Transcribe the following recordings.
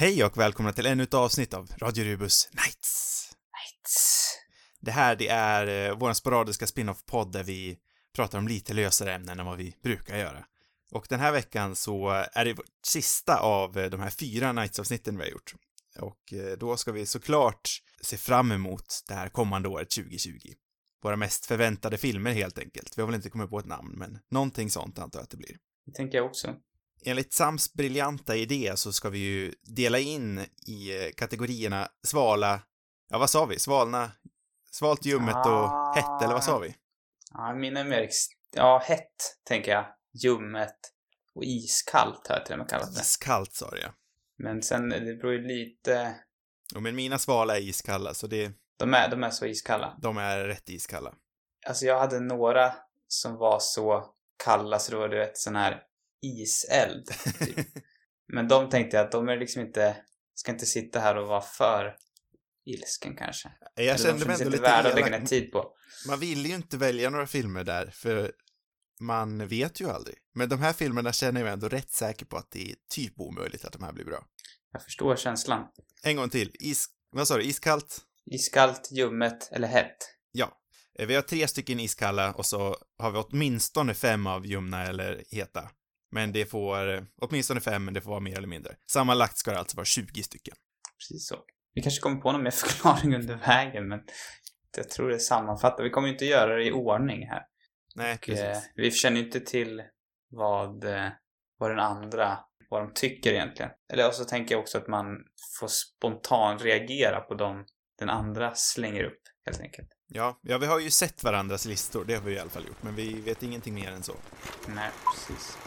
Hej och välkomna till ännu ett avsnitt av Radio Rubus Nights. Nights. Det här, det är eh, vår sporadiska spin-off-podd där vi pratar om lite lösare ämnen än vad vi brukar göra. Och den här veckan så är det vårt sista av eh, de här fyra Nights-avsnitten vi har gjort. Och eh, då ska vi såklart se fram emot det här kommande året 2020. Våra mest förväntade filmer helt enkelt. Vi har väl inte kommit på ett namn, men någonting sånt antar jag att det blir. Det tänker jag också. Enligt Sams briljanta idé så ska vi ju dela in i eh, kategorierna svala, ja vad sa vi, svalna, svalt, ljummet och Ah. hett, eller vad sa vi? Ja, mina mer Ja, hett, tänker jag. Ljummet. Och iskallt har jag till och med kallat det. Iskallt sa det ja. Men sen, det beror ju lite... Och men mina svala är iskalla, så det, De är, de är så iskalla. de är rätt iskalla. Alltså jag hade några som var så kalla så det var du vet sån här iseld. Typ. Men de tänkte jag att de är liksom inte... Ska inte sitta här och vara för ilsken kanske. Jag Eller kände mig ändå lite värda att lägga ner tid på. Man vill ju inte välja några filmer där, för man vet ju aldrig. Men de här filmerna känner jag ändå rätt säker på att det är typ omöjligt att de här blir bra. Jag förstår känslan. En gång till. Is... Vad sa du? Iskallt? Iskallt, ljummet eller hett. Ja. Eh, Vi har tre stycken iskalla och så har vi åtminstone fem av ljumna eller heta. Men det får, eh, åtminstone fem, men det får vara mer eller mindre. Sammanlagt ska det alltså vara 20 stycken. Precis så. Vi kanske kommer på någon mer förklaring under vägen, men jag tror det sammanfattar. Vi kommer ju inte göra det i ordning här. Nej, Och, eh, precis. vi känner inte till vad, eh, vad den andra, vad de tycker egentligen. Eller så tänker jag också att man får spontan reagera på dem den andra slänger upp, helt enkelt. Ja, ja, vi har ju sett varandras listor, det har vi i alla fall gjort, men vi vet ingenting mer än så. Nej, precis.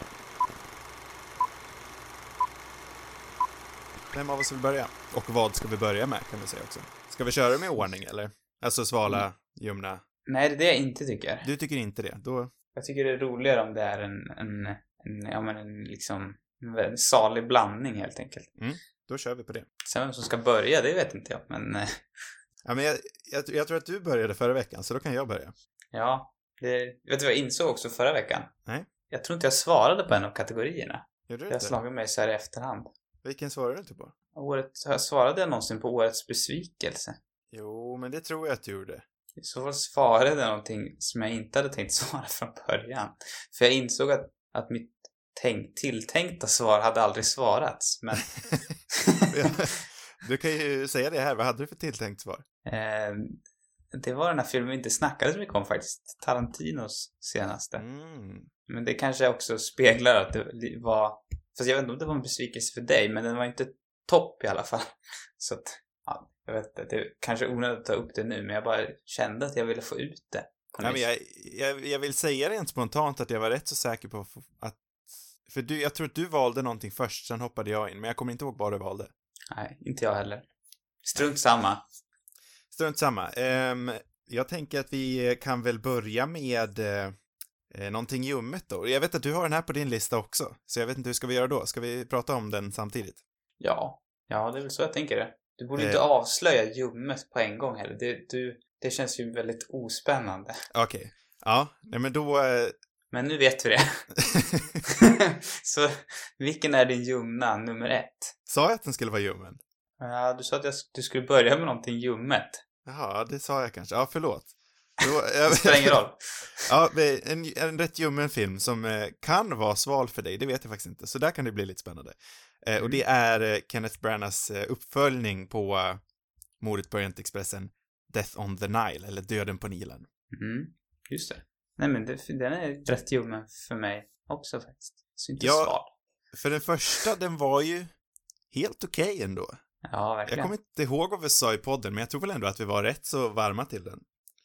Vem av oss vill börja? Och vad ska vi börja med, kan vi säga också. Ska vi köra med ordning, eller? Alltså svala, ljumna. Nej, det är det jag inte tycker. Du tycker inte det? Då... Jag tycker det är roligare om det är en, en, en ja men en liksom, en salig blandning helt enkelt. Då kör vi på det. Sen vem som ska börja, det vet inte jag, men eh, Ja, men jag, jag, jag tror att du började förra veckan, så då kan jag börja. ja. Det, vet du vad jag insåg också förra veckan? Nej. Jag tror inte jag svarade på en av kategorierna. Gjorde du Jag har slagit mig så här i efterhand. Vilken svarade du inte på? Året, svarade jag någonsin på årets besvikelse? Jo, men det tror jag att du gjorde. I så fall svarade jag någonting som jag inte hade tänkt svara från början. För jag insåg att, att mitt tänk, tilltänkta svar hade aldrig svarats. Men du kan ju säga det här, vad hade du för tilltänkt svar? eh, det var den här filmen vi inte snackade så mycket om faktiskt. Tarantinos senaste. Mm. Men det kanske också speglar att det var... Fast jag vet inte om det var en besvikelse för dig, men den var inte topp i alla fall. Så att, ja, jag vet inte. Det är kanske onödigt att ta upp det nu, men jag bara kände att jag ville få ut det. Ja, men jag, jag, jag vill säga rent spontant att jag var rätt så säker på att... För du, jag tror att du valde någonting först, sen hoppade jag in, men jag kommer inte ihåg vad du valde. Nej, inte jag heller. Strunt samma. Strunt samma. Ehm, jag tänker att vi kan väl börja med eh, någonting ljummet då. Jag vet att du har den här på din lista också, så jag vet inte hur ska vi göra då? Ska vi prata om den samtidigt? Ja. Ja, det är väl så jag tänker det. Du borde Eh. inte avslöja ljummet på en gång heller. Det, du, det känns ju väldigt ospännande. Okej. Ja, nej men då... Eh, Men nu vet vi det. så vilken är din ljumna nummer ett? sa jag att den skulle vara ljummen? Ja, du sa att jag, du skulle börja med någonting ljummet. Jaha, det sa jag kanske. Ja, förlåt. Jag, Det spelar ingen roll. Ja, en, en rätt ljummen film som eh, kan vara sval för dig, det vet jag faktiskt inte. Så där kan det bli lite spännande. Eh, och det är eh, Kenneth Branaghs uppföljning på mordet på Orientexpressen, Death on the Nile, eller Döden på Nilen. Mm, just det. Nej men det, den är rätt ljummen för mig också faktiskt. Så inte Ja, sval. För den första, den var ju helt okej ändå. Ja, Jag verkligen. kommer inte ihåg vad vi sa i podden, men jag tror väl ändå att vi var rätt så varma till den.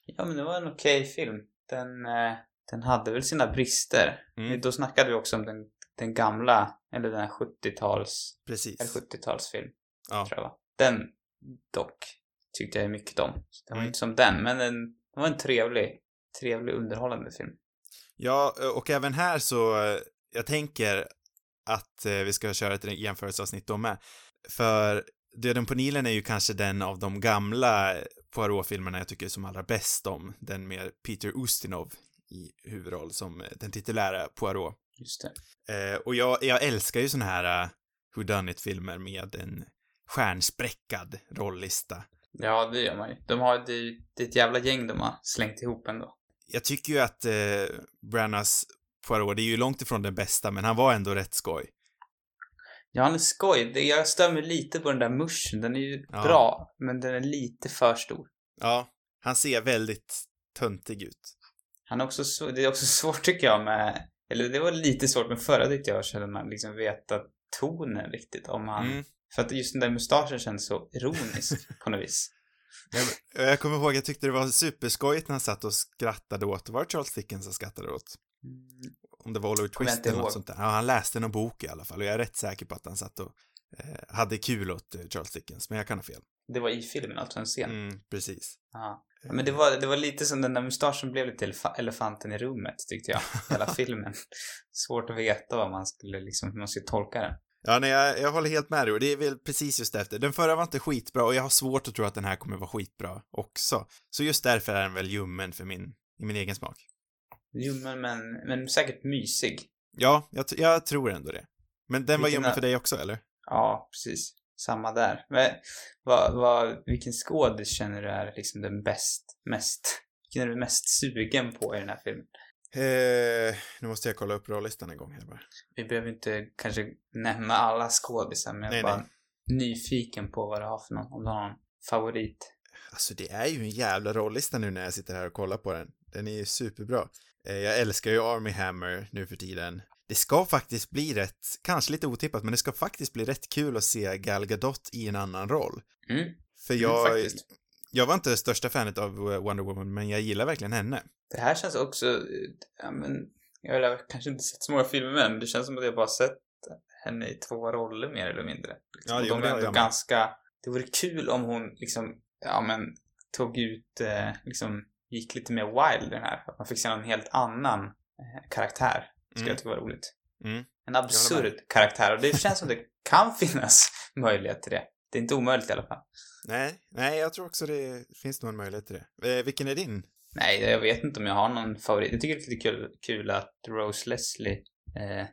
Ja, men det var en okej film. Den, eh, den hade väl sina brister. Mm. Då snackade vi också om den, den gamla, eller den här 70-tals, Precis. eller 70-talsfilm, Ja. tror jag va? Den dock tyckte jag mycket om. Den var Mm. inte som den, men den, den var en trevlig, trevlig underhållande film. Ja, och även här så, eh, jag tänker att eh, vi ska köra ett jämförelseavsnitt då med. För Döden på Nilen är ju kanske den av de gamla Poirot-filmerna jag tycker som allra bäst om. Den med Peter Ustinov i huvudroll som eh, den titulära Poirot. Just det. Eh, och jag, jag älskar ju såna här uh, whodunit-filmer med en stjärnspräckad rollista. Ja, det gör man ju. De har, det, det är ett jävla gäng de har slängt ihop ändå. Jag tycker ju att eh, Brannas Poirot, det är ju långt ifrån den bästa, men han var ändå rätt skoj. Ja, han är skoj. Jag mig lite på den där muschen. Den är ju Ja. bra, men den är lite för stor. Ja, han ser väldigt töntig ut. Han är också så, det är också svårt tycker jag med, eller det var lite svårt med förra tyckte jag, att man liksom veta tonen riktigt om han, Mm. för att just den där mustaschen känns så ironisk på något vis. Jag, jag kommer ihåg, jag tyckte det var superskojigt när han satt och skrattade åt, var det Charles Dickens som skrattade åt? Om det var Oliver Twist eller något sånt där. Ja, han läste någon bok i alla fall och jag är rätt säker på att han satt och eh, hade kul åt eh, Charles Dickens, men jag kan ha fel. Det var i filmen, alltså en scen. Mm, precis. Ja. Men det var, det var lite som den där mustaschen blev lite elef- elefanten i rummet tyckte jag, hela filmen. Svårt att veta vad man skulle liksom, hur man ska tolka den. Ja, nej, jag, jag håller helt med dig och det är väl precis just efter. Den förra var inte skitbra och jag har svårt att tro att den här kommer vara skitbra också. Så just därför är den väl ljummen för min, i min egen smak. Ljummen men, men säkert mysig. Ja, jag, jag tror ändå det. Men den var ljummen för dig också, eller? Ja, precis. Samma där. Men vad, vad, vilken skådis känner du är liksom den bäst, mest, vilken är du mest sugen på i den här filmen? Eh, nu måste jag kolla upp rollistan en gång här bara. Vi behöver inte kanske nämna alla skådisar, men jag Nej, bara nyfiken på vad du har för någon, om du har någon favorit. Alltså det är ju en jävla rollista nu när jag sitter här och kollar på den. Den är ju superbra. Eh, jag älskar ju Army Hammer nu för tiden. Det ska faktiskt bli rätt, kanske lite otippat, men det ska faktiskt bli rätt kul att se Gal Gadot i en annan roll. Mm, För mm, jag, faktiskt. jag var inte det största fanet av Wonder Woman, men jag gillar verkligen henne. Det här känns också, eh, ja men, jag har kanske inte sett så många filmer med men det känns som att jag bara sett henne i två roller mer eller mindre. Liksom. Ja, och de det är ändå ganska, det vore kul om hon liksom, ja men, tog ut, eh, liksom, gick lite mer wild den här. Att man fick se en helt annan eh, karaktär. Skulle Mm. jag tycka var roligt. Mm. En Jag absurd karaktär och det känns som det kan finnas möjlighet till det. Det är inte omöjligt i alla fall. Nej, nej, jag tror också det finns nog en möjlighet till det. Eh, vilken är din? Nej, jag vet inte om jag har någon favorit. Jag tycker det är lite kul, kul att Rose Leslie eh,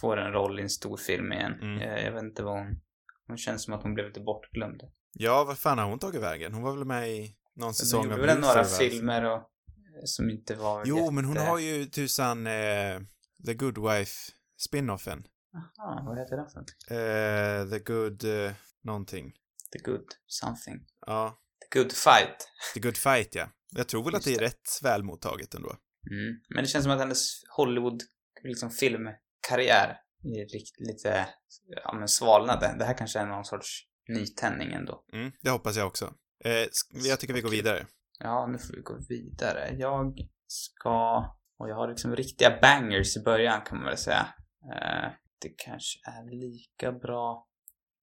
får en roll i en stor film igen. Mm. Eh, jag vet inte vad hon... Hon känns som att hon blev lite bortglömd. Ja, vad fan har hon tagit vägen? Hon var väl med i någon säsong hon av gjorde väl några Luther, va? filmer och, eh, som inte var Jo, men hon jätte- har ju tusan eh, The Good Wife spin-offen. Aha, vad heter den för? Eh, the Good eh, någonting. The Good Something. Ja, The Good Fight. The Good Fight, ja. Jag tror väl att det är rätt väl mottaget ändå. Mm. Men det känns som att hennes Hollywood, liksom filmkarriär är lite, ja men svalnade. Det här kanske är någon sorts nytändning ändå. Mm, det hoppas jag också. Eh, jag tycker vi går vidare. Ja, nu får vi gå vidare. Jag ska... Och jag har liksom riktiga bangers i början kan man väl säga. Eh, det kanske är lika bra...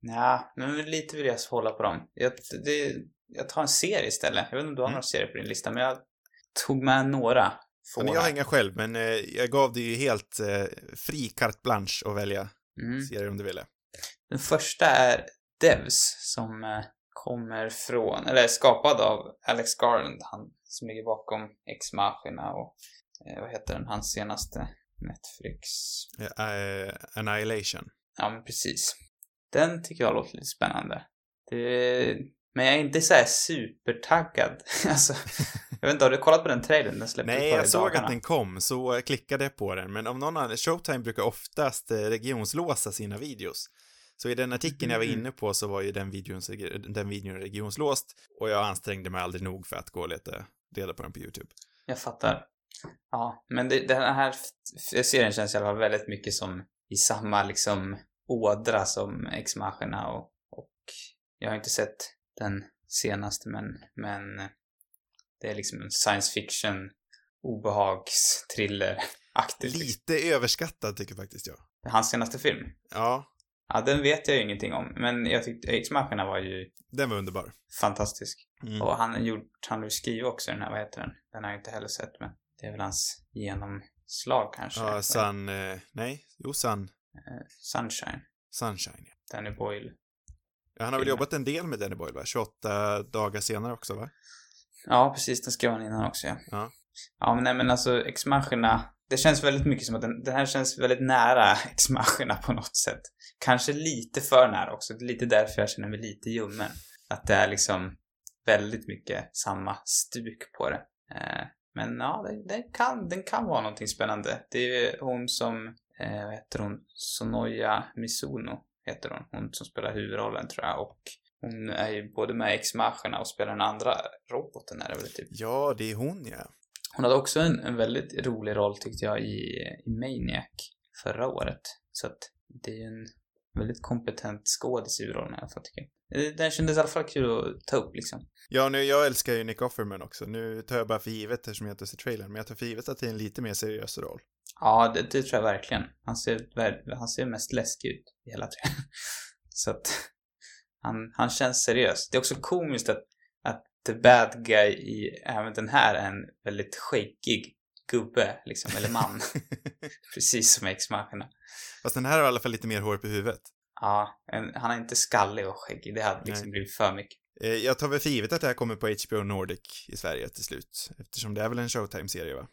Ja, men lite vill jag hålla på dem. Jag, det, jag tar en serie istället. Jag vet inte om du har Mm. några serier på din lista, men jag tog med några. Få Men jag har inga själv, men eh, jag gav dig ju helt eh, fri carte blanche att välja Mm. serier om du ville. Den första är Devs som eh, kommer från, eller är skapad av Alex Garland, han som ligger bakom Ex Machina och eh, vad heter den, hans senaste Netflix. Eh, Annihilation. Ja, men precis. Den tycker jag låter lite spännande. Det, men jag är inte så här supertaggad. alltså, jag vet inte, har du kollat på den trailern? Den släpptes Nej, jag såg dagarna. att den kom, så klickade jag på den. Men om någon annan, Showtime brukar oftast eh, regionslåsa sina videos. Så i den artikeln jag var Mhm. inne på så var ju den videon, den videon regionslåst och jag ansträngde mig aldrig nog för att gå och leta reda på den på YouTube. Jag fattar. Ja, men det, den här serien känns i alla fall väldigt mycket som i samma liksom ådra som Ex Machina och, och jag har inte sett den senaste men, men det är liksom en science fiction obehags thriller aktigt liksom. Lite överskattad tycker faktiskt jag. Hans senaste film. Ja, Ja, den vet jag ju ingenting om, men jag tyckte Ex Machina var ju den var underbar. fantastisk. Mm. Och han gjort, han skrivit också den här, vad heter den? Den har jag inte heller sett, men det är väl hans genomslag kanske. Ja, Sun, eh, nej, jo Sun, Eh, Sunshine. Sunshine. ja. Danny Boyle. Ja, han har väl jobbat en del med Danny Boyle, va? 28 dagar senare också, va? Ja, precis. Den skrev han innan också, ja. Ja. Ja, men nej, men alltså Ex Machina, det känns väldigt mycket som att den, den här känns väldigt nära Ex-Machina på något sätt. Kanske lite för nära också. Det är lite därför jag känner mig lite ljummen. Att det är liksom väldigt mycket samma stuk på det. Eh, men ja, den, den, kan, den kan vara någonting spännande. Det är hon som, eh, vad heter hon, Sonoya Mizuno heter hon. Hon som spelar huvudrollen tror jag. Och hon är ju både med i Ex-Machina och spelar den andra roboten är det väl typ. Ja, det är hon ja. Hon hade också en, en väldigt rolig roll tyckte jag i, i Maniac förra året. Så att det är ju en väldigt kompetent skådis i rollen i alla fall tycker jag. Den kändes i alla fall kul att ta upp liksom. Ja, nu, jag älskar ju Nick Offerman också. Nu tar jag bara för givet eftersom jag inte sett trailern, men jag tar för givet att det är en lite mer seriös roll. Ja, det, det tror jag verkligen. Han ser, han ser mest läskig ut i hela trailern. Så att han, han känns seriös. Det är också komiskt att, att the bad guy i även den här är en väldigt skäggig gubbe, liksom, eller man. Precis som Ex-Machina. Fast den här har i alla fall lite mer hår på huvudet. Ja, en, han är inte skallig och skäggig. Det hade liksom Nej. blivit för mycket. Eh, Jag tar väl för givet att det här kommer på HBO Nordic i Sverige till slut. Eftersom det är väl en Showtime-serie va?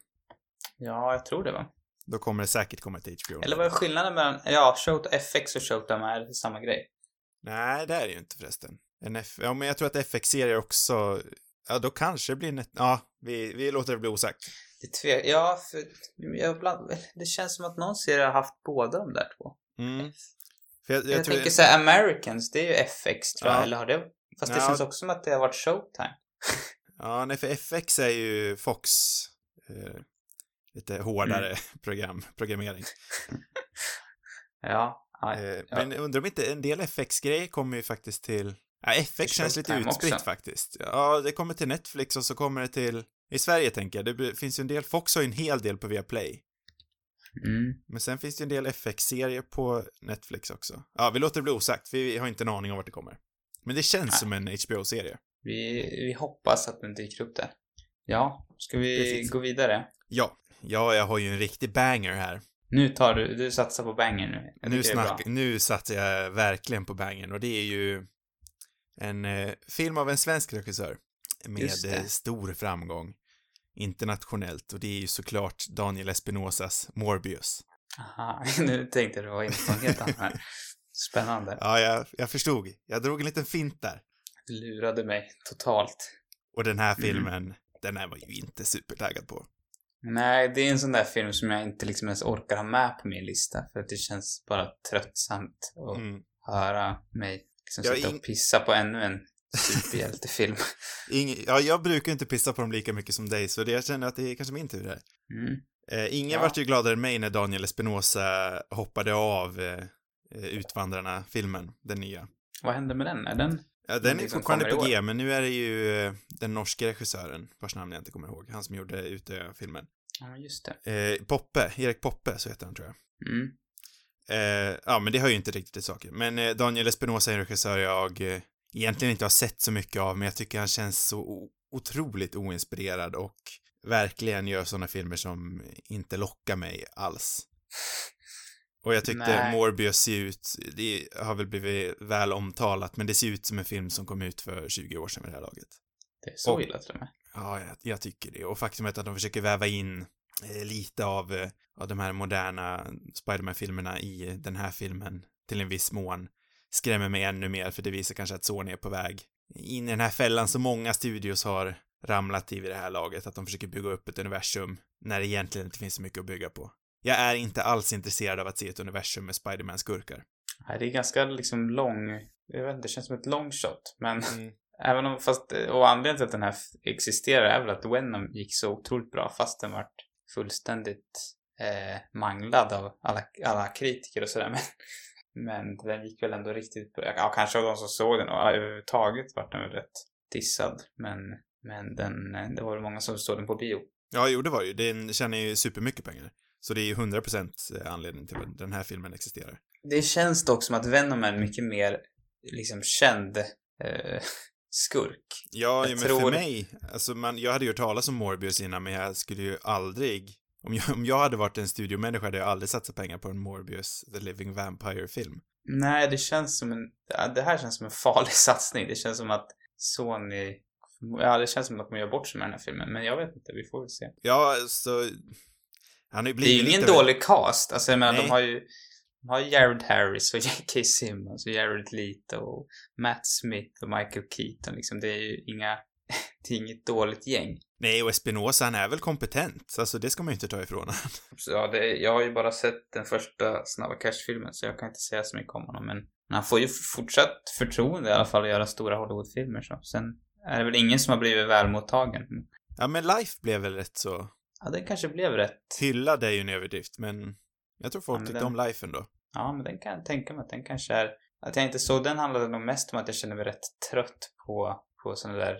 Ja, jag tror det va? Då kommer det säkert komma till HBO Eller vad är skillnaden mellan, ja, Showtime, FX och Showtime är samma grej. Nej, det är det ju inte förresten. En F... Ja, men jag tror att FX-serier också... Ja, då kanske det blir en... Ja, vi, vi låter det bli osagt. Det tve... Ja, för jag bland... det känns som att någon serie har haft båda de där två. Mm. För jag, Jag, jag, tror... tänker så här, Americans, det är ju FX tror jag, Ja. eller har det? Fast det Ja. känns också som att det har varit Showtime. Ja, nej, för FX är ju Fox... Eh, lite hårdare Mm. program, programmering. Ja. Eh, ja. Men undrar om inte en del FX-grejer kommer ju faktiskt till... Ja, FX känns lite utspritt också. faktiskt. Ja, det kommer till Netflix och så kommer det till... I Sverige tänker jag, det finns ju en del... Fox har ju en hel del på Viaplay. Mm. Men sen finns det ju en del FX-serier på Netflix också. Ja, vi låter det bli osagt, vi har inte en aning om vart det kommer. Men det känns Nej. som en HBO-serie. Vi, vi hoppas att den dyker upp där. Ja, ska vi Precis. gå vidare? Ja. Ja, jag har ju en riktig banger här. Nu tar du, du satsar på banger nu. Jag Nu, snack, nu satsar jag verkligen på bangern och det är ju en eh, film av en svensk regissör med stor framgång internationellt och det är ju såklart Daniel Espinosas Morbius. Aha, nu tänkte du vara inne på en helt annan. Spännande. Ja, jag, jag förstod. Jag drog en liten fint där. Du lurade mig totalt. Och den här Mm. filmen, den här var ju inte supertaggad på. Nej, det är en sån där film som jag inte liksom ens orkar ha med på min lista. För att det känns bara tröttsamt att Mm. höra mig liksom sitta och pissa på ännu en superhjältefilm. Ing, ja, jag brukar inte pissa på dem lika mycket som dig, så det, jag känner att det är kanske min tur här. Mm. Eh, ingen Ja. vart ju gladare än mig när Daniel Espinosa hoppade av eh, eh, Utvandrarna-filmen, den nya. Vad hände med den? Är den? Ja, den är fortfarande på? G, men nu är det ju eh, den norske regissören, vars namn jag inte kommer ihåg, han som gjorde Utö-filmen. Ja, just det. Eh, Poppe, Erik Poppe, så heter han tror jag. Mm. Eh, ja, men det hör ju inte riktigt till saker. Men eh, Daniel Espinosa är en regissör jag eh, egentligen inte har sett så mycket av, men jag tycker han känns så otroligt oinspirerad och verkligen gör sådana filmer som inte lockar mig alls. Och jag tyckte Nej. Morbius ser ut, det har väl blivit väl omtalat, men det ser ut som en film som kom ut för 20 år sedan vid det här laget. Det är så Och- illa till och med. Ja, jag, jag tycker det. Och faktumet att de försöker väva in eh, lite av, eh, av de här moderna Spiderman-filmerna i den här filmen till en viss mån skrämmer mig ännu mer, för det visar kanske att Sony är på väg in i den här fällan som många studios har ramlat i vid det här laget, att de försöker bygga upp ett universum när det egentligen inte finns så mycket att bygga på. Jag är inte alls intresserad av att se ett universum med Spiderman-skurkar. Nej, det är ganska liksom lång, jag vet inte, det känns som ett long shot. Men Mm. även om, fast, och anledningen till att den här existerar är väl att Venom gick så otroligt bra fast den vart fullständigt eh, manglad av alla, alla kritiker och sådär. Men, men den gick väl ändå riktigt bra. Ja, kanske av de som såg den överhuvudtaget vart den väl rätt dissad. Men, men den, eh, det var väl många som såg den på bio. Ja, jo, det var ju. Den tjänar ju supermycket pengar. Så det är ju 100% anledning till att den här filmen existerar. Det känns dock som att Venom är en mycket mer liksom känd eh, skurk. Ja, Jag men tror- för mig, alltså man, jag hade ju hört talas om Morbius innan, men jag skulle ju aldrig, om jag, om jag hade varit en studiomänniska hade jag aldrig satsat pengar på en Morbius The Living Vampire-film. Nej, det känns som en... Det här känns som en farlig satsning. Det känns som att Sony... Ja, det känns som att de gör bort sig med den här filmen. Men jag vet inte, vi får väl se. Ja, så Han har ju Det är ju ingen lite... dålig cast. Alltså jag menar, Nej. de har ju de har Jared Harris och J.K. Simmons och Jared Leto och Matt Smith och Michael Keaton liksom. Det är ju inga, det är inget dåligt gäng. Nej, och Espinosa, han är väl kompetent? Alltså, det ska man ju inte ta ifrån honom. Ja, det, jag har ju bara sett den första Snabba Cash-filmen så jag kan inte säga så mycket om honom men han får ju fortsatt förtroende i alla fall att göra stora Hollywood-filmer så. Sen är det väl ingen som har blivit välmottagen. Ja, men Life blev väl rätt så... Ja, det kanske blev rätt. Hyllad är ju en överdrift, men jag tror folk Ja, tyckte den- om Life ändå. Ja, men den kan jag tänka mig att den kanske är... Att jag inte såg den handlade nog mest om att jag kände mig rätt trött på, på sådana där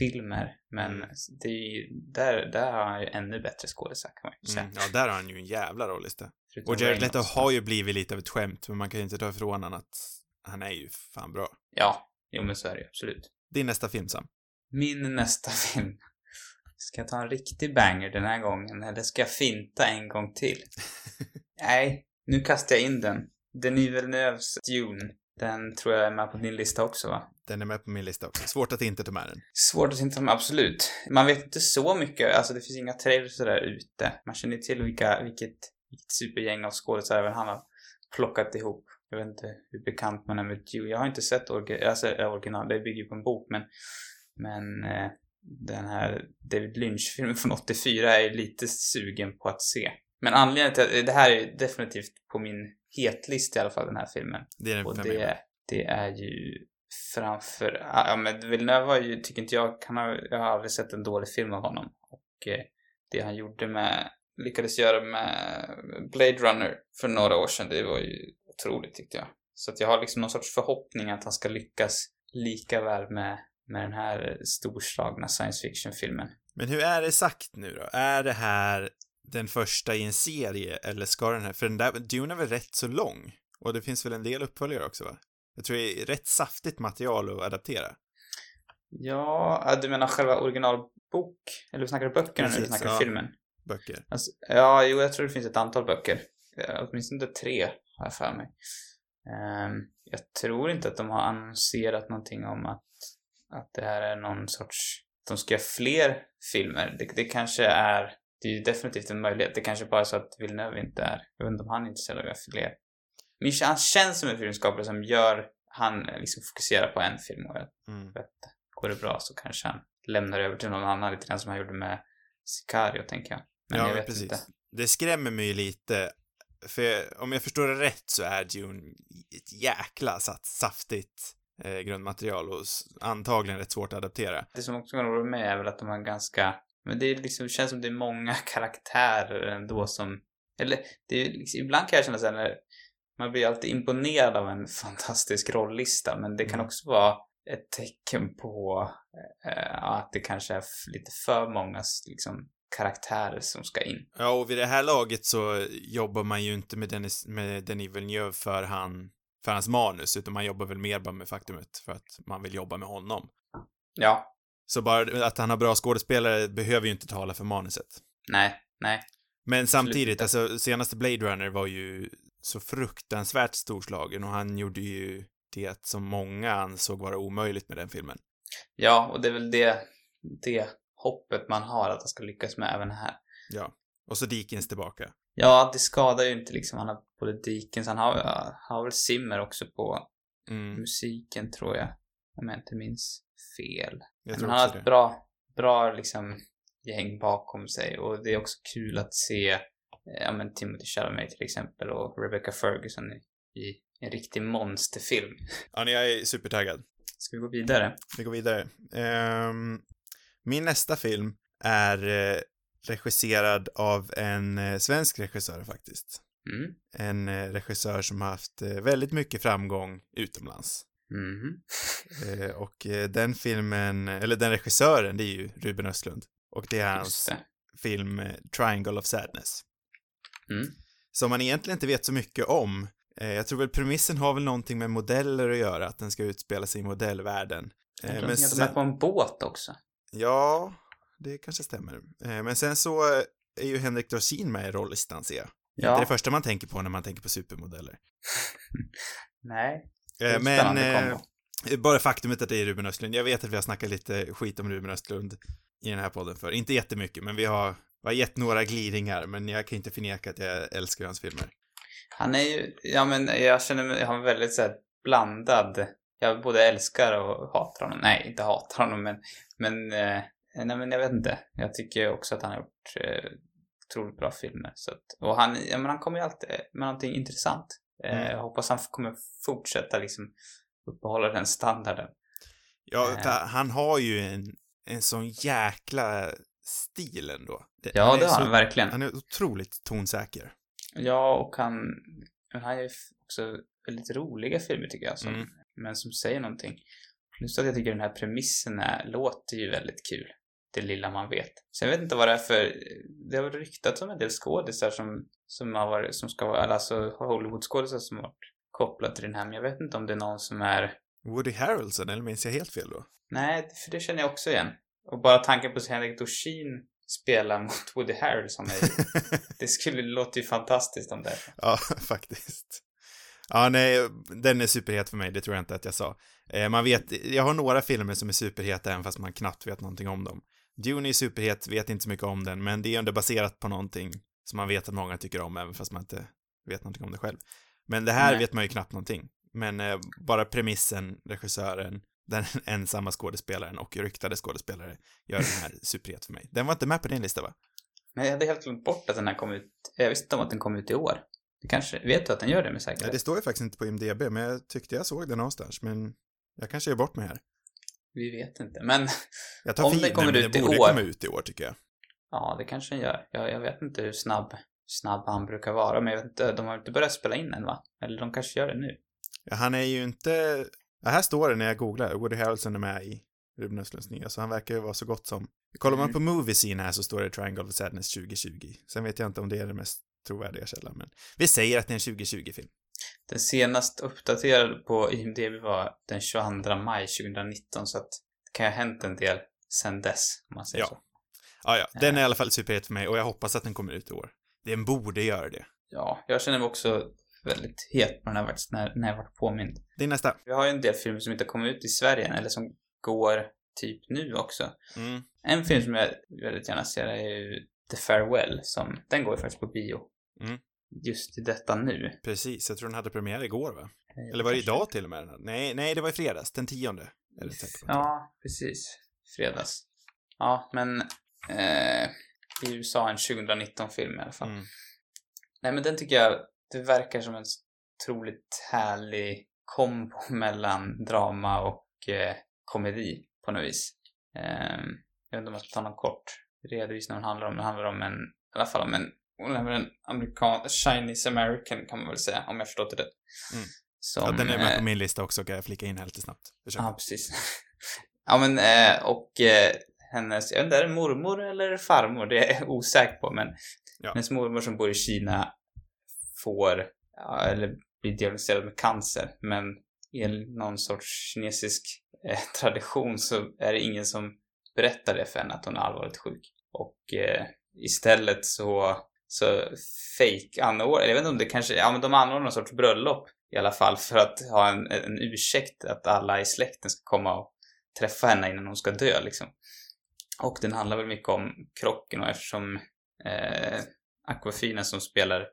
rymdfilmer. Men Mm. det är ju, där, där har han ju ännu bättre skådisar kan man ju säga. Mm, ja, där har han ju en jävla rollista. Förutom Och Jared Leto har ju blivit lite av ett skämt, men man kan ju inte ta ifrån honom att han är ju fan bra. Ja, jo men så är det ju absolut. Din nästa film, Sam. Min nästa film. Ska jag ta en riktig banger den här gången eller ska jag finta en gång till? Nej, nu kastar jag in den. Denis Villeneuves Dune. Den tror jag är med på din lista också va? Den är med på min lista också. Svårt att inte ta med den. Svårt att inte ta med, absolut. Man vet inte så mycket, alltså det finns inga trailers sådär ute. Man känner till vilka, vilket, vilket supergäng av skådespelare han har plockat ihop. Jag vet inte hur bekant man är med Dune. Jag har inte sett orgi- alltså, äh, original, det bygger ju på en bok men, men eh, den här David Lynch-filmen från 84 är jag lite sugen på att se. Men anledningen till att det här är definitivt på min hetlist i alla fall, den här filmen. Det är den Och det, det är ju framför... Ja, men Villeneuve var ju, tycker inte jag, kan ha, jag har aldrig sett en dålig film av honom. Och eh, det han gjorde med, lyckades göra med Blade Runner för några år sedan, det var ju otroligt tyckte jag. Så att jag har liksom någon sorts förhoppning att han ska lyckas lika väl med, med den här storslagna science fiction-filmen. Men hur är det sagt nu då? Är det här den första i en serie, eller ska den här... För den där, Dune är väl rätt så lång? Och det finns väl en del uppföljare också, va? Jag tror det är rätt saftigt material att adaptera. Ja, du menar själva originalbok? Eller snackar du böckerna nu eller Precis, snackar du ja. filmen? Böcker. Alltså, ja, jo, jag tror det finns ett antal böcker. Eh, Åtminstone tre, har jag för mig. Ehm, jag tror inte att de har annonserat någonting om att, att det här är någon sorts... De ska göra fler filmer. Det, det kanske är... Det är ju definitivt en möjlighet. Det kanske bara är så att Villeneuve inte är... Jag vet inte om han är intresserad av att fler. Men han känns som en filmskapare som gör... Han eh, liksom fokuserar på en film och Mm. vet Går det bra så kanske han lämnar över till någon annan lite grann som han gjorde med Sicario, tänker jag. Men ja, jag vet precis. inte. Det skrämmer mig ju lite, för om jag förstår det rätt så är Dune ett jäkla satt, saftigt eh, grundmaterial och antagligen rätt svårt att adaptera. Det som också kan oroa mig är väl att de har ganska... Men det liksom, känns som det är många karaktärer ändå som... Eller, det är liksom, ibland kan jag känna så här när... Man blir alltid imponerad av en fantastisk rollista, men det kan Mm. också vara ett tecken på eh, att det kanske är lite för många liksom, karaktärer som ska in. Ja, och vid det här laget så jobbar man ju inte med Denis, med Denis Villeneuve för han, för hans manus, utan man jobbar väl mer bara med faktumet för att man vill jobba med honom. Ja, Så bara att han har bra skådespelare behöver ju inte tala för manuset. nej, nej. Men samtidigt, alltså senaste Blade Runner var ju så fruktansvärt storslagen och han gjorde ju det som många ansåg vara omöjligt med den filmen. Ja, och det är väl det, det hoppet man har att han ska lyckas med även här. Ja. Och så Deakins tillbaka. Ja, det skadar ju inte liksom. Han har både Dickens, han har, har väl Simmer också på Mm, musiken tror jag. Om jag inte minns fel. Jag Men tror han har ett det. bra, bra liksom gäng bakom sig och det är också kul att se eh, ja men Timothy Chalamet till exempel och Rebecca Ferguson i, i en riktig monsterfilm. Ja, jag är supertaggad. Ska vi gå vidare? Vi går vidare. Ehm, min nästa film är eh, regisserad av en eh, svensk regissör faktiskt. Mm. En regissör som har haft väldigt mycket framgång utomlands. Mhm. Eh, och eh, den filmen, eller den regissören, det är ju Ruben Östlund. Och det är hans det. film eh, Triangle of Sadness. Mm. Som man egentligen inte vet så mycket om. Eh, jag tror väl premissen har väl någonting med modeller att göra, att den ska utspela sig i modellvärlden. Jag Eh, men att de är sen, på en båt också. ja, det kanske stämmer. Eh, men sen så är ju Henrik Dorsin med i rollistan ser jag. Det är Ja. det första man tänker på när man tänker på supermodeller. Nej. Eh, en men eh, bara faktumet att det är Ruben Östlund. Jag vet att vi har snackat lite skit om Ruben Östlund i den här podden för. Inte jättemycket, men vi har har gett några glidningar, men jag kan inte förneka att jag älskar hans filmer. Han är ju, ja men jag känner mig, han är väldigt så här blandad. Jag både älskar och hatar honom. Nej, inte hatar honom men, men, eh, nej men jag vet inte. Jag tycker också att han har gjort eh, otroligt bra filmer. Så att, och han, ja men han kommer ju alltid med någonting intressant. Eh, Mm. Jag hoppas han kommer fortsätta liksom uppehålla den standarden. Ja, Eh. han har ju en, en sån jäkla stil ändå. Ja, det har han verkligen. Han är otroligt tonsäker. Ja, och han, han ju också väldigt roliga filmer tycker jag. Som, Mm. Men som säger någonting. Plus att jag tycker den här premissen är, låter ju väldigt kul. Det lilla man vet. Jag vet inte vad det är för... Det har ryktats om en del skådisar som, som har varit, som ska vara, alltså Hollywood-skådisar som har varit kopplat till den här. Men jag vet inte om det är någon som är... Woody Harrelson, eller minns jag helt fel då? Nej, för det känner jag också igen. Och bara tanken på att Henrik Dorsin spelar mot Woody Harrelson är Det skulle låta ju fantastiskt om det. ja, faktiskt. Ja, nej, den är superhet för mig, det tror jag inte att jag sa. Eh, man vet, jag har några filmer som är superheta även fast man knappt vet någonting om dem. Dune är superhet, vet inte så mycket om den, men det är ändå baserat på någonting som man vet att många tycker om, även fast man inte vet någonting om det själv. Men det här Nej. vet man ju knappt någonting. Men eh, bara premissen, regissören, den ensamma skådespelaren och ryktade skådespelare gör den här superhet för mig. Den var inte med på din lista, va? Men jag hade helt glömt bort att den här kom ut. Jag visste inte om att den kom ut i år. Det kanske, vet du att den gör det med Nej, säkerhet? det står ju faktiskt inte på IMDB, men jag tyckte jag såg den någonstans, men jag kanske gör bort mig här. Vi vet inte. Men Jag tar Om den kommer ut det i borde år. komma ut i år tycker jag. ja, det kanske den gör. Jag, jag vet inte hur snabb, snabb han brukar vara. Men jag vet inte, de har inte börjat spela in än va? Eller de kanske gör det nu. Ja, han är ju inte... Ja, här står det när jag googlar. Woody Harrelson är med i Ruben Östlunds nya, så han verkar ju vara så gott som... Kollar man Mm. på Movie Scene här så står det Triangle of Sadness 2020. Sen vet jag inte om det är den mest trovärdiga källan, men vi säger att det är en 2020-film. Den senast uppdaterade på IMDB var den 22 maj 2019 så att det kan ju ha hänt en del sen dess, om man säger Ja. så. Ja, ja, den är i alla fall superhet för mig och jag hoppas att den kommer ut i år. Den borde göra det. Ja, jag känner mig också väldigt het på den här faktiskt, när, när jag varit påmind. Din nästa. Vi har ju en del filmer som inte kommer ut i Sverige än, eller som går typ nu också. Mm. En film som jag väldigt gärna ser är ju The Farewell, som, den går ju faktiskt på bio. Mm. Just i detta nu. Precis, jag tror den hade premiär igår va? Eller var det idag till och med? Nej, nej, det var i fredags, den tionde. Ja, precis. Fredags. Ja, men eh, i USA en 2019-film i alla fall. Mm. Nej, men den tycker jag, det verkar som en otroligt härlig kombo mellan drama och eh, komedi på något vis. Eh, jag vet inte om jag ska ta någon kort redovisning vad den handlar om. Det handlar om en, i alla fall om en, hon är väl en amerikan, Chinese American kan man väl säga, om jag förstått det rätt. Mm. Som, Ja, den är med eh, på min lista också, kan jag flika in här lite snabbt. Ja, precis. ja, men eh, och eh, hennes, jag vet inte, är det mormor eller farmor? Det är jag osäker på, men Ja. hennes mormor som bor i Kina får, ja, eller blir diagnostiserad med cancer, men enligt någon sorts kinesisk eh, tradition så är det ingen som berättar det för henne att hon är allvarligt sjuk. Och eh, istället så, så fake anordnar, eller jag vet inte om det kanske, ja men de anordnar någon sorts bröllop i alla fall för att ha en, en ursäkt att alla i släkten ska komma och träffa henne innan hon ska dö liksom. Och den handlar väl mycket om krocken och eftersom eh, Aquafina som spelar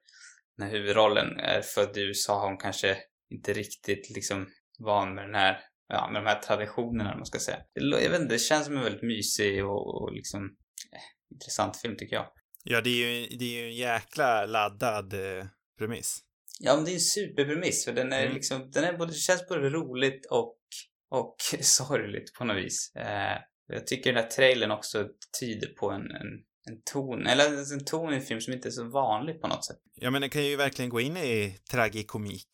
den här huvudrollen är född i USA har hon kanske inte riktigt liksom van med den här, ja, med de här traditionerna man ska säga. Jag vet inte, det känns som en väldigt mysig och, och liksom eh, intressant film tycker jag. Ja, det är ju, det är ju en jäkla laddad eh, premiss. Ja, men det är en superpremiss för den är Mm. liksom, den är både, känns både roligt och, och sorgligt på något vis. Eh, jag tycker den här trailern också tyder på en, en, en ton, eller en ton i en film som inte är så vanlig på något sätt. Ja, men den kan ju verkligen gå in i tragikomik.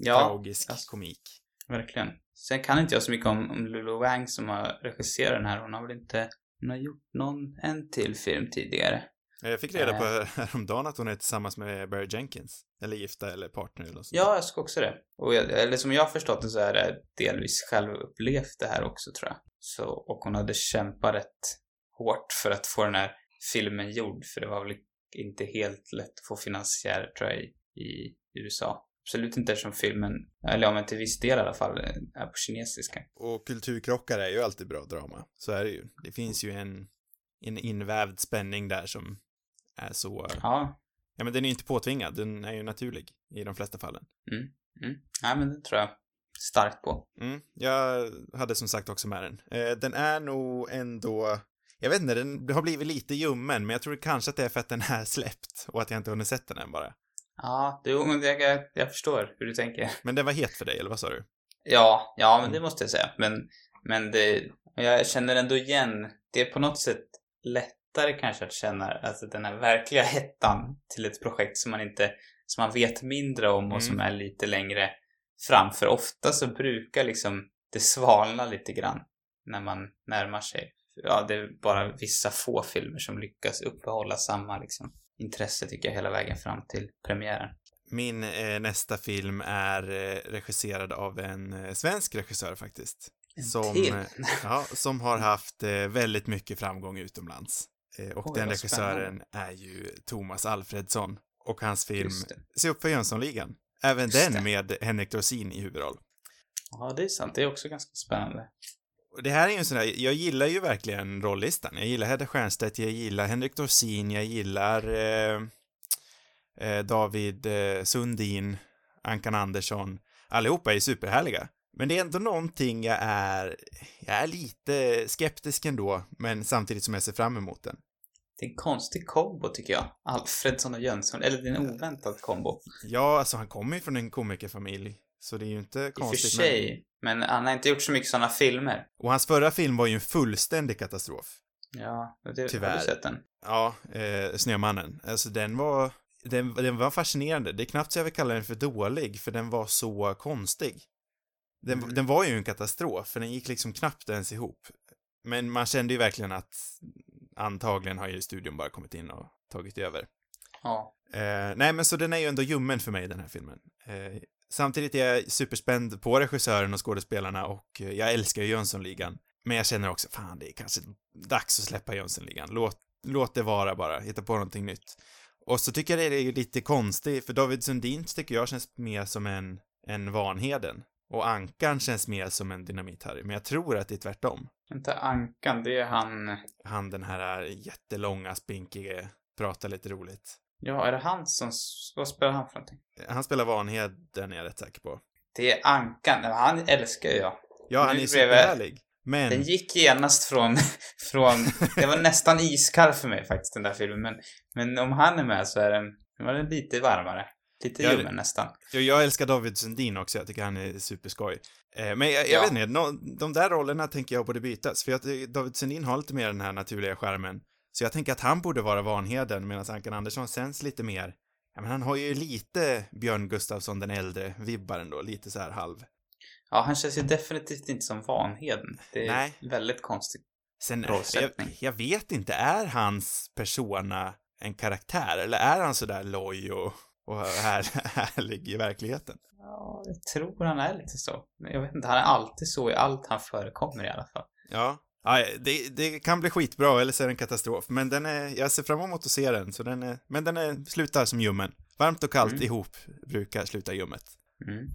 Ja, Tragisk alltså. komik. verkligen. Sen kan inte jag så mycket om, om Lulu Wang som har regisserat den här. Hon har väl inte, hon har gjort någon, en till film tidigare. Jag fick reda Eh. på häromdagen att hon är tillsammans med Barry Jenkins. Eller gifta eller partner eller något sånt Ja, jag ska också det. Och jag, eller som jag har förstått det så är det delvis självupplevt det här också tror jag. Så, och hon hade kämpat rätt hårt för att få den här filmen gjord. För det var väl inte helt lätt att få finansiärer tror jag i, i USA. Absolut inte eftersom filmen, eller ja men till viss del i alla fall, är på kinesiska. Och kulturkrockar är ju alltid bra drama. Så är det ju. Det finns ju en, en invävd spänning där som är så... Ja. Ja, men den är ju inte påtvingad, den är ju naturlig i de flesta fallen. Mm. Mm. Ja, men det tror jag starkt på. Mm, jag hade som sagt också med den. Eh, den är nog ändå, jag vet inte, den har blivit lite ljummen, men jag tror kanske att det är för att den är släppt och att jag inte hunnit sett den än bara. Ja, det, jag, jag, förstår hur du tänker. Men den var het för dig, eller vad sa du? Ja, ja, men det måste jag säga. Men, men det, jag känner ändå igen, det är på något sätt lättare kanske att känna alltså den här verkliga hettan till ett projekt som man inte, som man vet mindre om och Mm. som är lite längre fram. För ofta så brukar liksom det svalna lite grann när man närmar sig. Ja, det är bara vissa få filmer som lyckas uppehålla samma liksom intresse tycker jag hela vägen fram till premiären. Min eh, nästa film är eh, regisserad av en eh, svensk regissör faktiskt. En som, eh, ja, som har haft eh, väldigt mycket framgång utomlands. Eh, och Oj, den regissören är ju Thomas Alfredsson. Och hans film. Se upp för Jönssonligan. Även Just den det. med Henrik Dorsin i huvudroll. Ja, det är sant. Det är också ganska spännande. Och det här är ju en sån där, jag gillar ju verkligen rollistan. Jag gillar Hedda Stiernstedt, jag gillar Henrik Dorsin, jag gillar eh, eh, David eh, Sundin, Ankan Andersson. Allihopa är superhärliga. Men det är ändå någonting jag är, jag är lite skeptisk ändå, men samtidigt som jag ser fram emot den. Det är en konstig kombo tycker jag. Alfredsson och Jönsson. Eller det är en oväntad kombo. Ja, alltså han kommer ju från en komikerfamilj, så det är ju inte I och för konstigt. sig. Men... han har inte gjort så mycket sådana filmer. Men... Och hans förra film var ju en fullständig katastrof. Ja, det, har Tyvärr. du sett den? Ja, eh, Snömannen. Alltså den var, den, den var fascinerande. Det är knappt så jag vill kalla den för dålig, för den var så konstig. Den, Mm. den var ju en katastrof, för den gick liksom knappt ens ihop. Men man kände ju verkligen att antagligen har ju studion bara kommit in och tagit över. Ja. Eh, nej, men så den är ju ändå ljummen för mig, den här filmen. Eh, samtidigt är jag superspänd på regissören och skådespelarna och eh, jag älskar ju Jönssonligan. Men jag känner också, fan, det är kanske dags att släppa Jönssonligan. Låt, låt det vara bara, hitta på någonting nytt. Och så tycker jag det är lite konstigt, för David Sundin tycker jag känns mer som en, en Vanheden. Och Ankan känns mer som en Dynamit-Harry, men jag tror att det är tvärtom. Inte Ankan, det är han... Han den här jättelånga, spinkiga, pratar lite roligt. Ja, är det han som... Vad spelar han för någonting? Han spelar Vanheden, är jag rätt säker på. Det är Ankan. Han älskar jag. Ja, han Nu är blev jag- superhärlig. Men, Den gick genast från... från det var nästan iskall för mig faktiskt, den där filmen. Men, men om han är med så är den... Den var den lite varmare. Lite Ja, det- ljummen nästan. jag, jag älskar David Sundin också, jag tycker han är superskoj. Eh, men jag, jag Ja. vet inte, nå- de där rollerna tänker jag borde bytas, för jag, tycker David Sundin har lite mer den här naturliga skärmen. Så jag tänker att han borde vara Vanheden, medan Ankan Andersson känns lite mer, ja men han har ju lite Björn Gustafsson den äldre vibbar ändå, lite så här halv. Ja, han känns ju definitivt inte som Vanheden. Det är Nej. väldigt konstigt. Sen, jag, jag vet inte, är hans persona en karaktär, eller är han sådär loj och, och här, härlig i verkligheten? Ja, jag tror han är lite så. Men jag vet inte, han är alltid så i allt han förekommer i alla fall. Ja. ja det, det kan bli skitbra, eller så är det en katastrof. Men den är, jag ser fram emot att se den, så den är, men den är, slutar som ljummen. Varmt och kallt Mm. ihop brukar sluta ljummet. Mm.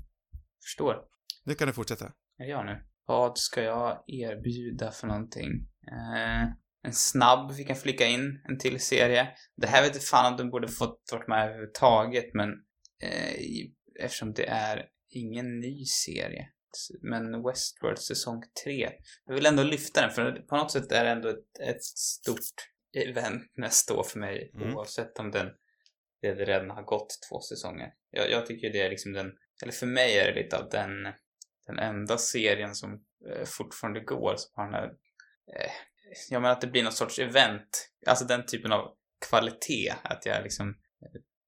Förstår. Nu kan du fortsätta. Jag nu? Vad ska jag erbjuda för någonting? Eh, en snabb vi kan flika in, en till serie. Det här vet jag fan om den borde fått varit med överhuvudtaget, men eh, eftersom det är ingen ny serie. Men Westworld säsong 3. Jag vill ändå lyfta den, för på något sätt är det ändå ett, ett stort event nästa år för mig, Mm. oavsett om den det redan har gått två säsonger. Jag, jag tycker det är liksom den, eller för mig är det lite av den den enda serien som eh, fortfarande går som har den här, eh, jag menar att det blir någon sorts event, alltså den typen av kvalitet, att jag liksom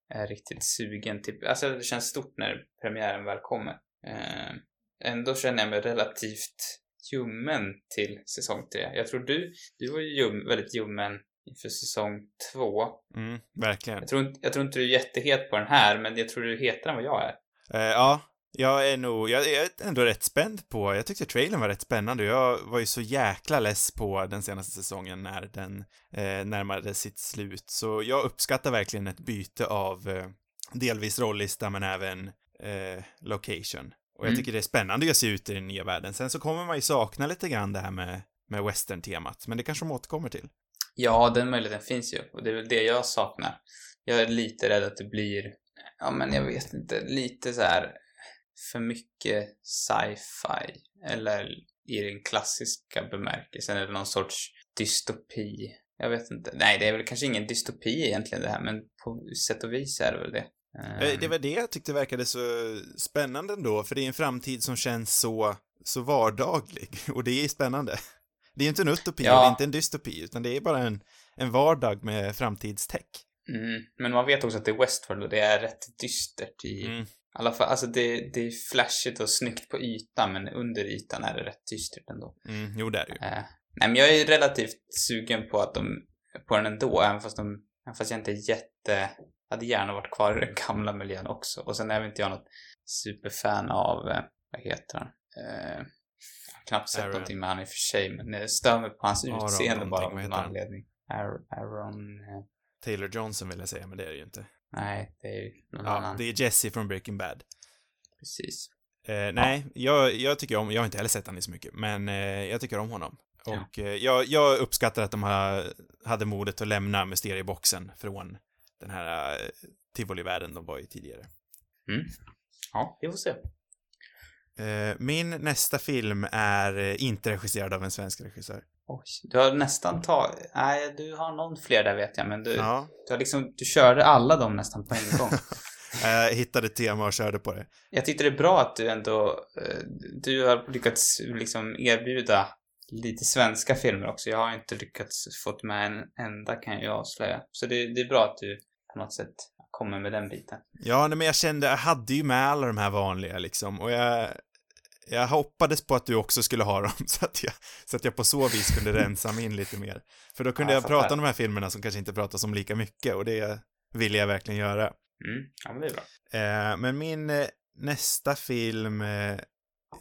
är riktigt sugen typ, alltså det känns stort när premiären väl kommer. Eh, ändå känner jag mig relativt ljummen till säsong 3. Jag tror du, du var ju ljum, väldigt ljummen inför säsong 2. Mm, verkligen. Jag tror, inte- jag tror inte du är jättehet på den här, men jag tror du är hetare än vad jag är. Eh, ja, jag är nog, jag, är ändå rätt spänd på, jag tyckte trailern var rätt spännande och jag var ju så jäkla less på den senaste säsongen när den eh, närmade sitt slut. Så jag uppskattar verkligen ett byte av eh, delvis rollista men även eh, location. Och jag Mm. tycker det är spännande att sig ut i den nya världen. Sen så kommer man ju sakna lite grann det här med, med western-temat, men det kanske de återkommer till. Ja, den möjligheten finns ju. Och det är väl det jag saknar. Jag är lite rädd att det blir, ja men jag vet inte, lite så här för mycket sci-fi. Eller i den klassiska bemärkelsen, eller någon sorts dystopi. Jag vet inte. Nej, det är väl kanske ingen dystopi egentligen det här, men på sätt och vis är det väl det. Eh, Det var det jag tyckte verkade så spännande ändå, för det är en framtid som känns så, så vardaglig. Och det är spännande. Det är inte en utopi Ja. och det är inte en dystopi, utan det är bara en, en vardag med framtidstech. Mm. Men man vet också att det är Westworld och det är rätt dystert i Mm. Alla fall. Alltså det, det är flashigt och snyggt på ytan, men under ytan är det rätt dystert ändå. Mm, jo, det är det ju. Eh, nej, men jag är relativt sugen på att de, på den ändå, även fast de, även fast jag inte är jätte, hade gärna varit kvar i den gamla miljön också. Och sen är väl inte jag något superfan av, eh, vad heter han? Eh, jag har knappt sett Aaron. någonting med han i och för sig, men jag stör mig på hans Aaron utseende bara av någon anledning. Aaron, Aaron eh, Taylor Johnson vill jag säga, men det är det ju inte. Nej, det är någon Ja, annan. det är Jesse från Breaking Bad. Precis. Eh, nej, jag, jag tycker om, jag har inte heller sett i så mycket, men eh, jag tycker om honom. Ja. Och eh, jag, jag uppskattar att de har, hade modet att lämna mysterieboxen från den här eh, tivolivärlden de var i tidigare. Ja, vi får se. Eh, min nästa film är eh, inte regisserad av en svensk regissör. Oj, du har nästan tagit... Nej, du har någon fler där vet jag, men du, Ja, du har liksom... Du körde alla dem nästan på en gång. jag hittade tema och körde på det. jag tyckte det är bra att du ändå... eh, Du har lyckats liksom erbjuda lite svenska filmer också. Jag har inte lyckats fått med en enda kan jag avslöja. Så det, det är bra att du på något sätt kommer med den biten. Ja, nej, men jag kände, jag hade ju med alla de här vanliga liksom, och jag, jag hoppades på att du också skulle ha dem, så att jag, så att jag på så vis kunde rensa mig in lite mer. För då kunde Ja, jag, jag prata om de här filmerna som kanske inte pratas om lika mycket, och det ville jag verkligen göra. Mm, ja men det är bra. Eh, men min eh, nästa film, eh,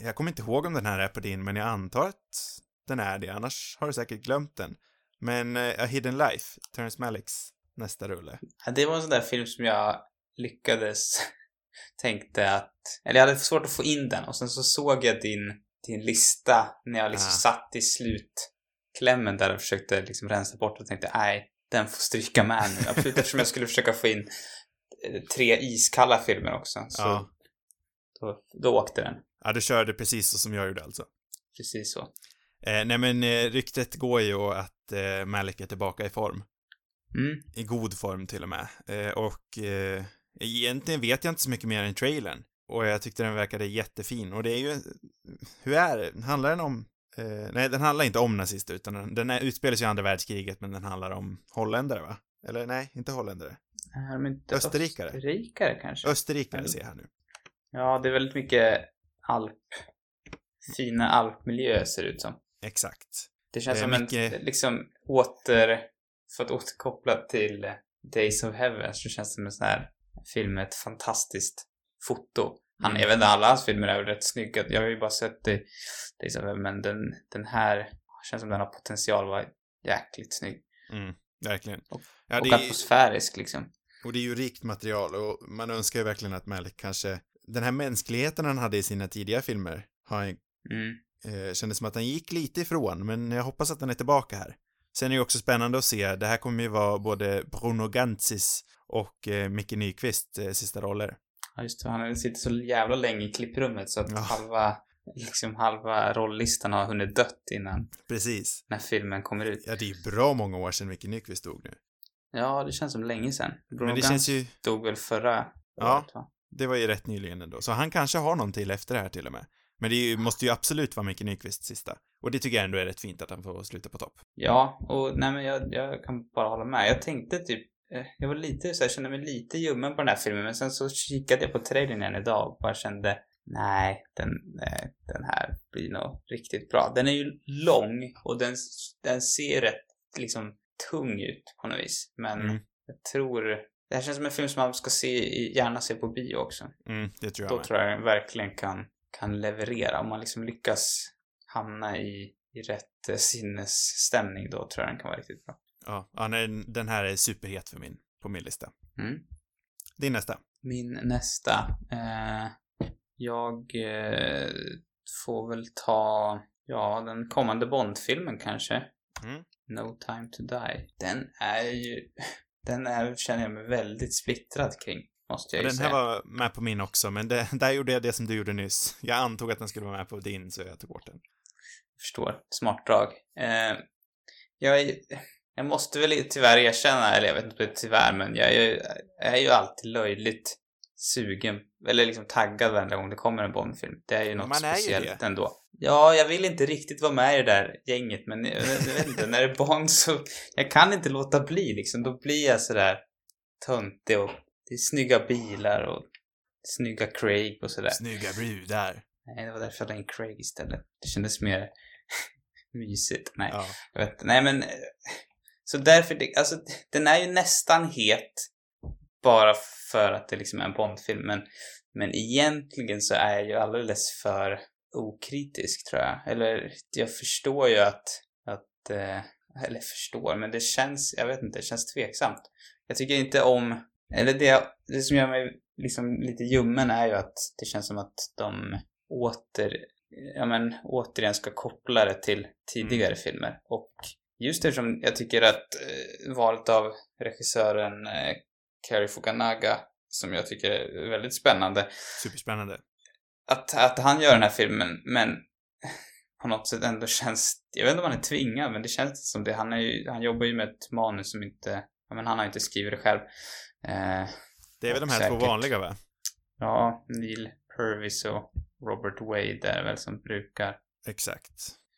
jag kommer inte ihåg om den här är på din, men jag antar att den är det, annars har du säkert glömt den. Men A Hidden Life, Terrence Malicks nästa rulle. Ja, det var en sån där film som jag lyckades tänkte att, eller jag hade svårt att få in den och sen så såg jag din, din lista när jag liksom Ah. satt i slutklämmen där och försökte liksom rensa bort och tänkte nej, den får stryka med nu. Absolut eftersom jag skulle försöka få in eh, tre iskalla filmer också. Så Ja. då, då åkte den. Ja, du körde precis så som jag gjorde alltså. Precis så. Eh, nej men eh, ryktet går ju att eh, Malik är tillbaka i form. Mm. I god form till och med. Eh, och eh, egentligen vet jag inte så mycket mer än trailern. Och jag tyckte den verkade jättefin. Och det är ju, hur är det? Handlar den om, eh, nej den handlar inte om nazister utan den, den är, utspelar sig i andra världskriget men den handlar om holländare va? Eller nej, inte holländare. Är de inte Österrikare. Österrikare kanske? Österrikare Mm. ser jag här nu. Ja, det är väldigt mycket alp. Fina alpmiljöer ser det ut som. Exakt. Det känns Eh, som mycket- en, liksom, åter... För att återkoppla till Days of Heaven så känns det som en sån här film med ett fantastiskt foto. Han, Mm. Jag vet inte, alla hans filmer är väl rätt snygga. Jag har ju bara sett det, of Heaven, men den, den här känns som den har potential att vara jäkligt snygg. Mm, verkligen. Och- Ja, och det är, atmosfärisk liksom. och det är ju rikt material och man önskar ju verkligen att Malik kanske, den här mänskligheten han hade i sina tidiga filmer, har han Mm. eh, kändes som att han gick lite ifrån, men jag hoppas att den är tillbaka här. Sen är det ju också spännande att se, det här kommer ju vara både Bruno Gantzis och eh, Micke Nyqvist eh, sista roller. Ja, just det. Han sitter så jävla länge i klipprummet så att Ja. halva, liksom halva rolllistan har hunnit dött innan Precis. när filmen kommer ut. Ja, det är ju bra många år sedan Micke Nyqvist dog nu. Ja, det känns som länge sedan. Bruno Men det känns ju, dog väl förra Ja. året, va? det var ju rätt nyligen ändå, så han kanske har någon till efter det här till och med. Men det ju, måste ju absolut vara Micke Nyqvists sista. Och det tycker jag ändå är rätt fint att han får sluta på topp. Ja, och nej men jag, jag kan bara hålla med. Jag tänkte typ, jag var lite så här, kände mig lite ljummen på den här filmen, men sen så kikade jag på trailern igen idag och bara kände, nej, den, nej, den här blir nog riktigt bra. Den är ju lång och den, den ser rätt liksom tung ut på något vis, men Mm. jag tror, det här känns som en film som man ska se, gärna se på bio också. Mm, det tror jag Då med. tror jag den verkligen kan, kan leverera. Om man liksom lyckas hamna i, i rätt eh, sinnesstämning då tror jag den kan vara riktigt bra. Ja, ja nej, den här är superhet för min, på min lista. Mm. Din nästa. Min nästa. Eh, jag eh, får väl ta, ja, den kommande Bond-filmen kanske. Mm. No time to die. Den är ju... Den är, känner jag mig väldigt splittrad kring. Måste jag ju Den säga. här var med på min också, men det, där gjorde jag det som du gjorde nyss. Jag antog att den skulle vara med på din, så jag tog bort den. förstår. Smart drag. Eh, jag, är, jag måste väl tyvärr erkänna, eller jag vet inte tyvärr, men jag är, ju- jag är ju alltid löjligt sugen, eller liksom taggad varenda gång det kommer en Bondfilm. Det är ju något Man är ju speciellt det. ändå. Ja, jag vill inte riktigt vara med i det där gänget, men jag, jag vet inte, när det är Bond så, jag kan inte låta bli liksom. Då blir jag sådär töntig och det är snygga bilar och snygga Craig och sådär. Snygga brudar. Nej, det var därför jag la in Craig istället. Det kändes mer mysigt. Nej, Ja. jag vet. Nej, men... Så därför, det, alltså, den är ju nästan het bara för att det liksom är en Bondfilm, men, men egentligen så är jag ju alldeles för okritisk, tror jag. Eller, jag förstår ju att, att eh, eller förstår, men det känns, jag vet inte, det känns tveksamt. Jag tycker inte om, eller det, det som gör mig liksom lite ljummen är ju att det känns som att de åter, ja men återigen ska koppla det till tidigare filmer. Och just eftersom jag tycker att eh, valet av regissören eh, Cary Fukunaga, som jag tycker är väldigt spännande, Superspännande. att, att han gör den här filmen, men på något sätt ändå känns, jag vet inte om han är tvingad, men det känns som det. Han, är ju, han jobbar ju med ett manus som inte, ja men han har inte skrivit det själv. Eh, Det är väl de här Säkert. två vanliga, va? ja, Neil Purvis och Robert Wade är väl som brukar. Exakt.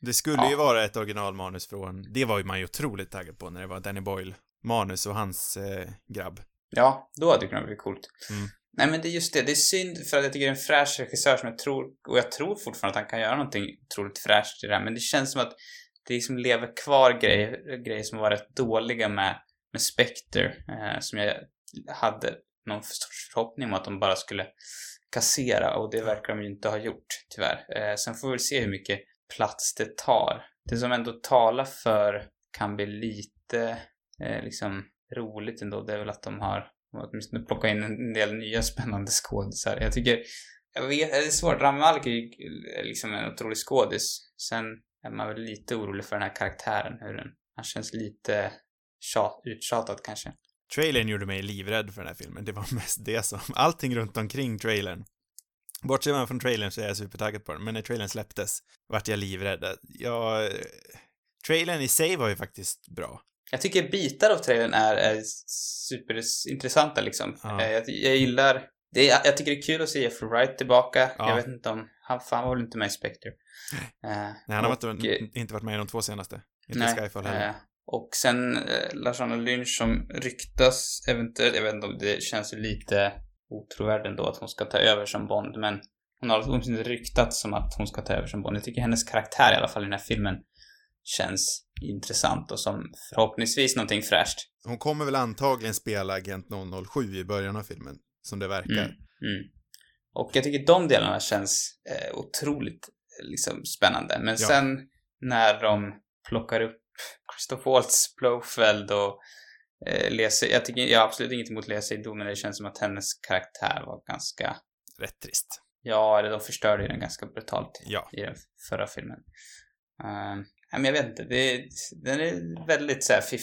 Det skulle Ja. ju vara ett originalmanus från, det var ju man ju otroligt taggad på när det var Danny Boyle-manus och hans eh, grabb. Ja, då hade det kunnat bli coolt. Mm. Nej men det är just det, det är synd för att jag tycker det är en fräsch regissör som jag tror, och jag tror fortfarande att han kan göra någonting otroligt fräscht i det här, men det känns som att det liksom lever kvar grejer, grejer som var rätt dåliga med, med Spectre, eh, som jag hade någon sorts förhoppning om att de bara skulle kassera och det verkar de ju inte ha gjort, tyvärr. Eh, sen får vi väl se hur mycket plats det tar. Det som ändå talar för kan bli lite eh, liksom roligt ändå, det är väl att de har åtminstone plockat in en del nya spännande skådisar. Jag tycker, jag vet, det är svårt. Rami Malek är ju eh, liksom en otrolig skådis. Sen är man väl lite orolig för den här karaktären, hur den, han känns lite tjat, uttjatad kanske. Trailern gjorde mig livrädd för den här filmen. Det var mest det som, allting runt omkring trailern. Bortser man från trailern så är jag supertaggad på den, men när trailern släpptes vart jag livrädd. Jag... Trailern i sig var ju faktiskt bra. Jag tycker bitar av trailern är, är superintressanta liksom. Ja. Eh, Jag, jag gillar, det är, jag tycker det är kul att se Jeffrey Wright tillbaka. Ja. Jag vet inte om, han, fan var väl inte med i Spectre. Eh, Nej, han har och, varit, eh, inte varit med i de två senaste. Inte Nej, Skyfall heller. eh, och sen eh, Lashana Lynch som ryktas eventuellt, jag vet inte om det känns ju lite otrovärdigt ändå att hon ska ta över som Bond, men hon har åtminstone ryktats som att hon ska ta över som Bond. Jag tycker hennes karaktär i alla fall i den här filmen känns intressant och som förhoppningsvis någonting fräscht. Hon kommer väl antagligen spela Agent 007 i början av filmen, som det verkar. Mm, mm. Och jag tycker de delarna känns eh, otroligt eh, liksom, spännande. Men Ja. sen när de plockar upp Christoph Waltz Blofeld och eh, jag tycker, jag har absolut inget emot Lesa i men det känns som att hennes karaktär var ganska, Rätt trist. ja, eller de förstörde ju den ganska brutalt Ja. i den förra filmen. Uh, men jag vet inte, det, den är väldigt så här 50-50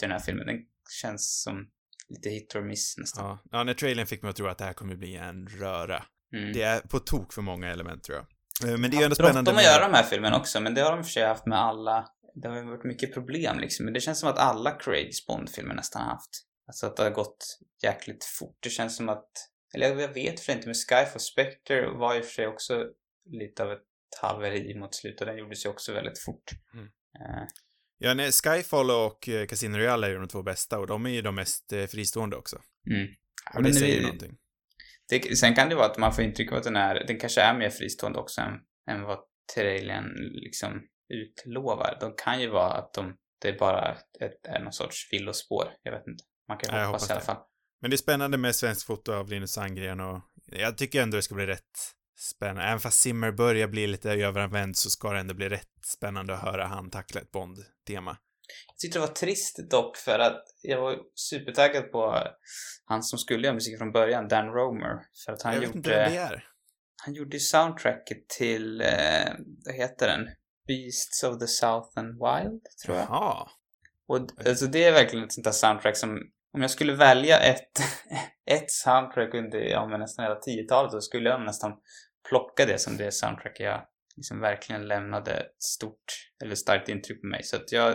den här filmen. Den känns som lite hit or miss nästan. Ja. ja, när trailern fick mig att tro att det här kommer bli en röra. Mm. Det är på tok för många element, tror jag. Eh, Men det är ju ändå Bråttom spännande att göra de här filmerna också, men det har de för sig haft med alla. Det har ju varit mycket problem liksom, men det känns som att alla Craigs Bond-filmer nästan haft. Alltså att det har gått jäkligt fort. Det känns som att, eller jag vet för inte, men Skyfall Spectre var i och för sig också lite av ett haveri mot slutet. Den gjordes ju också väldigt fort. Mm. Eh, Ja, nej, Skyfall och eh, Casino Royale är ju de två bästa och de är ju de mest eh, fristående också. mm. Och det säger ju någonting. Det, sen kan det vara att man får intryck av att den är, den kanske är mer fristående också än, än vad trailern liksom utlovar. De kan ju vara att de, det är bara ett, är någon sorts villospår. Jag vet inte. Man kan jag hoppas, i alla fall. Men det är spännande med svensk foto av Linus Sandgren och jag tycker ändå det ska bli rätt spännande. Även fast Zimmer börjar bli lite överanvänd så ska det ändå bli rätt spännande att höra han tackla ett Bond-tema. Jag tyckte det var trist dock för att jag var supertaggad på han som skulle göra musik från början, Dan Romer. För att han jag vet inte vem det gjorde, är. han gjorde ju soundtracket till, eh, vad heter den? Beasts of the Southern Wild, tror jag. Jaha. Och alltså det är verkligen ett sånt där soundtrack som, om jag skulle välja ett, ett soundtrack under, ja men nästan hela 10-talet, då skulle jag nästan plocka det som det soundtrack jag liksom verkligen lämnade ett stort, eller starkt intryck på mig. Så att jag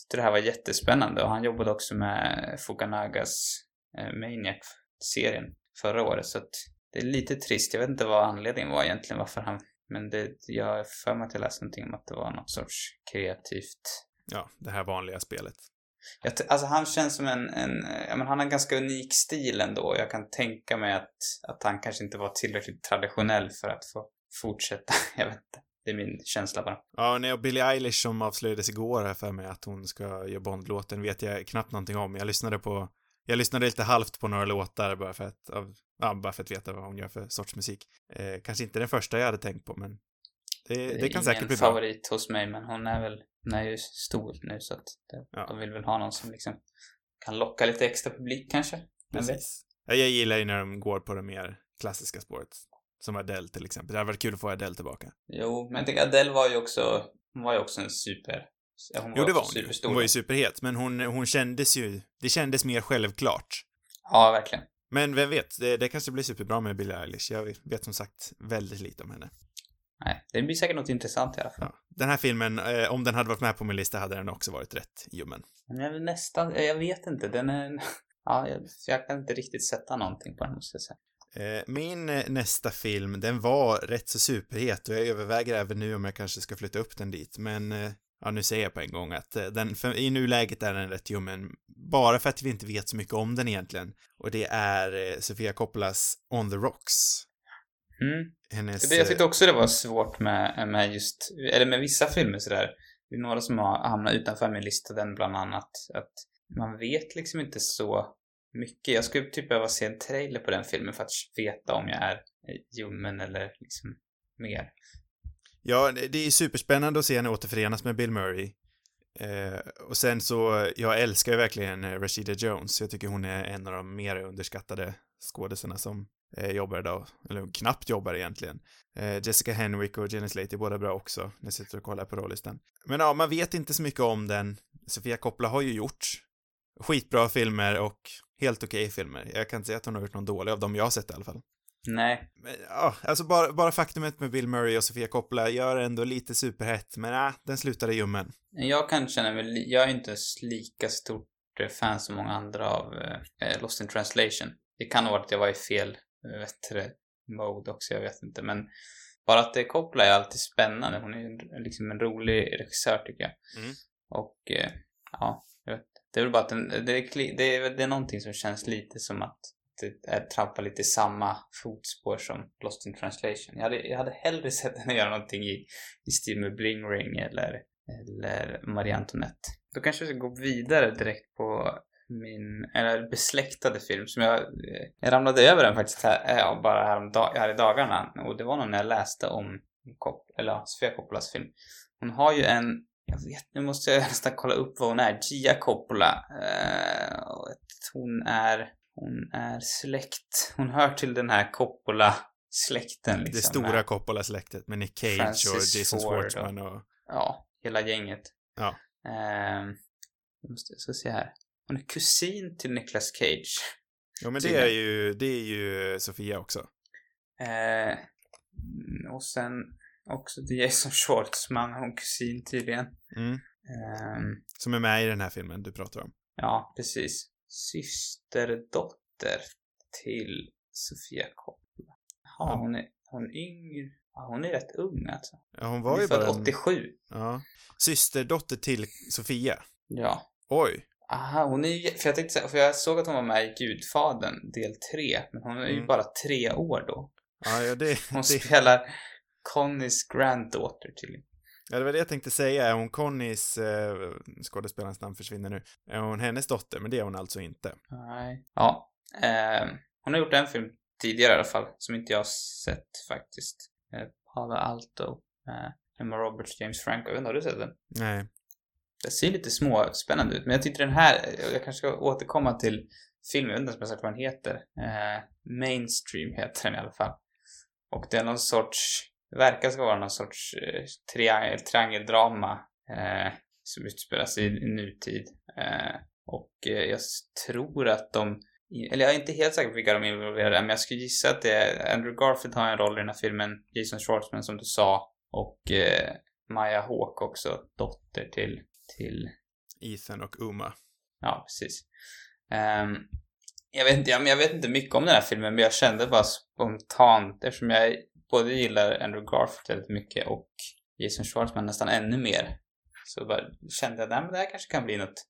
tyckte det här var jättespännande och han jobbade också med Fukanagas eh, Maniac-serien förra året så att det är lite trist. Jag vet inte vad anledningen var egentligen varför han, men det, jag har för mig att jag läste någonting om att det var något sorts kreativt Ja, det här vanliga spelet. jag alltså han känns som en, en ja, men han har en ganska unik stil ändå. Jag kan tänka mig att, att han kanske inte var tillräckligt traditionell för att få fortsätta. Jag vet inte. Det är min känsla bara. Ja, och när jag Billie Eilish som avslöjades igår här för mig att hon ska göra Bond-låten vet jag knappt någonting om. Jag lyssnade på, jag lyssnade lite halvt på några låtar bara för att, av, ja, bara för att veta vad hon gör för sorts musik. Eh, kanske inte den första jag hade tänkt på, men det, det, är kan säkert ingen bli bra. favorit hos mig, men hon är väl, hon är ju stor nu så att det, Ja. de vill väl ha någon som liksom kan locka lite extra publik kanske. Precis. Ja, jag gillar ju när de går på det mer klassiska spåret. Som Adele till exempel. Det hade varit kul att få Adele tillbaka. Jo, men jag tänker Adele var ju också, hon var ju också en super, hon Jo, det var hon ju. Hon var ju superhet, men hon, hon kändes ju, det kändes mer självklart. Ja, verkligen. Men vem vet, det, det kanske blir superbra med Billie Eilish. Jag vet som sagt väldigt lite om henne. Nej, det blir säkert något intressant i alla fall. Ja. Den här filmen, eh, om den hade varit med på min lista hade den också varit rätt ljummen. Men nästan, jag vet inte, den är... Ja, jag, jag kan inte riktigt sätta någonting på den måste jag säga. Eh, min eh, nästa film, den var rätt så superhet och jag överväger även nu om jag kanske ska flytta upp den dit, men eh, ja, nu säger jag på en gång att eh, den, för, i nuläget är den rätt ljummen, bara för att vi inte vet så mycket om den egentligen. Och det är eh, Sofia Coppolas On the Rocks. Mm. Hennes... Jag eh, tyckte också det var svårt med, med just, eller med vissa filmer sådär. Det är några som har hamnat utanför min lista, den bland annat. Att man vet liksom inte så mycket. Jag skulle typ behöva se en trailer på den filmen för att veta om jag är eh, ljummen eller liksom mer. Ja, det är superspännande att se henne återförenas med Bill Murray. Eh, och sen så, jag älskar ju verkligen eh, Rashida Jones. Jag tycker hon är en av de mer underskattade skådisarna som eh, jobbar idag. Eller knappt jobbar egentligen. Eh, Jessica Henwick och Jenny Slate är båda bra också, när jag sitter och kollar på rollistan. Men ja, man vet inte så mycket om den. Sofia Coppola har ju gjort skitbra filmer och helt okej filmer. Jag kan inte säga att hon har gjort någon dålig av dem jag har sett i alla fall. Nej, Men, Ja, alltså bara, bara faktumet med Bill Murray och Sofia Coppola gör ändå lite superhett, men äh, den slutade ljummen. jag kan känna mig, jag är inte lika stort eh, fan som många andra av eh, Lost in translation. Det kan ha varit att jag var i fel, eh, det, mode också, jag vet inte, men bara att det är Coppola är alltid spännande. Hon är liksom en rolig regissör tycker jag. Mm. Och eh, ja, jag vet. Det är väl bara att den, det, är, det, är, det är någonting som känns lite som att Eh, trampar lite i samma fotspår som Lost in translation. Jag hade, jag hade hellre sett henne göra någonting i, i stil med Bling Ring eller, eller Marie Antoinette. Då kanske vi ska gå vidare direkt på min, eller besläktade film som jag, eh, jag ramlade över den faktiskt här, eh, ja, bara här, dag, här i dagarna. Och det var nog när jag läste om Cop, eller ja, Sofia Coppolas film. Hon har ju en, jag vet, nu måste jag nästan kolla upp vad hon är. Gia Coppola. Eh, hon är, hon är släkt. Hon hör till den här Coppola-släkten liksom. det stora Coppola-släktet med Nick Cage Francis och Jason Ford Schwartzman och... Ja, hela gänget. Ja. Ehm, jag måste, jag ska se här. Hon är kusin till Nicolas Cage. Ja, men det är ju, det är ju Sofia också. Mm, och sen också till Jason Schwartzman, hon kusin tydligen. Mm. Ehm, Som är med i den här filmen du pratar om. ja, precis. Systerdotter till Sofia Coppola. Ja, hon är, hon är yngre. Ja, hon är rätt ung alltså. Ja, hon Hon var är ju bara en... 87. Ja. Systerdotter till Sofia. Ja. Oj. Aha, hon är ju, för jag tänkte säga, för jag såg att hon var med i Gudfadern del 3, men hon är ju Mm. bara tre år då. Ja, ja, det, Hon det, spelar Connys granddaughter tydligen. Ja, det var det jag tänkte säga. Är hon Connys, eh, skådespelarens namn försvinner nu, är hon hennes dotter? Men det är hon alltså inte. Nej. Ja. ehm, hon har gjort en film tidigare i alla fall, som inte jag har sett faktiskt. Eh, Palo Alto. Eh, Emma Roberts, James Franco. Jag vet inte, har du sett den? Nej. Det ser lite småspännande ut, men jag tyckte den här, jag kanske ska återkomma till filmen, jag vet inte ens om jag sagt vad den heter. Eh, Mainstream heter den i alla fall. Och det är någon sorts det verkar ska vara någon sorts eh, triangel, triangeldrama eh, som utspelar sig i nutid. Eh, och eh, jag tror att de, eller jag är inte helt säker på vilka de är involverade men jag skulle gissa att det är Andrew Garfield har en roll i den här filmen, Jason Schwartzman som du sa, och eh, Maya Hawke också, dotter till, till Ethan och Uma. Ja, precis. Um, jag, vet inte, jag, jag vet inte mycket om den här filmen, men jag kände bara spontant, eftersom jag både gillar Andrew Garfield väldigt mycket och Jason Schwartzman nästan ännu mer, så bara kände jag att det här kanske kan bli något,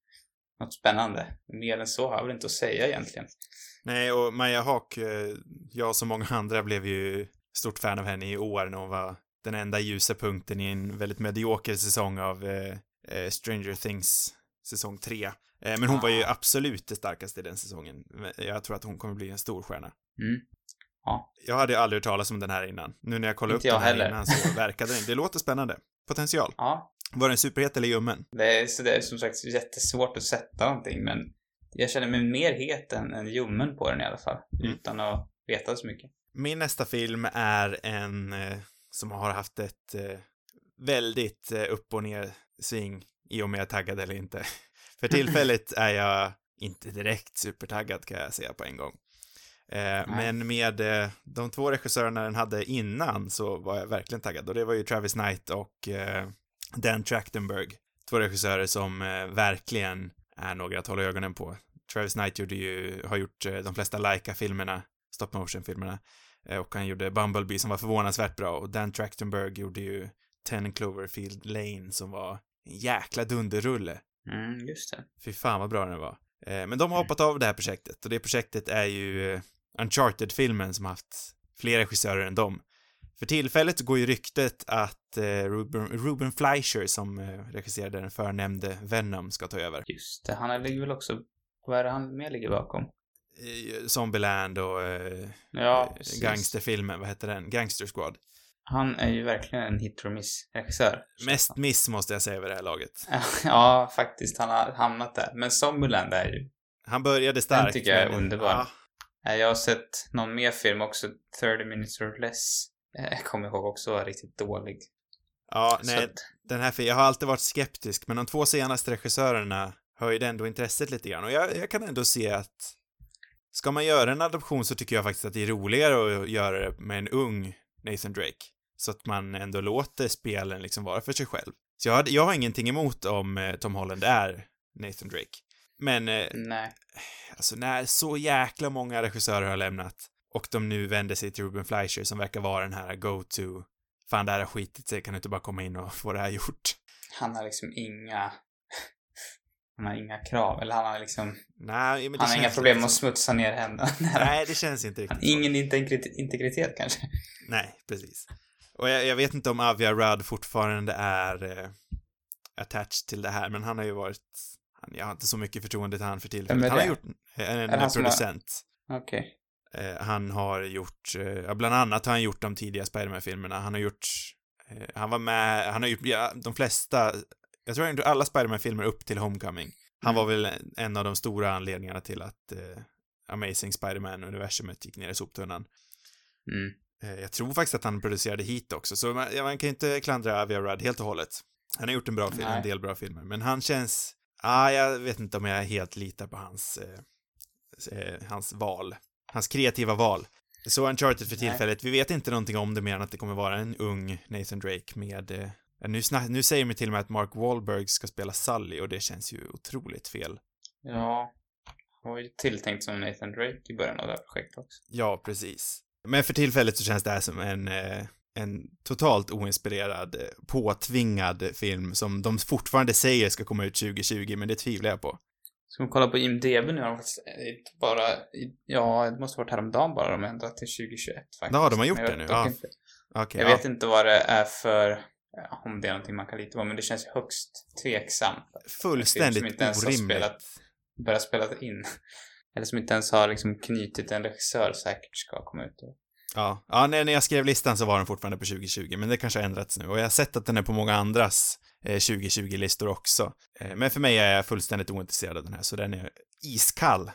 något spännande. Mer än så har jag väl inte att säga egentligen. Nej, och Maja Haak, eh, jag som många andra blev ju stort fan av henne i år när hon var den enda ljusa punkten i en väldigt medioker säsong av eh, eh Stranger Things säsong 3. Eh, men hon ah. var ju ah. absolut det starkaste i den säsongen. Jag tror att hon kommer bli en stor stjärna. Mm. Ja. Jag hade aldrig hört talas om den här innan. Nu när jag kollade Inte upp den här heller. innan så verkade den. Det låter spännande. Potential. Ja. Var den superhet eller ljummen? Det är, så det är som sagt jättesvårt att sätta någonting, men jag känner mig mer het än, än ljummen på den i alla fall. Mm. Utan att veta så mycket. Min nästa film är en eh, som har haft ett eh, väldigt eh, upp och ner sving i om jag är taggad eller inte. För tillfället är jag inte direkt supertaggad kan jag säga på en gång. Eh, men med eh, de två regissörerna den hade innan så var jag verkligen taggad och det var ju Travis Knight och eh, Dan Trachtenberg. Två regissörer som eh, verkligen är några att hålla ögonen på. Travis Knight gjorde ju, har gjort eh, de flesta Laika-filmerna, stop motion-filmerna. Och han gjorde Bumblebee som var förvånansvärt bra och Dan Trachtenberg gjorde ju Ten Cloverfield Lane som var en jäkla dunderrulle. Mm, just det. Fy fan vad bra den var. Men de har hoppat av det här projektet och det projektet är ju Uncharted-filmen som haft fler regissörer än dem. För tillfället går ju ryktet att eh, Ruben, Ruben Fleischer som regisserade den förnämnde Venom ska ta över. Just det, han ligger väl också, vad är det han mer ligger bakom? Zombieland och ja, gangsterfilmen, vad heter den? Gangster Squad. Han är ju verkligen en hit or miss-regissör. Mest miss måste jag säga vid det här laget. ja, faktiskt. Han har hamnat där. Men Zombieland är ju... Han började starkt. Den tycker jag är underbar. Ja. Jag har sett någon mer film också, 30 minutes or less. Jag eh, kommer ihåg också var riktigt dålig. Ja, nej, att... den här filmen, jag har alltid varit skeptisk, men de två senaste regissörerna höjde ändå intresset lite grann och jag, jag kan ändå se att ska man göra en adoption så tycker jag faktiskt att det är roligare att göra det med en ung Nathan Drake. Så att man ändå låter spelen liksom vara för sig själv. Så jag har, jag har ingenting emot om eh, Tom Holland är Nathan Drake. Men, eh, Nej. alltså när så jäkla många regissörer har lämnat och de nu vänder sig till Ruben Fleischer som verkar vara den här go-to, fan det här har skitit sig, kan du inte bara komma in och få det här gjort? Han har liksom inga, han har inga krav, eller han har liksom... Nej, men det Han har inga problem med att smutsa ner händerna. Nej, det känns inte riktigt Ingen integritet, integritet kanske? Nej, precis. Och jag, jag, vet inte om Avia Rudd fortfarande är eh, attached till det här, men han har ju varit, han, jag har inte så mycket förtroende till han för tillfället. Han har gjort, en, en producent. Har... Okej. Okay. Eh, han har gjort, eh, bland annat har han gjort de tidiga Spiderman-filmerna. Han har gjort, eh, han var med, han har gjort, ja, de flesta, jag tror han gjort alla Spiderman-filmer upp till Homecoming. Han mm. var väl en av de stora anledningarna till att eh, Amazing Spiderman-universumet gick ner i soptunnan. Mm. Eh, jag tror faktiskt att han producerade Heat också, så man, ja, man kan inte klandra Avia Rudd helt och hållet. Han har gjort en bra film, en del bra filmer, men han känns, ah, jag vet inte om jag helt litar på hans, eh, eh hans val, hans kreativa val. Så Uncharted för tillfället, Nej. vi vet inte någonting om det mer än att det kommer vara en ung Nathan Drake med, eh, nu, nu säger de till och med att Mark Wahlberg ska spela Sully och det känns ju otroligt fel. Ja, han var ju tilltänkt som Nathan Drake i början av det här projektet också. Ja, precis. Men för tillfället så känns det här som en, eh, en totalt oinspirerad, påtvingad film som de fortfarande säger ska komma ut 2020, men det tvivlar jag på. Ska man kolla på IMDB nu har de faktiskt eh, bara, ja, det måste varit häromdagen bara de ändrat till 2021 faktiskt. Ja, de har gjort det nu? Ja. Inte, okay, jag ja. vet inte vad det är för, ja, om det är någonting man kan lita på, men det känns högst tveksamt. Fullständigt orimligt. Som inte ens har spelat, börjat spela in eller som inte ens har liksom knutit en regissör säkert ska komma ut. Ja, ja när, när jag skrev listan så var den fortfarande på 2020, men det kanske har ändrats nu och jag har sett att den är på många andras eh, 2020-listor också. Eh, men för mig är jag fullständigt ointresserad av den här, så den är iskall.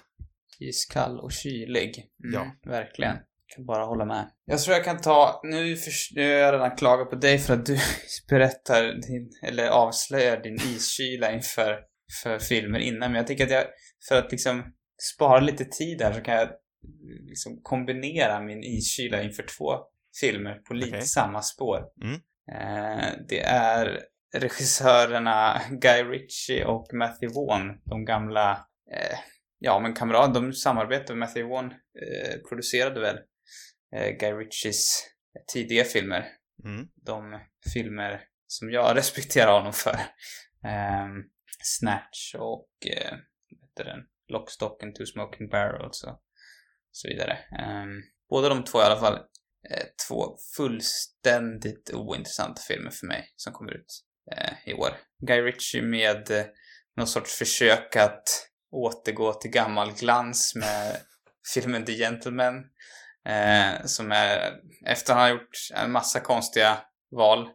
Iskall och kylig. Mm, ja. Verkligen. kan bara hålla med. Jag tror jag kan ta, nu, för, nu har jag redan klagat på dig för att du berättar din, eller avslöjar din iskyla inför för filmer innan. Men jag tycker att jag, för att liksom spara lite tid här så kan jag liksom kombinera min iskyla inför två filmer på lite Okej. samma spår. Mm. Eh, det är regissörerna Guy Ritchie och Matthew Vaughn, de gamla, eh, ja men kamrater, de samarbetade. Matthew Vaughn eh, producerade väl Guy Ritchies tidiga filmer. Mm. De filmer som jag respekterar honom för. Ehm, Snatch och vad heter den? Lock, Stock and Two Smoking Barrels och så vidare. Ehm, båda de två i alla fall eh, två fullständigt ointressanta filmer för mig som kommer ut eh, i år. Guy Ritchie med eh, någon sorts försök att återgå till gammal glans med filmen The Gentleman. Eh, som är, efter han har gjort en massa konstiga val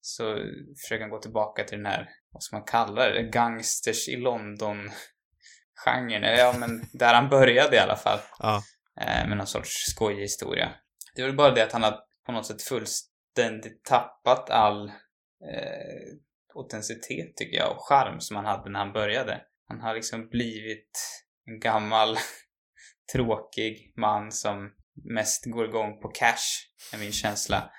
så försöker han gå tillbaka till den här, vad ska man kalla det, gangsters i London-genren. Ja, men där han började i alla fall. Ja. Eh, med någon sorts skojig historia. Det är väl bara det att han har på något sätt fullständigt tappat all eh, autenticitet tycker jag och charm som han hade när han började. Han har liksom blivit en gammal tråkig man som mest går igång på cash, är min känsla.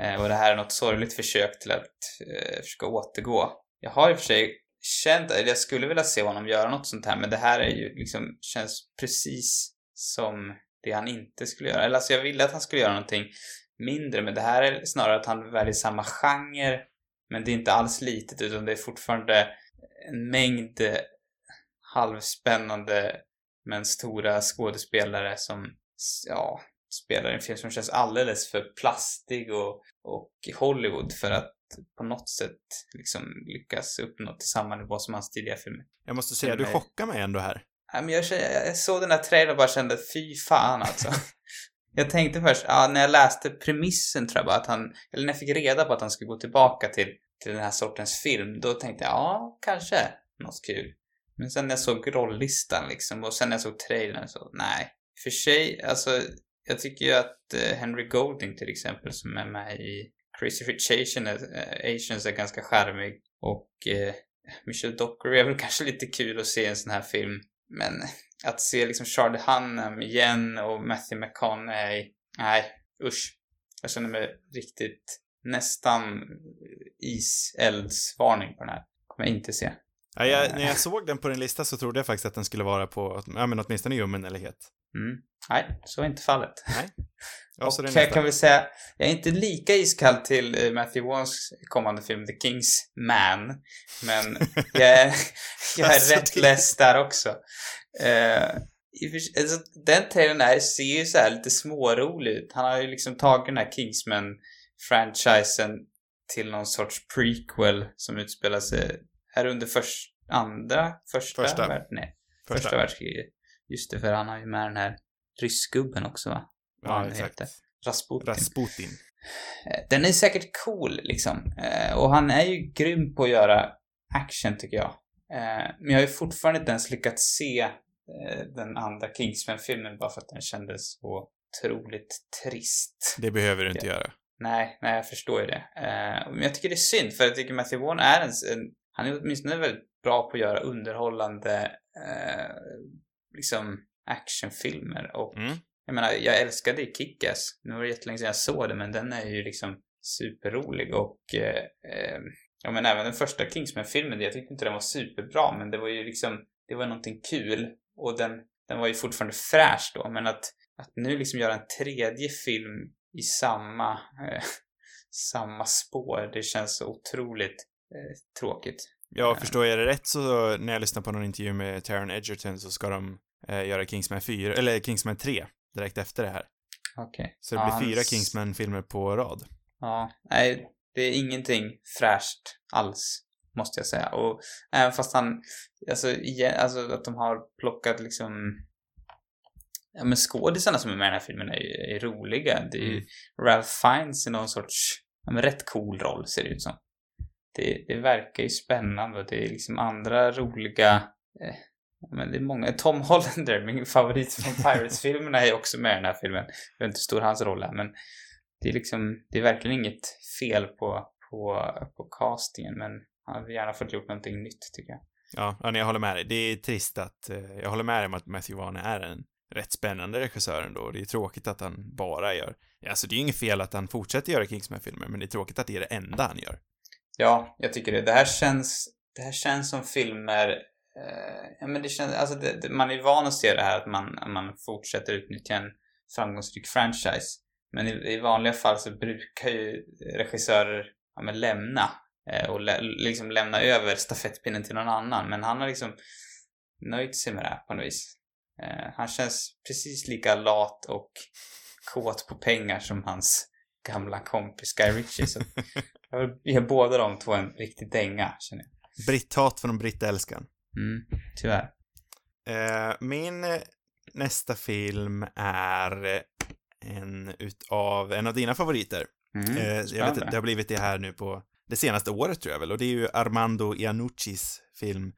Eh, och det här är något sorgligt försök till att eh, försöka återgå. Jag har i och för sig känt, eller jag skulle vilja se honom göra något sånt här, men det här är ju liksom, känns precis som det han inte skulle göra. Eller alltså jag ville att han skulle göra någonting mindre, men det här är snarare att han väljer samma genre, men det är inte alls litet, utan det är fortfarande en mängd halvspännande men stora skådespelare som, ja, spelar en film som känns alldeles för plastig och, och Hollywood för att på något sätt liksom lyckas uppnå till samma nivå som hans tidiga filmer. Jag måste säga, du chockar mig ändå här. Men jag, jag såg den här trailern och bara kände fy fan alltså. jag tänkte först, ja, när jag läste premissen tror jag bara att han, eller när jag fick reda på att han skulle gå tillbaka till, till den här sortens film, då tänkte jag ja, kanske något kul. Men sen när jag såg rollistan liksom och sen när jag såg trailern så, nej. För sig, alltså, jag tycker ju att eh, Henry Golding till exempel som är med i Crazy Rich eh, Asians är ganska charmig och eh, Michelle Dockery är väl kanske lite kul att se i en sån här film. Men att se liksom Charlie Hunnam igen och Matthew McConaughey, nej, usch. Jag känner mig riktigt nästan iseldsvarning på den här. Kommer jag inte se. Ja, jag, när jag såg den på din lista så trodde jag faktiskt att den skulle vara på, ja men åtminstone ljummen eller het. Mm. Nej, så är inte fallet. Nej. Och jag nästa. kan väl säga, jag är inte lika iskall till eh, Matthew Vaughns kommande film The King's Man. Men jag är, jag är Alltså, rätt less där också. För sig- alltså, den trailern här ser ju så här lite smårolig ut. Han har ju liksom tagit den här Kingsman-franchisen till någon sorts prequel som utspelar sig här under först, andra, första, Första. värld- nej, första. Första. världskriget. Just det, för han har ju med den här ryssgubben också va? Vad Ja, exakt. heter. Rasputin. Rasputin. Eh, Den är säkert cool liksom. Eh, Och han är ju grym på att göra action tycker jag. Eh, Men jag har ju fortfarande inte ens lyckats se den andra Kingsman-filmen bara för att den kändes så otroligt trist. Det behöver du inte göra. Nej, nej jag förstår ju det. Men jag tycker det är synd för jag tycker Matthew Vaughn är en, en han är åtminstone väldigt bra på att göra underhållande liksom actionfilmer och Mm. jag menar, jag älskade ju Kick-Ass. Nu var det jättelänge sedan jag såg det, men den är ju liksom superrolig och eh, eh, ja men även den första Kingsman-filmen, jag tyckte inte den var superbra, men det var ju liksom, det var någonting kul och den, den var ju fortfarande fräsch då, men att, att nu liksom göra en tredje film i samma, eh, samma spår, det känns så otroligt eh, tråkigt. Ja, Eh. förstår jag det rätt så när jag lyssnar på någon intervju med Taron Egerton så ska de eh, göra Kingsman 4, eller Kingsman 3 direkt efter det här. Okej. Så det Ja, blir han- fyra Kingsman-filmer på rad. Ja, nej, det är ingenting fräscht alls, måste jag säga. Och även fast han, alltså, igen, alltså att de har plockat liksom, ja men skådisarna som är med i den här filmen är, är roliga. Det är ju Mm. Ralph Fiennes i någon sorts, ja men rätt cool roll ser det ut som. Det, det verkar ju spännande och det är liksom andra roliga, eh, men det är många. Tom Hollander, min favorit från Pirates-filmerna, är också med i den här filmen. Jag vet inte hur stor hans roll är, men det är liksom, det är verkligen inget fel på, på, på castingen, men han hade gärna fått gjort någonting nytt, tycker jag. Ja, ja jag håller med dig. Det är trist att, eh, jag håller med dig om att Matthew Vaughn är en rätt spännande regissör ändå. Det är tråkigt att han bara gör, alltså det är ju inget fel att han fortsätter göra Kingsman-filmer, men det är tråkigt att det är det enda han gör. Ja, jag tycker det. Det här känns, det här känns som filmer eh, ja, men det känns, alltså det, det, man är van att se det här att man, man fortsätter utnyttja en framgångsrik franchise. Men i, i vanliga fall så brukar ju regissörer ja, men lämna eh, och lä, liksom lämna över stafettpinnen till någon annan. Men han har liksom nöjt sig med det här på något vis. Eh, han känns precis lika lat och kåt på pengar som hans gamla kompis Guy Ritchie. Så jag vill ge båda de två en riktig dänga, känner jag. Britthat från brittälskan. Mm, tyvärr. Eh, min nästa film är en utav, en av dina favoriter. Mm, eh, jag vet, spännande. det har blivit det här nu på det senaste året tror jag väl, och det är ju Armando Iannuccis film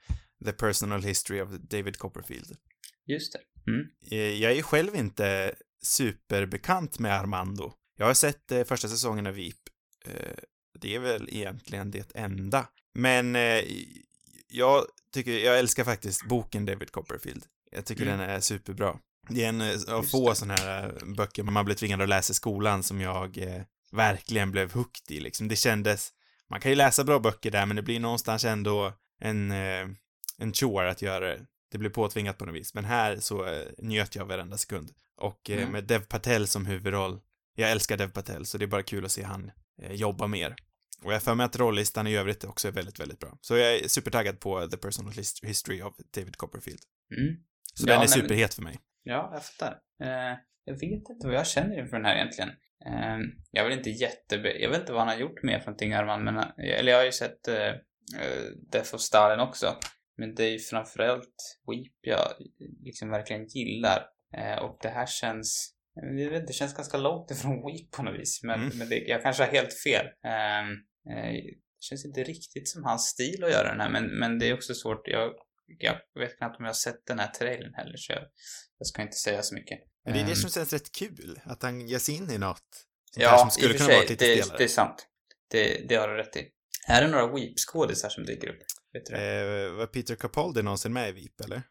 The Personal History of David Copperfield. Just det. Mm. Eh, jag är själv inte superbekant med Armando. Jag har sett eh, första säsongen av VIP. Eh, det är väl egentligen det enda. Men eh, jag tycker, jag älskar faktiskt boken David Copperfield. Jag tycker Mm. den är superbra. Det är en eh, av få sådana här eh, böcker man blir tvingad att läsa i skolan som jag eh, verkligen blev hooked i liksom. Det kändes, man kan ju läsa bra böcker där men det blir någonstans ändå en, eh, en chore att göra det. Det blir påtvingat på något vis. Men här så eh, njöt jag varenda sekund. Och eh, Mm. med Dev Patel som huvudroll, jag älskar Dev Patel så det är bara kul att se han eh, jobba mer. Och jag för mig att rollistan i övrigt också är väldigt, väldigt bra. Så jag är supertaggad på The Personal Hist- History of David Copperfield. Mm. Så Ja, den är nej, men- superhet för mig. Ja, jag fattar. Eh, jag vet inte vad jag känner inför den här egentligen. Eh, jag väl inte jätte... Jag vet inte vad han har gjort mer för någonting, Arman, men... han- Eller jag har ju sett eh, eh, Death of Stalin också. Men det är ju framförallt Weep jag liksom verkligen gillar. Eh, och det här känns... Det känns ganska långt ifrån Weep på något vis. Men, Mm. men det, jag kanske har helt fel. Eh, eh, det känns inte riktigt som hans stil att göra den här, men, men det är också svårt. Jag, jag vet knappt om jag har sett den här trailern heller, så jag, jag ska inte säga så mycket. Men det är det Ehm, som känns rätt kul, att han ger sig in i något sånt Ja, som i skulle för kunna sig, vara det, det är sant. Det, det har du rätt i. Är det några Weep-skådisar som dyker upp? Vet du det? Eh, var Peter Capaldi någonsin med i VIP, eller?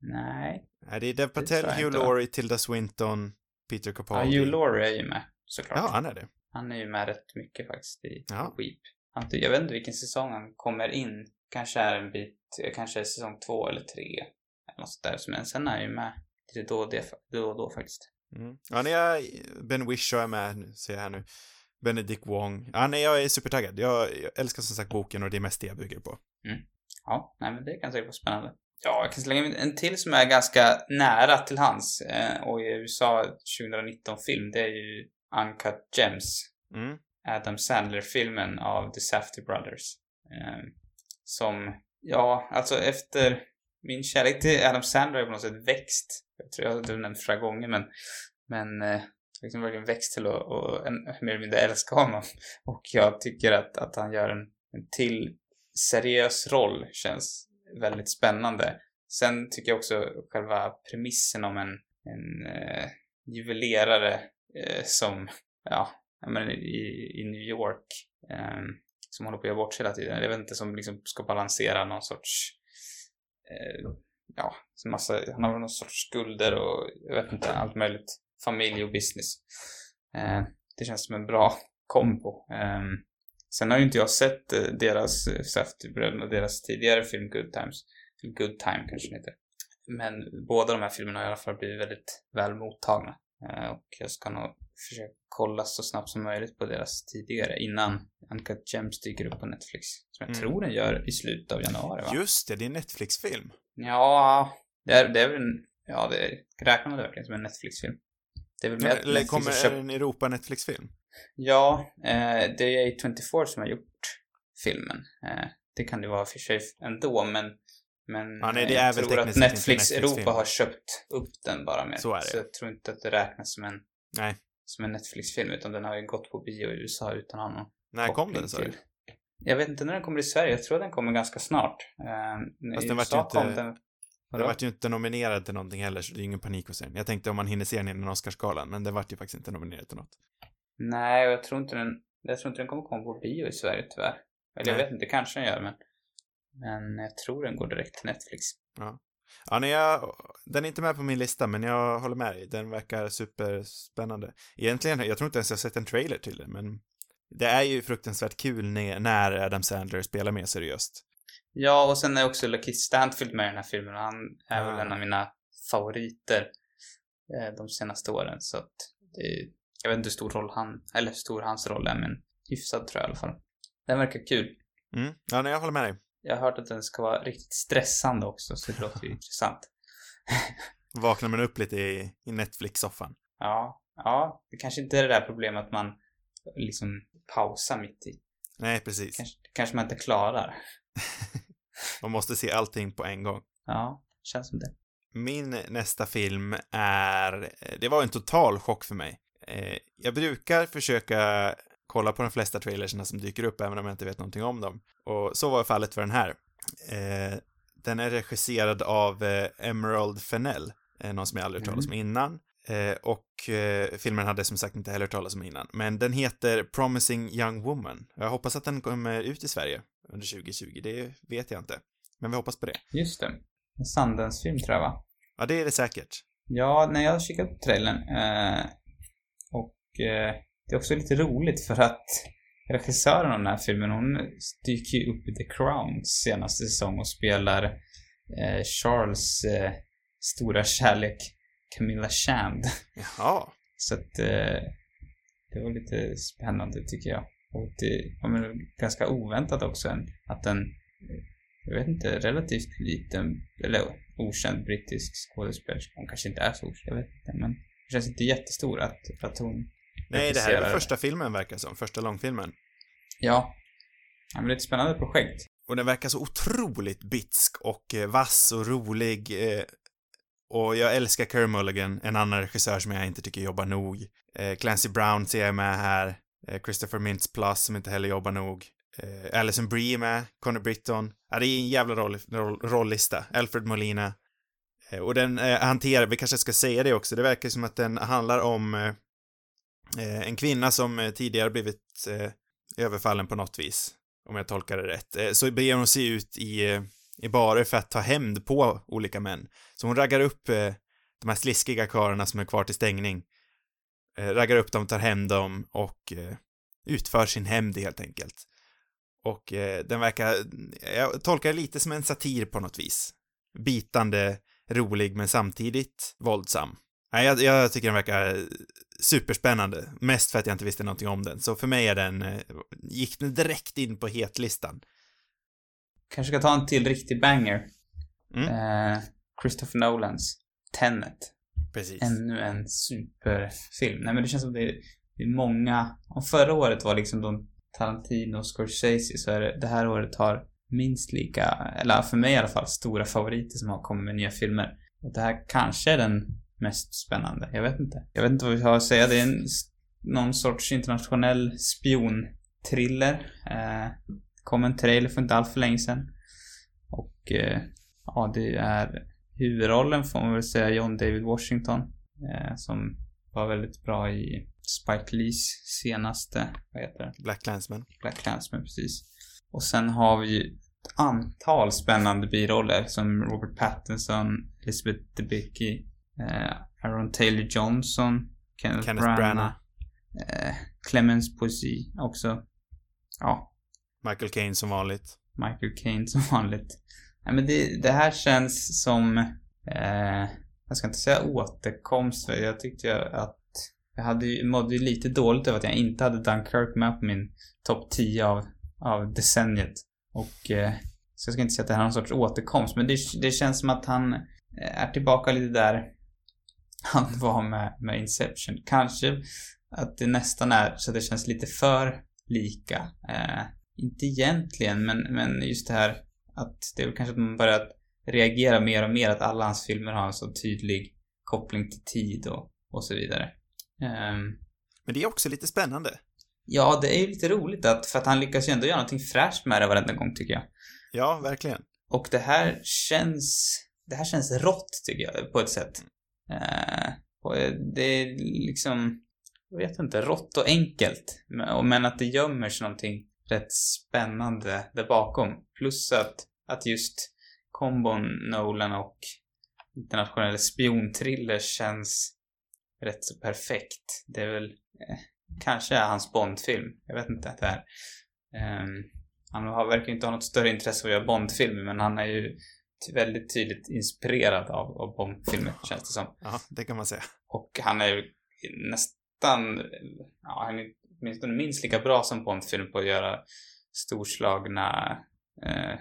Nej. Nej, det är Dev Patel, Hugh? Laurie, Tilda Swinton, Peter Ja, Capaldi. Hugh Laurie är ju med, såklart. Ja, han är det. Han är ju med rätt mycket faktiskt i Ja. Weep. Han, jag vet inte vilken säsong han kommer in. Kanske är en bit, kanske är säsong två eller tre. Eller något sånt där. Men sen är han ju med lite då och, det, då, och då faktiskt. Mm. Ja, nej, jag, Ben Whishaw är med, nu ser jag här nu. Benedict Wong. Ja, nej, jag är supertaggad. Jag, jag älskar som sagt boken och det är mest det jag bygger på. Ja, nej men det kan säkert vara spännande. Ja, jag kan slänga en till som är ganska nära till hans eh, och i USA 2019-film. Det är ju Uncut Gems. Mm. Adam Sandler-filmen av The Safdie Brothers. Eh, som, ja, alltså efter min kärlek till Adam Sandler har på något sätt växt. Jag tror jag har nämnt flera gånger, men, men eh, liksom verkligen växt till att och, en, mer eller mindre älska honom. Och jag tycker att, att han gör en, en till seriös roll känns väldigt spännande. Sen tycker jag också själva premissen om en, en eh, juvelerare eh, som, ja, men i, i New York eh, som håller på att göra bort sig hela tiden. Jag vet inte, som liksom ska balansera någon sorts eh, ja, massa, han har någon sorts skulder och jag vet inte, allt möjligt. Familj och business. Eh, det känns som en bra kombo. Ehm, Sen har ju inte jag sett eh, deras eh, Safdie-bröderna, deras tidigare film Good Times. Good Time kanske den heter. Men båda de här filmerna har i alla fall blivit väldigt väl mottagna. Eh, och jag ska nog försöka kolla så snabbt som möjligt på deras tidigare innan Uncut Gems dyker upp på Netflix. Som jag Mm. tror den gör i slutet av januari va? Just det, det är en Netflix-film. Ja, det är, det är väl en... Ja, det räknar man det verkligen som en Netflix-film? Det är väl mer Eller Netflix kommer har är det en Europa-Netflix-film? Ja, eh, det är A24 som har gjort filmen. Eh, det kan det vara för sig ändå, men... Men Ja, nej, det är jag tror att Netflix Netflix-film. Europa har köpt upp den bara med. Så är det. Så jag tror inte att det räknas som en, Nej. som en Netflix-film, utan den har ju gått på bio i USA utan någon När kom den, sa du? Jag vet inte när den kommer i Sverige. Jag tror att den kommer ganska snart. Eh, Fast den vart ju inte- kom den... Den vart ju inte nominerad till någonting heller, så det är ingen panik hos den. Jag tänkte om man hinner se den innan Oscarsgalan, men den vart ju faktiskt inte nominerad till något. Nej, jag tror inte den, jag tror inte den kommer komma på bio i Sverige tyvärr. Eller jag Nej. vet inte, kanske den gör men, men jag tror den går direkt till Netflix. Ja, nej, jag, den är inte med på min lista, men jag håller med dig. Den verkar superspännande. Egentligen, jag tror inte ens jag sett en trailer till den, men det är ju fruktansvärt kul när, Adam Sandler spelar mer seriöst. Ja, och sen är också Lucky Stanfield med i den här filmen och han är Ah. väl en av mina favoriter eh, de senaste åren så att det, jag vet inte hur stor roll han, eller hur stor hans roll är men hyfsad tror jag i alla fall. Den verkar kul. Mm. Ja, nej, jag håller med dig. Jag har hört att den ska vara riktigt stressande också så det låter ju intressant. Vaknar man upp lite i, i Netflix-soffan. Ja, ja, det kanske inte är det där problemet att man liksom pausar mitt i. Nej, precis. Kanske, kanske man inte klarar. Man måste se allting på en gång. Ja, känns som det. Min nästa film är, det var en total chock för mig. Eh, Jag brukar försöka kolla på de flesta trailersna som dyker upp, även om jag inte vet någonting om dem. Och så var fallet för den här. Eh, Den är regisserad av eh, Emerald Fennell, eh, någon som jag aldrig hört talas om innan. Eh, Och eh, filmen hade som sagt inte heller hört talas om innan. Men den heter Promising Young Woman. Jag hoppas att den kommer ut i Sverige under 2020, det vet jag inte. Men vi hoppas på det. Just det. En Sundance-film tror jag va? Ja, det är det säkert. Ja, när jag kikat på trailern eh, eh, det är också lite roligt för att regissören av den här filmen hon dyker ju upp i The Crown senaste säsong och spelar eh, Charles eh, stora kärlek Camilla Shand. Jaha. Så att det var lite spännande tycker jag. Och det var ganska oväntat också att en, jag vet inte, relativt liten, eller okänd brittisk skådespelerska, hon kanske inte är så okänd, jag vet inte, men det känns inte jättestor att, att hon Nej, det här är första filmen verkar som, första långfilmen. Ja. ja men det är ett spännande projekt. Och den verkar så otroligt bitsk och eh, vass och rolig. Eh, och jag älskar Kerr Mulligan, en annan regissör som jag inte tycker jobbar nog. Eh, Clancy Brown ser jag med här. Christopher Mintz Plus som inte heller jobbar nog. Eh, Alison Brie med, Conor Britton. Ja, det är en jävla roll, roll, rolllista. Alfred Molina. Eh, och den eh, hanterar, vi kanske ska säga det också, det verkar som att den handlar om Eh, en kvinna som eh, tidigare blivit eh, överfallen på något vis. Om jag tolkar det rätt. Eh, så beger hon sig ut i, eh, i barer för att ta hämnd på olika män. Så hon raggar upp eh, de här sliskiga karlarna som är kvar till stängning. Eh, raggar upp dem, tar hem dem och eh, utför sin hämnd helt enkelt. Och eh, den verkar, jag tolkar det lite som en satir på något vis. Bitande, rolig men samtidigt våldsam. Nej, jag, jag tycker den verkar superspännande. Mest för att jag inte visste någonting om den. Så för mig är den, eh, gick den direkt in på hetlistan. Kanske ska ta en till riktig banger. Mm. Eh, Christopher Nolans Tenet. Precis. Ännu en superfilm. Nej men det känns som det är, det är många, om förra året var liksom de Tarantino och Scorsese så är det, det här året har minst lika, eller för mig i alla fall, stora favoriter som har kommit med nya filmer. Och det här kanske är den mest spännande. Jag vet inte. Jag vet inte vad vi har att säga. Det är en, någon sorts internationell spionthriller. Eh, kom en trailer för inte allt för länge sedan. Och eh, ja, det är huvudrollen får man väl säga John David Washington. Eh, som var väldigt bra i Spike Lees senaste, vad heter det? Black Clansman. Black Clansman precis. Och sen har vi ju ett antal spännande biroller som Robert Pattinson, Elizabeth Debicki, eh, Aaron Taylor Johnson, Kenneth, Kenneth Branagh, Branagh. eh, Clemens Poesy också. Ja, Michael Caine som vanligt. Michael Caine som vanligt. Nej men det, det här känns som, eh, jag ska inte säga återkomst, för jag tyckte ju att jag hade ju, mådde ju lite dåligt över att jag inte hade Dunkirk med på min topp 10 av, av decenniet. Och, eh, så jag ska inte säga att det här är någon sorts återkomst, men det, det känns som att han eh, är tillbaka lite där han var med, med Inception. Kanske att det nästan är så att det känns lite för lika. Eh, inte egentligen, men, men just det här att det är väl kanske att man börjat reagera mer och mer att alla hans filmer har en så tydlig koppling till tid och, och så vidare. Ehm, Men det är också lite spännande. ja, det är ju lite roligt att, för att han lyckas ju ändå göra någonting fräscht med det varenda gång tycker jag. Ja, verkligen. Och det här känns det här känns rått tycker jag, på ett sätt. Eh, eh, det är liksom, jag vet inte, rått och enkelt. Men, att det gömmer sig någonting rätt spännande där bakom. Plus att, att just kombon Nolan och internationella spionthriller känns rätt så perfekt. Det är väl eh, kanske är hans Bondfilm. Jag vet inte. Det här. Um, han har, verkar inte ha något större intresse av att göra Bondfilmer men han är ju väldigt tydligt inspirerad av, av Bondfilmer känns det som. Ja, det kan man säga. Och han är ju nästan, ja, han är åtminstone minst lika bra som Bondfilm på att göra storslagna eh,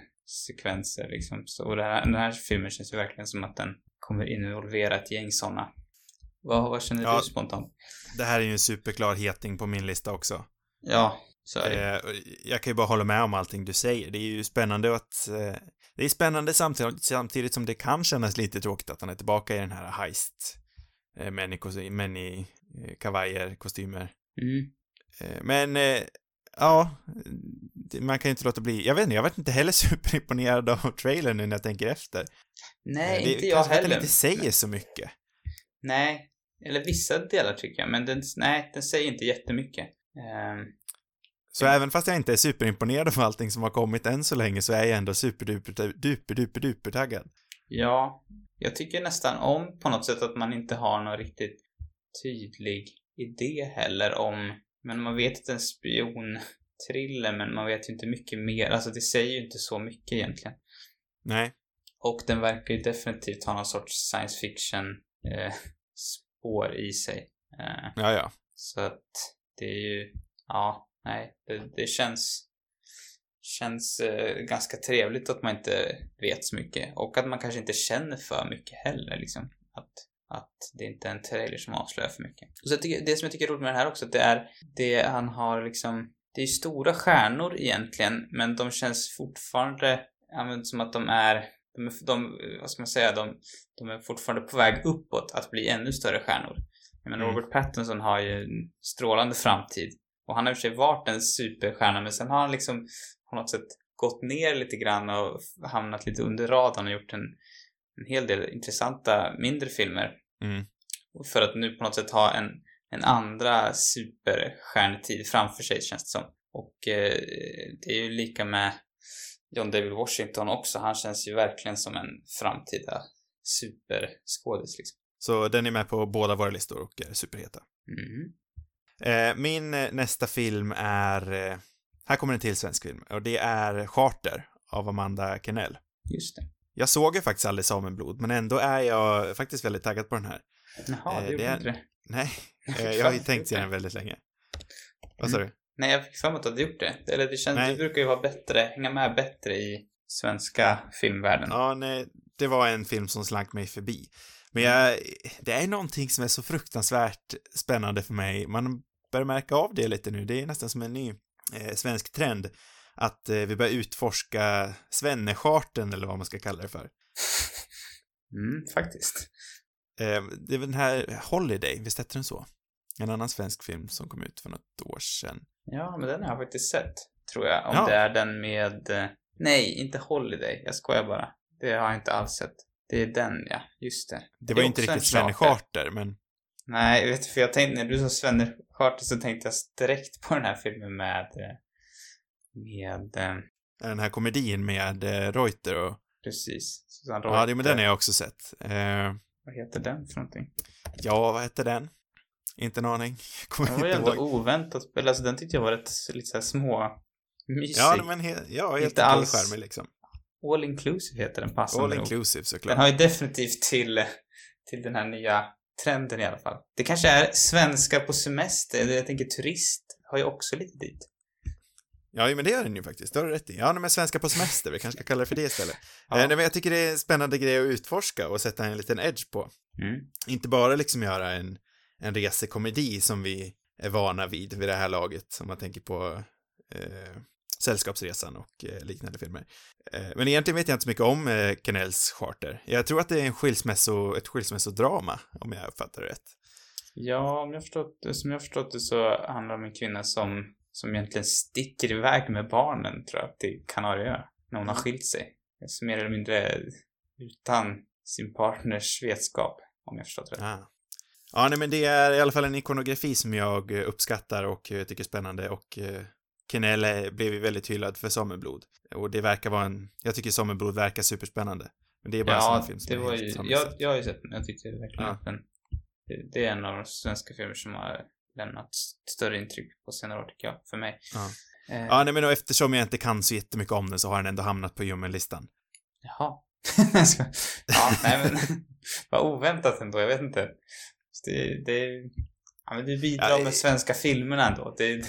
sekvenser liksom. Så det här, den här filmen känns ju verkligen som att den kommer involvera ett gäng sådana. Vad, vad känner ja, du spontant? Det här är ju en superklar heting på min lista också. Ja, så är det. Eh, jag kan ju bara hålla med om allting du säger. Det är ju spännande att eh, det är spännande samtidigt, samtidigt som det kan kännas lite tråkigt att han är tillbaka i den här heist eh, män i, män i kavajer, kostymer. Mm. Men ja, man kan ju inte låta bli. Jag vet inte, jag varit inte heller superimponerad av trailern nu när jag tänker efter. Nej, det, inte jag heller. Det inte säger så mycket. Nej, eller vissa delar tycker jag, men den, nej, den säger inte jättemycket. Um, så även fast jag inte är superimponerad av allting som har kommit än så länge så är jag ändå superduper, duper, duper, duper taggad. Ja, jag tycker nästan om på något sätt att man inte har någon riktigt tydlig idé heller om, men man vet att en spion thriller men man vet ju inte mycket mer. Alltså det säger ju inte så mycket egentligen. Nej. Och den verkar ju definitivt ha någon sorts science fiction eh, spår i sig. Eh, ja, ja. Så att det är ju, ja, nej, det, det känns känns eh, ganska trevligt att man inte vet så mycket och att man kanske inte känner för mycket heller liksom. Att, att det inte är en trailer som avslöjar för mycket. Och så tycker, det som jag tycker är roligt med den här också, det är det han har liksom det är stora stjärnor egentligen, men de känns fortfarande ja, som att de är, de, är, de, vad ska man säga, de, de är fortfarande på väg uppåt att bli ännu större stjärnor. Jag menar, mm. Robert Pattinson har ju en strålande framtid. Och han har i och för sig varit en superstjärna, men sen har han liksom på något sätt gått ner lite grann och hamnat lite under radarn och gjort en, en hel del intressanta mindre filmer. Mm. För att nu på något sätt ha en en andra superstjärnetid framför sig känns det som. Och eh, det är ju lika med John David Washington också. Han känns ju verkligen som en framtida superskådis liksom. Så den är med på båda våra listor och är superheta. Mm. Eh, min eh, nästa film är, eh, här kommer en till svensk film, och det är Charter av Amanda Kennell. Just det. Jag såg ju faktiskt aldrig Samenblod, men ändå är jag faktiskt väldigt taggad på den här. Jaha, det, det är inte det. Nej, jag har ju tänkt se den väldigt länge. Vad sa du? Nej, jag fick för mig att du hade gjort det. Eller det känns, nej. du brukar ju vara bättre, hänga med bättre i svenska filmvärlden. Ja, nej, det var en film som slank mig förbi. Men jag, det är någonting som är så fruktansvärt spännande för mig. Man börjar märka av det lite nu. Det är nästan som en ny eh, svensk trend. Att eh, vi börjar utforska svennecharten eller vad man ska kalla det för. Mm, faktiskt. Eh, det är den här Holiday, visst hette den så? En annan svensk film som kom ut för något år sedan. Ja, men den har jag faktiskt sett, tror jag. Om ja. det är den med... Eh, nej, inte Holiday. Jag skojar bara. Det har jag inte alls sett. Det är den, ja. Just det. Det, var inte riktigt Svenne Charter, men... Nej, vet du, för jag tänkte, när du sa Svenne Charter så tänkte jag direkt på den här filmen med... Eh, med... Den här komedin med Reuter och... Precis. Susanne Reuter. Ja, men den har jag också sett. Vad heter den för någonting? Ja, vad heter den? Inte en aning. Kommer den var ju ändå oväntat. Eller alltså den tyckte jag var rätt lite såhär små mysig. Ja, men he ja, helt inte alls skärmig liksom. All inclusive heter den passande All inclusive såklart. Den har ju definitivt till, till den här nya trenden i alla fall. Det kanske är svenska på semester, jag tänker turist har ju också lite dit. Ja, men det gör den ju faktiskt. Det har du rätt i. Ja, men svenska på semester, vi kanske ska kalla det för det istället. ja. eh, men jag tycker det är en spännande grej att utforska och sätta en liten edge på. Mm. Inte bara liksom göra en, en resekomedi som vi är vana vid vid det här laget, om man tänker på eh, Sällskapsresan och eh, liknande filmer. Eh, men egentligen vet jag inte så mycket om eh, Kennells charter. Jag tror att det är en skilsmässo, ett skilsmässodrama, om jag uppfattar det rätt. Ja, om jag förstått det, som jag förstått det så handlar det om en kvinna som som egentligen sticker iväg med barnen, tror jag, till Kanarieöarna när hon har skilt sig. Så mer eller mindre utan sin partners vetskap, om jag förstått rätt. Ah. Ja, nej, men det är i alla fall en ikonografi som jag uppskattar och tycker är spännande och Kenell är- blev ju väldigt hyllad för Sameblod. Och det verkar vara en, jag tycker Sameblod verkar superspännande. Men det är bara en Ja, film som det jag var ju, har jag, jag har ju sett den. Jag tyckte verkligen Ja. att den, det, det är en av de svenska filmer som har lämnat större intryck på senare år, tycker jag, för mig. Ja. Eh, Ja, nej men och eftersom jag inte kan så jättemycket om den så har den ändå hamnat på ljummellistan. Jaha. Ja, nej men, vad oväntat ändå, jag vet inte. Det, det, ja men du bidrar Ja, med svenska filmerna ändå. Det,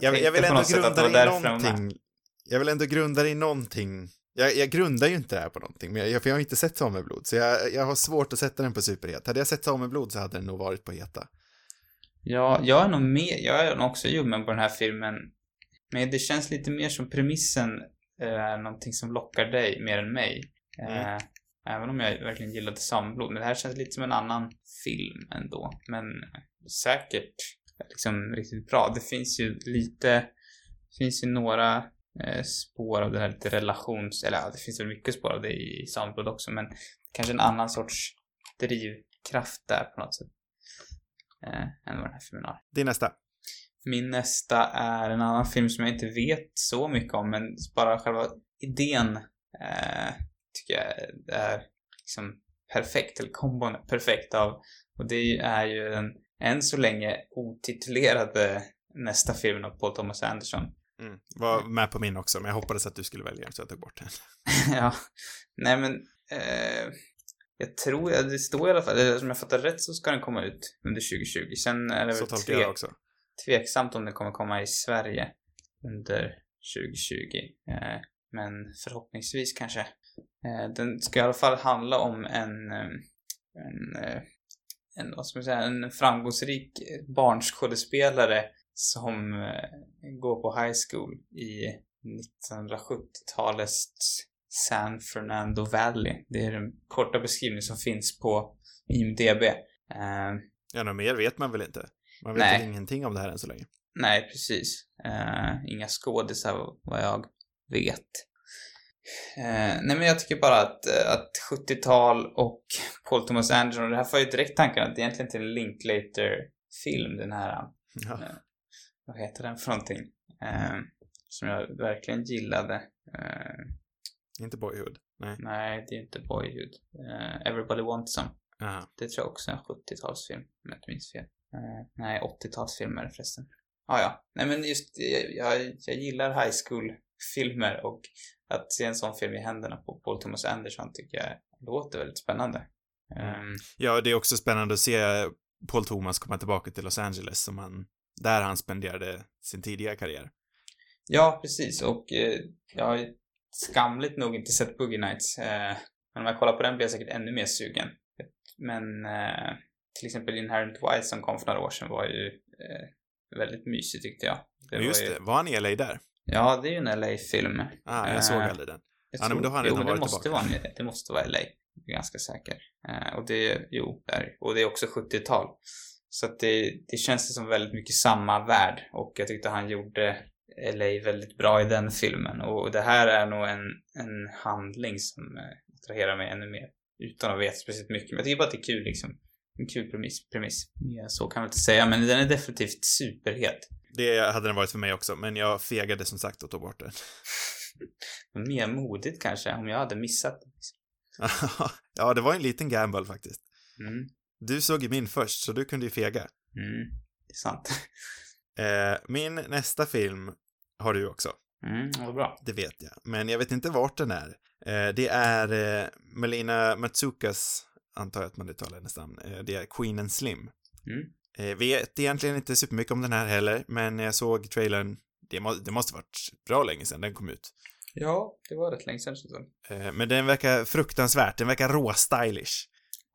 jag, Jag, jag vill ändå grunda det i någonting. Jag vill ändå grunda det i någonting. Jag, jag grundar ju inte det här på någonting, men jag, för jag har inte sett Sameblod, så jag, jag har svårt att sätta den på superhet. Hade jag sett Sameblod så hade den nog varit på heta. Ja, jag är nog med, jag är nog också ljummen på den här filmen. Men det känns lite mer som premissen är någonting som lockar dig mer än mig. Mm. Eh, även om jag verkligen gillade Samblod. Men det här känns lite som en annan film ändå. Men säkert liksom riktigt bra. Det finns ju lite, finns ju några eh, spår av det här lite relations, eller ja, det finns väl mycket spår av det i Samblod också. Men kanske en annan sorts drivkraft där på något sätt. Eh, än vad den här filmen har. Är nästa. Min nästa är en annan film som jag inte vet så mycket om, men bara själva idén eh, tycker jag är liksom perfekt, eller kombon perfekt av. Och det är ju den än så länge otitulerade nästa filmen av Paul Thomas Anderson. Mm. Var med på min också, men jag hoppades att du skulle välja så jag tog bort den. ja, nej men eh, jag tror, det står i alla fall, eller som jag fattar rätt så ska den komma ut under 2020. Sen är det Så väl tolkar jag också. tveksamt om den kommer komma i Sverige under 2020. Eh, men förhoppningsvis kanske. Eh, den ska i alla fall handla om en, eh, en, eh, en vad ska man säga, en framgångsrik barnskådespelare som eh, går på high school i 1970-talets San Fernando Valley. Det är den korta beskrivning som finns på IMDB. Eh, Ja, något mer vet man väl inte? Man vet Nej. ingenting om det här än så länge. Nej, precis. Eh, inga skådisar vad jag vet. Eh, nej, men jag tycker bara att, eh, att 70-tal och Paul Thomas Anderson, och det här får ju direkt tankarna att det är egentligen till Linklater-film, den här, Ja. vad heter den för någonting? Eh, som jag verkligen gillade. Eh, Inte Boyhood. Nej. nej, det är inte Boyhood. Eh, Everybody Wants Some. Aha. Det tror jag också är en 70-talsfilm, om jag inte minns fel. Eh, nej, 80-talsfilm är det förresten. Ah, ja, nej men just jag, jag, jag gillar high school-filmer och att se en sån film i händerna på Paul Thomas Anderson tycker jag låter väldigt spännande. Ehm, Ja, det är också spännande att se Paul Thomas komma tillbaka till Los Angeles som han, där han spenderade sin tidiga karriär. ja, precis. Och eh, jag har skamligt nog inte sett Boogie Nights. Eh, men om jag kollar på den blir jag säkert ännu mer sugen. Men eh, till exempel Inherent Wild som kom för några år sedan var ju eh, väldigt mysig tyckte jag. Det just var ju, det, var han i LA där? Ja, det är ju en LA-film. Ah, jag såg Eh, aldrig den. Jag Ja, nej, men då har han jo, men det varit måste tillbaka. vara, en- det måste vara LA. Jag är ganska säker. Eh, och det, jo, där. Och det är också 70-tal. Så att det, det känns som väldigt mycket samma värld. Och jag tyckte han gjorde LA väldigt bra i den filmen. Och det här är nog en, en handling som eh, attraherar mig ännu mer. Utan att veta speciellt mycket. Men jag tycker bara att det är kul liksom. En kul premiss. premiss. Ja, så kan man inte säga, men den är definitivt superhet. Det hade den varit för mig också, men jag fegade som sagt och tog bort den. Mer modigt kanske, om jag hade missat den. ja, det var en liten gamble faktiskt. Mm. Du såg ju min först, så du kunde ju fega. Mm. Det är sant. Eh, min nästa film har du också, Mm, vad bra. det vet jag. Men jag vet inte vart den är. Eh, det är eh, Melina Matsukas, antar jag att man uttalar hennes namn, det är Queen and Slim. Mm. Eh, vet egentligen inte supermycket om den här heller, men jag såg trailern, det, må, det måste varit bra länge sedan den kom ut. Ja, det var rätt länge sedan. Eh, men den verkar fruktansvärt, den verkar råstylish.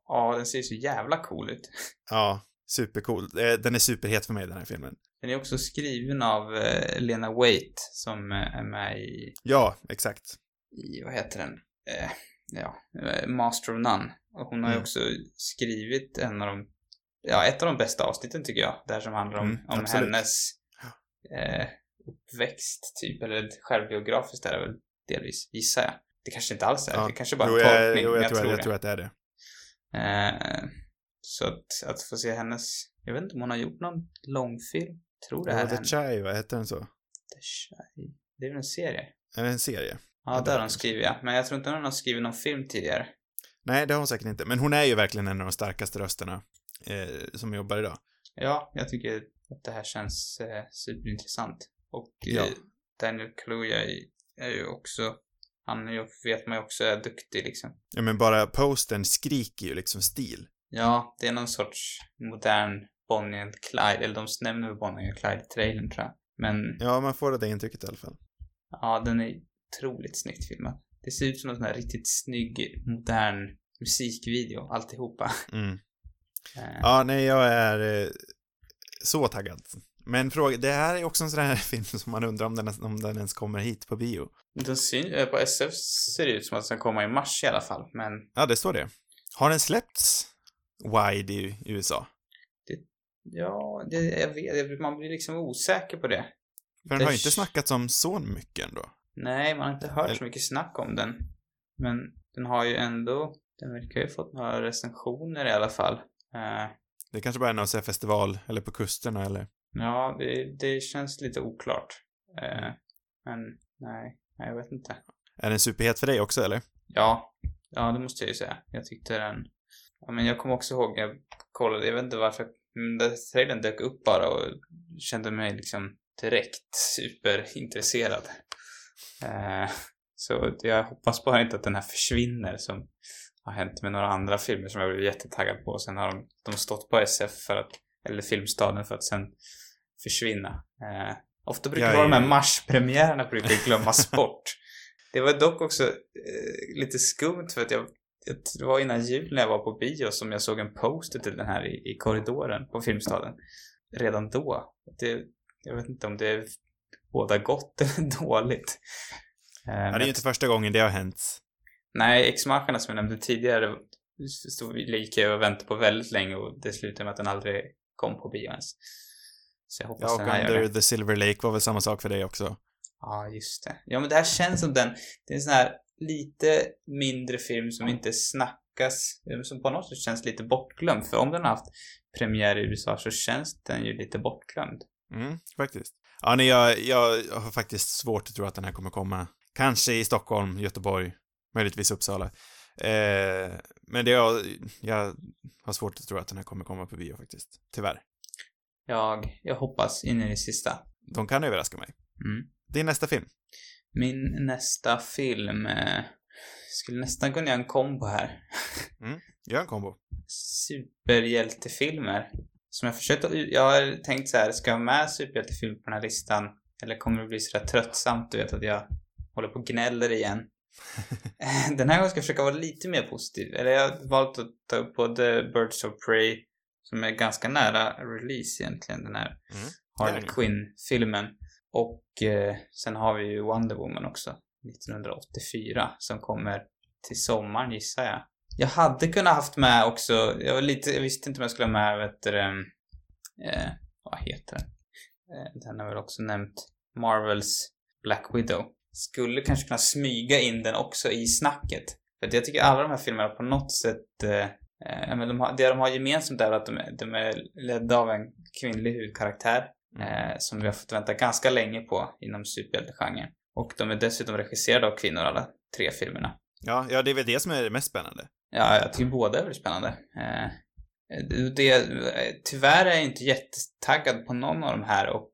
Ja, den ser så jävla cool ut. Ja, supercool. Eh, den är superhet för mig, den här filmen. Den är också skriven av eh, Lena Waite som eh, är med i, Ja, exakt. i vad heter den? Eh, ja, Master of None. Och hon har ju Mm. också skrivit en av de, ja, ett av de bästa avsnitten tycker jag. Där som handlar om, Mm, om absolut. hennes eh, uppväxt, typ. Eller självbiografiskt är det väl delvis, gissar jag. Det kanske inte alls är. Ja. Det kanske bara är en jag, tolkning. jo, men jag, tror, tror jag det. tror att det är det. Eh, så att, att få se hennes... Jag vet inte om hon har gjort någon långfilm. Tror det Ja, är The. Chai, vad heter den så? The Shy. Det är väl en serie? Är det en serie? Ja, Ja, där har hon skrivit ja. Men jag tror inte hon har skrivit någon film tidigare. Nej, det har hon säkert inte. Men hon är ju verkligen en av de starkaste rösterna eh, som jobbar idag. Ja, jag tycker att det här känns eh, superintressant. Och Ja. eh, Daniel Kaluuya är, ju också... Han är ju, vet man ju också är duktig liksom. Ja, men bara postern skriker ju liksom stil. Ja, det är någon sorts modern Bonnie and Clyde. Eller de nämner Bonnie and Clyde i trailern tror jag. Men Ja, man får det intrycket i alla fall. Ja, den är otroligt snyggt filmad. Det ser ut som en sån här riktigt snygg, modern musikvideo, alltihopa. Mm. Eh, Ja, nej, jag är eh, så taggad. Men fråga, det här är också en sån här film som man undrar om den, om den ens kommer hit på bio. Den syn, eh, på SF ser det ut som att den ska komma i mars i alla fall, men Ja, det står det. Har den släppts wide i, USA? ja, det, jag vet, man blir liksom osäker på det. För den Det har ju inte snackats om så mycket ändå. Nej, man har inte hört Eller- så mycket snack om den. Men den har ju ändå, den verkar ju fått några recensioner i alla fall. Eh, Det kanske bara är någon sån här festival, eller på kusterna, eller... ja, det, det känns lite oklart. Eh, men nej, nej, jag vet inte. Är den superhet för dig också, eller? Ja, ja det måste jag ju säga. Jag tyckte den... Ja, men jag kommer också ihåg, jag kollade, jag vet inte varför, men den trailern dök upp bara och kände mig liksom direkt superintresserad. Eh, så jag hoppas bara inte att den här försvinner som har hänt med några andra filmer som jag blev jättetaggad på. Sen har de, de stått på SF för att, eller Filmstaden för att sen försvinna. Eh, ofta brukar det vara de är- här marspremiärerna brukar glömmas bort. Det var dock också eh, lite skumt för att jag, det var innan jul när jag var på bio som jag såg en poster till den här i, i korridoren på Filmstaden. Redan då. Det, jag vet inte om det är båda gott eller dåligt. Eh, Ja, det är ju inte första gången det har hänt. Nej, X-Machina som jag nämnde tidigare stod lika och väntade på väldigt länge och det slutade med att den aldrig kom på bio ens. Så jag hoppas Ja, den och här gör Under det. the Silver Lake var väl samma sak för dig också. Ja, just det. Ja, men det här känns som den, det är en sån här lite mindre film som inte snackas, eh, som på något sätt känns lite bortglömd. För om den har haft premiär i USA så känns den ju lite bortglömd. Mm, faktiskt. Ja, nej, jag, jag har faktiskt svårt att tro att den här kommer komma. Kanske i Stockholm, Göteborg, möjligtvis Uppsala. Eh, men det jag, jag har svårt att tro att den här kommer komma på bio faktiskt. Tyvärr. Jag, jag hoppas in i det sista. De kan överraska mig. Mm. Din nästa film. Min nästa film, eh, skulle nästan kunna göra en kombo här. Gör en kombo. superhjältefilmer. Som jag försökt jag har tänkt så här, ska jag ha med superhjältefilm på den här listan? Eller kommer det bli så där tröttsamt, du vet, att jag håller på och gnäller igen? Den här gången ska jag försöka vara lite mer positiv. Eller jag har valt att ta upp både Birds of Prey, som är ganska nära release egentligen, den här Mm. Harley. Quinn-filmen. Och eh, sen har vi ju Wonder Woman också, 1984, som kommer till sommaren gissar jag. Jag hade kunnat haft med också, jag var lite, jag visste inte om jag skulle ha med, vet du, eh, vad heter den? Eh, den har väl också nämnt Marvels Black Widow. Skulle kanske kunna smyga in den också i snacket. För jag tycker alla de här filmerna på något sätt, eh, eh, men de har, det de har gemensamt är att de, är- de är ledda av en kvinnlig huvudkaraktär. Eh, som vi har fått vänta ganska länge på inom superhjältegenren. Och de är dessutom regisserade av kvinnor alla tre filmerna. Ja, ja, det är väl det som är det mest spännande. Ja, jag tycker båda är väldigt spännande. Eh, det, tyvärr är jag inte jättetaggad på någon av de här och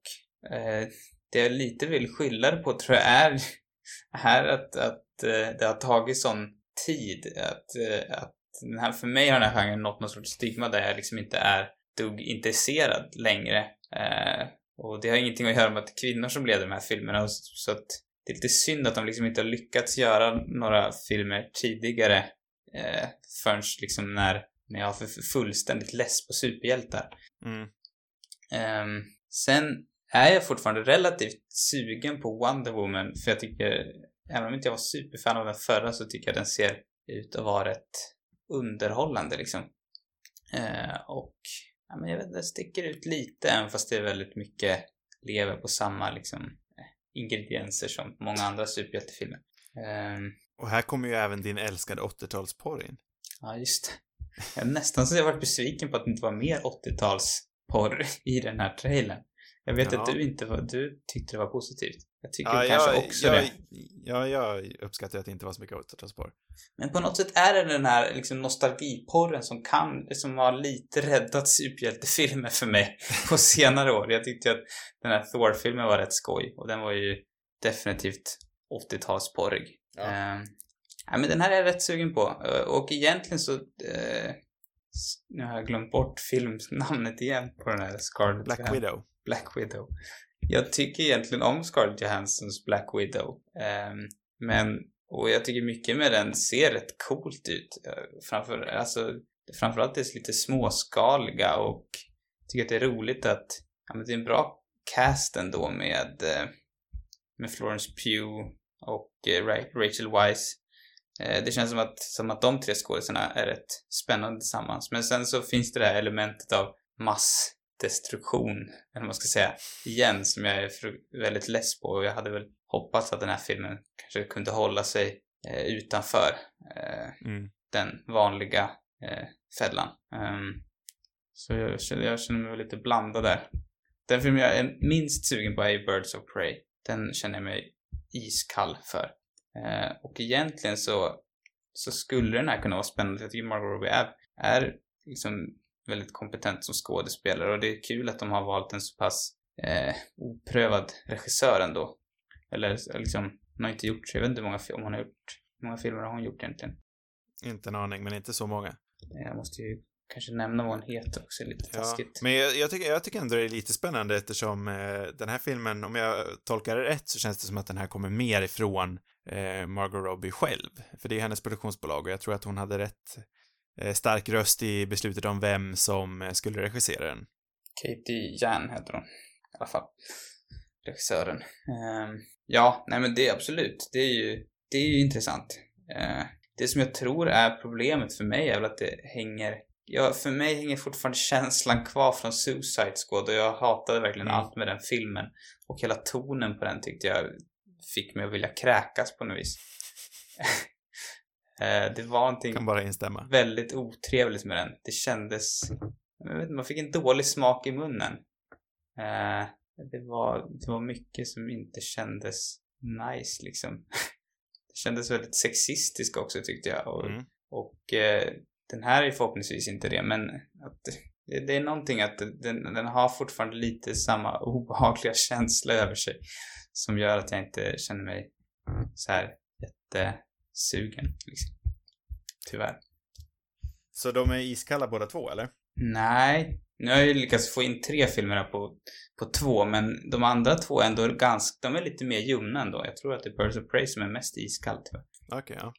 eh, det jag lite vill skylla det på tror jag är, är att, att eh, det har tagit sån tid. Att, eh, att den här, för mig har den här genren nått någon sorts stigma där jag liksom inte är dugg intresserad längre. Eh, och det har ingenting att göra med att det är kvinnor som leder de här filmerna. Så att det är lite synd att de liksom inte har lyckats göra några filmer tidigare eh, förrän liksom när, när jag för fullständigt less på superhjältar. Mm. Ehm, sen är jag fortfarande relativt sugen på Wonder Woman för jag tycker, även om inte jag var superfan av den förra så tycker jag den ser ut att vara rätt underhållande liksom. Eh, och, ja men jag vet det sticker ut lite även fast det är väldigt mycket lever på samma liksom eh, ingredienser som många andra superhjältefilmer. Ehm, Och här kommer ju även din älskade 80-talsporr in. ja, just det. Jag är nästan så jag varit besviken på att det inte var mer 80-talsporr i den här trailern. Jag vet Ja. att du inte var, du tyckte det var positivt. Jag tycker Ja, kanske jag, också jag, det. ja, jag uppskattar att det inte var så mycket 80-talsporr. Men på något sätt är det den här liksom nostalgiporren som kan, som har lite räddat superhjältefilmer för mig på senare år. Jag tyckte att den här Thor-filmen var rätt skoj och den var ju definitivt 80-talsporrig. Ja. Ja, men den här är jag rätt sugen på. Eh, Och egentligen så, s- nu har jag glömt bort filmnamnet igen på den här Scarlett Black. Widow. Black Widow. Jag tycker egentligen om Scarlett Johanssons Black Widow. Ehm, men, och jag tycker mycket med den ser rätt coolt ut. Eh, framför, alltså, framförallt det lite småskaliga och jag tycker att det är roligt att, ja men det är en bra cast ändå med, eh, med Florence Pugh och eh, Rachel Weisz. Det känns som att, som att de tre skådisarna är rätt spännande tillsammans. Men sen så finns det det här elementet av mass massdestruktion, eller vad man ska säga, igen, som jag är väldigt less på. Och jag hade väl hoppats att den här filmen kanske kunde hålla sig eh, utanför eh, Mm. den vanliga eh, fällan. Ehm, så jag känner, jag känner mig lite blandad där. Den film jag är minst sugen på är Birds of Prey. Den känner jag mig iskall för. Eh, och egentligen så, så skulle den här kunna vara spännande. Jag tycker Margot Robbie är, är liksom väldigt kompetent som skådespelare och det är kul att de har valt en så pass eh, oprövad regissör ändå. Eller liksom, hon har inte gjort, jag vet inte hur många, om hon har gjort, hur många filmer har hon gjort egentligen? Inte en aning, men inte så många. Jag måste ju kanske nämna vad hon heter också, lite Ja, taskigt. men jag, jag, tycker, jag tycker ändå det är lite spännande eftersom eh, den här filmen, om jag tolkar det rätt, så känns det som att den här kommer mer ifrån eh, Margot Robbie själv. För det är hennes produktionsbolag och jag tror att hon hade rätt stark röst i beslutet om vem som eh, skulle regissera den. Katie Jan heter hon. I alla fall. Regissören. Ehm, ja, nej men det är absolut. Det är ju, det är ju intressant. Eh, det som jag tror är problemet för mig är väl att det hänger... Ja, för mig hänger fortfarande känslan kvar från Suicide Squad och jag hatade verkligen Mm. allt med den filmen. Och hela tonen på den tyckte jag fick mig att vilja kräkas på något vis. Eh, det var någonting Kan bara instämma. väldigt otrevligt med den. Det kändes... Jag vet inte, man fick en dålig smak i munnen. Eh, det, var, det var mycket som inte kändes nice liksom. Det kändes väldigt sexistiskt också tyckte jag. Och, Mm. och eh, den här är förhoppningsvis inte det, men att det, är någonting att den, den har fortfarande lite samma obehagliga känsla över sig som gör att jag inte känner mig så här jättesugen. Liksom. Tyvärr. Så de är iskalla båda två, eller? Nej, nu har jag ju lyckats få in tre filmer på, på två, men de andra två är ändå ganska, de är lite mer ljumna ändå. Jag tror att det är Birds of Prey som är mest iskall tyvärr. Okej, ja.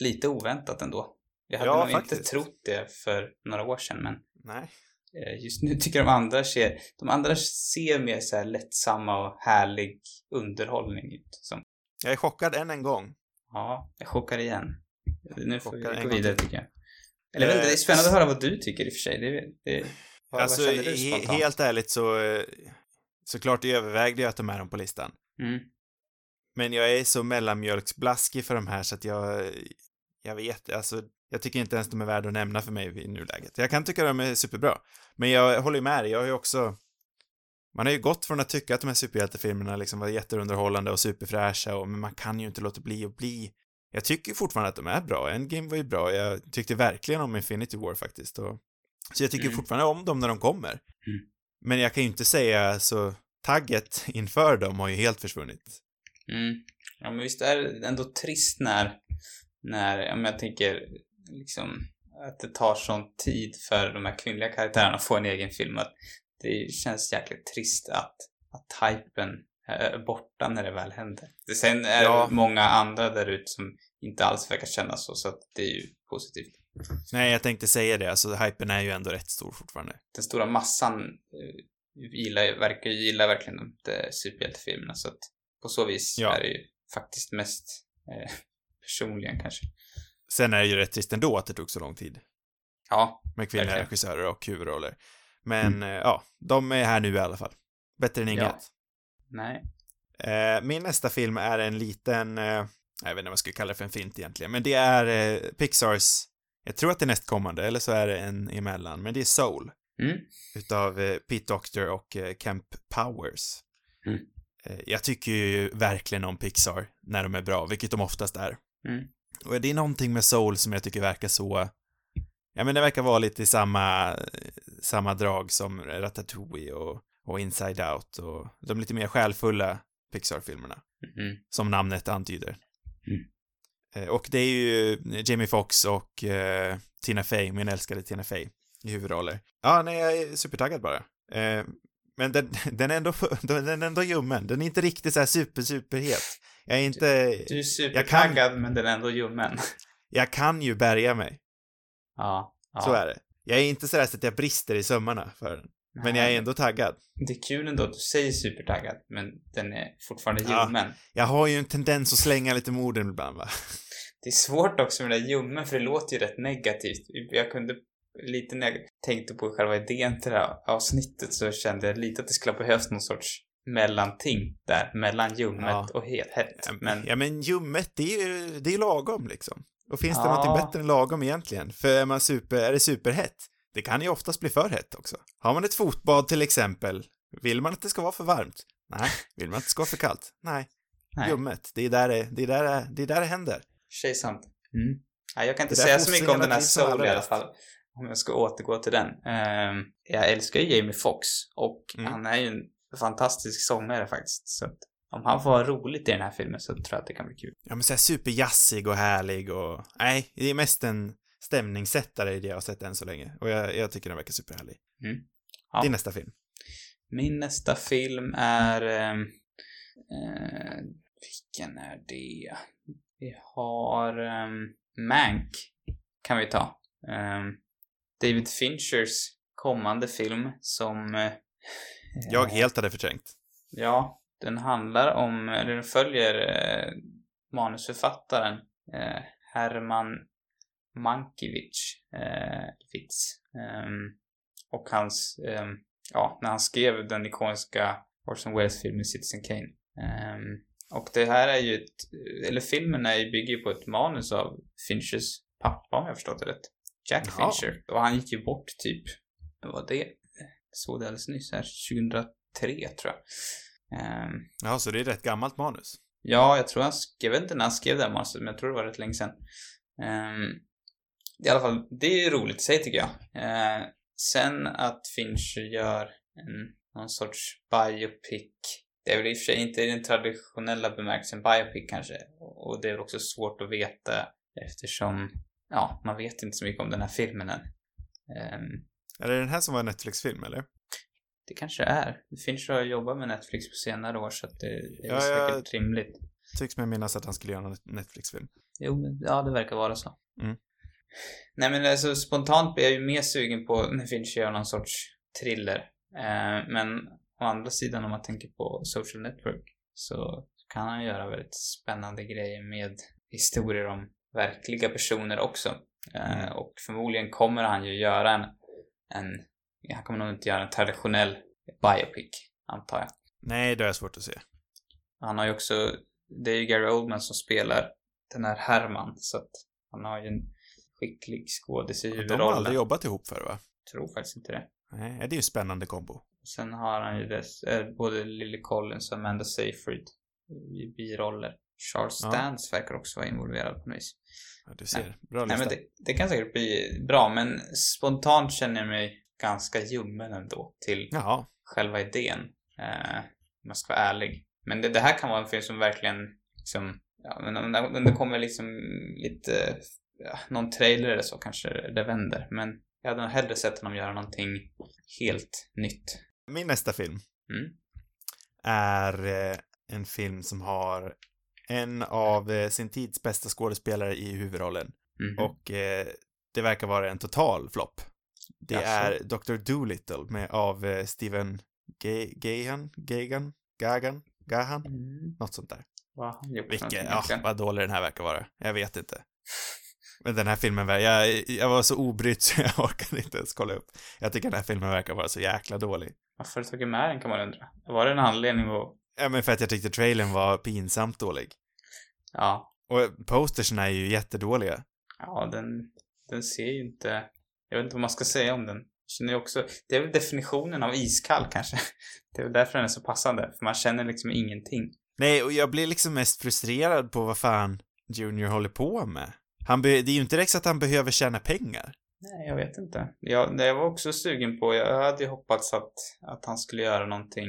Lite oväntat ändå. Jag hade Ja, nog inte faktiskt. trott det för några år sedan, men Nej. eh, just nu tycker jag de andra ser, de andra ser mer så här lättsamma och härlig underhållning ut. Som, Jag är chockad än en gång. Ja, jag chockar igen. Nu får vi Chockar en gå vidare till. tycker jag. Eller inte, det är spännande att höra vad du tycker i och för sig. Det, det, vad, alltså, vad du spontant? helt ärligt så, eh, såklart jag övervägde jag att ta med dem på listan. Mm. Men jag är så mellanmjölksblaskig för de här så att jag, jag vet, alltså, jag tycker inte ens de är värda att nämna för mig i nuläget. Jag kan tycka de är superbra, men jag håller med dig, jag har ju också, man har ju gått från att tycka att de här superhjältefilmerna liksom var jätteunderhållande och superfräscha och, men man kan ju inte låta bli att bli jag tycker fortfarande att de är bra. Endgame var ju bra. Jag tyckte verkligen om Infinity War faktiskt. Och, så jag tycker Mm. fortfarande om dem när de kommer. Mm. Men jag kan ju inte säga så, tagget inför dem har ju helt försvunnit. Mm. Ja, men visst är det ändå trist när, när, men jag tänker liksom att det tar sån tid för de här kvinnliga karaktärerna att få en egen film. Att det känns jäkligt trist att, att hypen är borta när det väl händer. Sen är Ja. det många andra där ute som inte alls verkar känna så, så att det är ju positivt. Nej, jag tänkte säga det. Alltså, hypen är ju ändå rätt stor fortfarande. Den stora massan eh, gillar, verkar ju gilla verkligen de de superhjältefilmerna, så att på så vis Ja. är det ju faktiskt mest eh, personligen kanske. Sen är det ju rätt trist ändå att det tog så lång tid. Ja, Med kvinnliga Verkligen. regissörer och huvudroller. Men, eh, ja, de är här nu i alla fall. Bättre än inget. Ja. nej. Eh, min nästa film är en liten, eh, jag vet inte vad jag skulle kalla det för en fint egentligen, men det är Pixars, jag tror att det är nästkommande, eller så är det en emellan, men det är Soul. Mm. Utav Pete Doctor och Kemp Powers. Mm. Jag tycker ju verkligen om Pixar när de är bra, vilket de oftast är. Mm. Och det är någonting med Soul som jag tycker verkar så, ja men det verkar vara lite i samma, samma drag som Ratatouille och, och Inside Out och de lite mer själfulla Pixar-filmerna, Mm. som namnet antyder. Mm. Eh, Och det är ju Jamie Foxx och eh, Tina Fey, min älskade Tina Fey, i huvudroller. Ja, nej, jag är supertaggad bara. Eh, men den, den, är ändå, den är ändå ljummen. Den är inte riktigt så här super, superhet. Jag är inte... Du är supertaggad men den är ändå ljummen. Jag kan ju bärga mig. Ja. ja. Så är det. Jag är inte sådär så att jag brister i sömmarna för den. Men jag är ändå taggad. Det är kul ändå att du säger supertaggad, men den är fortfarande Ja. ljummen. Jag har ju en tendens att slänga lite med orden ibland, va? Det är svårt också med det där ljummen, för det låter ju rätt negativt. Jag kunde lite när jag tänkte på själva idén till det här avsnittet så kände jag lite att det skulle ha behövts någon sorts mellanting där, mellan ljummet Ja. och helt hett. Men Ja, men ljummet, det är ju, det är lagom liksom. Och finns det Ja. någonting bättre än lagom egentligen? För är man super, är det superhett? Det kan ju oftast bli för hett också. Har man ett fotbad till exempel, vill man att det ska vara för varmt? Nej. Vill man att det ska vara för kallt? Nej. nej, Ljummet, det är där det, det, är där det, det är där det händer. tjej sant. Mm. Ja, jag kan inte säga så mycket om den här Soul i alla fall. Om jag ska återgå till den. Ehm, jag älskar ju Jamie Foxx och Mm. han är ju en fantastisk sångare faktiskt. Så om han får ha roligt i den här filmen så tror jag att det kan bli kul. Ja, men såhär superjazzig och härlig och... Nej, det är mest en stämningssättare i det jag har sett än så länge. Och jag, jag tycker den verkar superhärlig. Mm. Ja. Din nästa film. Min nästa film är... ehm, eh, vilken är det? Vi har um, Mank, kan vi ta. Ehm, David Finchers kommande film som... eh, Jag eh, helt hade förträngt. Ja, den handlar om, eller den följer eh, manusförfattaren eh, Herman Mankiewicz, eh, Witz. Ehm, och hans, ehm, ja, när han skrev den ikoniska Orson Welles-filmen Citizen Kane. Ehm, och det här är ju ett, eller filmen är ju, bygger ju på ett manus av Finchers pappa om jag förstått det rätt. Jack Jaha. Fincher. Och han gick ju bort typ, vad var det? Jag såg det alldeles nyss här, 2003 tror jag. Ehm, Ja, så det är rätt gammalt manus. Ja, jag tror han skrev, jag vet inte när han skrev det här manuset, men jag tror det var rätt länge sedan. Ehm, I alla fall, det är ju roligt i sig tycker jag. Ehm, sen att Fincher gör en, någon sorts biopic. Det är väl i och för sig inte i den traditionella bemärkelsen biopic kanske. Och det är väl också svårt att veta eftersom, ja, man vet inte så mycket om den här filmen än. Ehm, Är det den här som var en Netflix-film, eller? Det kanske är. Fincher har jobbat med Netflix på senare år så att det är Ja, säkert rimligt. Tycks mig minnas att han skulle göra en Netflix-film. Jo, ja, det verkar vara så. Mm. Nej, men alltså spontant blir jag ju mer sugen på när Fincher gör någon sorts thriller. Eh, men å andra sidan om man tänker på Social Network så kan han göra väldigt spännande grejer med historier om verkliga personer också. Eh, Mm. och förmodligen kommer han ju göra en, en, han kommer nog inte göra en traditionell biopic, antar jag. Nej, det har jag svårt att se. Han har ju också, det är ju Gary Oldman som spelar den här Herman, så att han har ju en skicklig skådis i De har huvudrollen. aldrig jobbat ihop förr, va? Tror faktiskt inte det. Nej, det är ju en spännande kombo. Sen har han ju dess, eh, både Lily Collins och Amanda Seyfried i biroller. Charles Ja. Dance verkar också vara involverad på något vis. Ja, du ser. Bra Nej lista. men det, det kan säkert bli bra, men spontant känner jag mig ganska ljummen ändå till Jaha. själva idén. Eh, om jag ska vara ärlig. Men det, det här kan vara en film som verkligen liksom, ja, men om, om det kommer liksom lite, ja, någon trailer eller så kanske det vänder. Men jag hade nog hellre sett honom göra någonting helt nytt. Min nästa film Mm. är eh, en film som har en av eh, sin tids bästa skådespelare i huvudrollen. Mhm. Och eh, det verkar vara en total flopp. Det Jaså? är Dr. Dolittle med, av eh, Steven Ga- Gahan? Gagan? Gagan? Gahan? Mm. Något sånt där. Vilken, någonting ja, vad dålig den här verkar vara. Jag vet inte. Men den här filmen, jag, jag var så obrydd så jag orkade inte ens kolla upp. Jag tycker den här filmen verkar vara så jäkla dålig. Varför du tagit med den kan man undra. Var det en anledning att... Ja, men för att jag tyckte trailern var pinsamt dålig. Ja. Och postersen är ju jättedåliga. Ja, den, den ser ju inte... Jag vet inte vad man ska säga om den. Känner också... Det är väl definitionen av iskall kanske. Det är väl därför den är så passande. För man känner liksom ingenting. Nej, och jag blir liksom mest frustrerad på vad fan Junior håller på med. Han det är ju inte direkt så att han behöver tjäna pengar. Nej, jag vet inte. Jag, jag var också sugen på... Jag hade ju hoppats att, att han skulle göra någonting...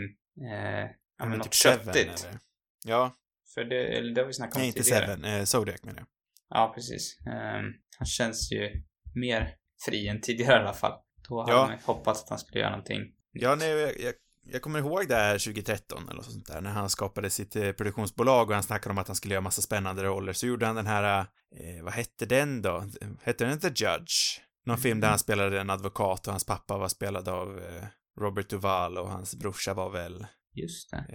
Eh, ja, men något köttigt. eller? Ja, För det, eller det har vi snackat om nej inte tidigare. Seven, eh, Zodiac menar jag. Ja, precis. Ehm, han känns ju mer fri än tidigare i alla fall. Då hade Ja. man hoppats att han skulle göra någonting. Ja, nej, jag, jag, jag kommer ihåg det här 2013 eller sånt där, när han skapade sitt eh, produktionsbolag och han snackade om att han skulle göra massa spännande roller, så gjorde han den här, eh, vad hette den då? Hette den The Judge? Någon film där han spelade en advokat och hans pappa var spelad av eh, Robert Duvall och hans brorsa var väl, Just det.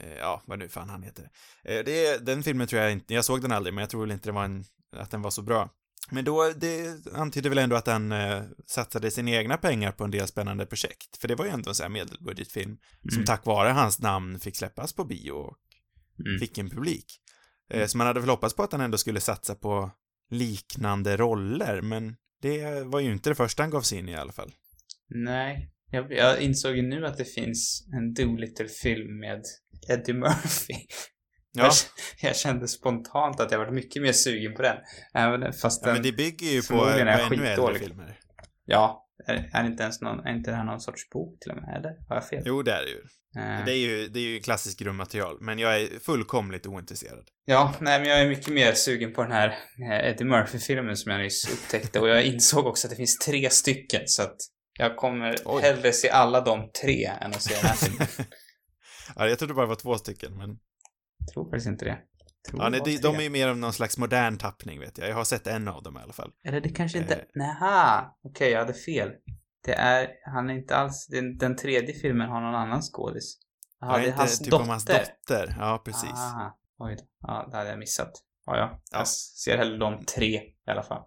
eh, ja, vad nu fan han heter. Eh, det, den filmen tror jag inte, jag såg den aldrig, men jag tror väl inte det var en, att den var så bra. Men då, det antydde väl ändå att han eh, satsade sina egna pengar på en del spännande projekt. För det var ju ändå en sån här medelbudgetfilm som Mm. tack vare hans namn fick släppas på bio och Mm. fick en publik. Eh, så man hade väl hoppats på att han ändå skulle satsa på liknande roller, men det var ju inte det första han gav sig in i i alla fall. Nej. Jag, jag insåg ju nu att det finns en Doolittle-film med Eddie Murphy. Ja, Jag, kände spontant att jag var mycket mer sugen på den. Även fast ja den... men det bygger ju på, ännu äldre filmer. Ja. Är, är inte ens någon... Är inte det här någon sorts bok till och med? Eller? Har jag fel? Jo, det är det ju. Eh, Det är ju, det är ju klassiskt grundmaterial, men jag är fullkomligt ointresserad. Ja, nej men jag är mycket mer sugen på den här eh, Eddie Murphy-filmen som jag nyss upptäckte och jag insåg också att det finns tre stycken så att jag kommer Oj. hellre se alla de tre än att se den här filmen. ja, jag trodde bara det var två stycken, men... Tror faktiskt inte det. Tror Ja, nej, de, de är ju mer av någon slags modern tappning, vet jag. Jag har sett en av dem i alla fall. Eller det kanske inte... Eh. Näha! Okej, jag hade fel. Det är... Han är inte alls... Den, den tredje filmen har någon annan skådis. Jaha, Ja, det är inte hans typ dotter. om hans dotter. Ja, precis. Aha. Oj då. Ja, det hade jag missat. Ja, ja. Ja. Jag ser hellre de tre i alla fall.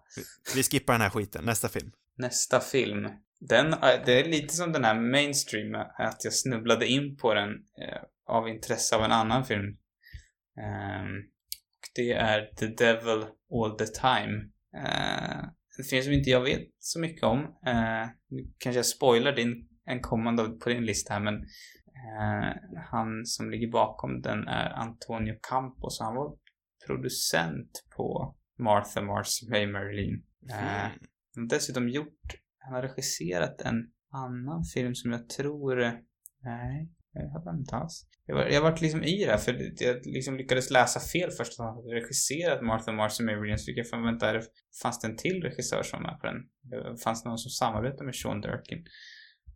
Vi skippar den här skiten. Nästa film. Nästa film. Den, det är lite som den här mainstream, att jag snubblade in på den eh, av intresse av en annan film. Ehm, och det är The Devil All The Time. Uh, en film som inte jag vet så mycket om. Eh, nu kanske jag spoilar din, en kommande på din lista här, men eh, han som ligger bakom den är Antonio Campos. Han var producent på Martha Mars May Marilyn. Eh, Mm. han har dessutom gjort, han har regisserat en annan film som jag tror, nej, jag hade inte alls. Jag var, jag varit liksom i det här för jag liksom lyckades läsa fel först att han hade regisserat Martha Mars och Mary så fick jag fan vänta, det- fanns det en till regissör som var med på den? Det Fanns det någon som samarbetade med Sean Durkin?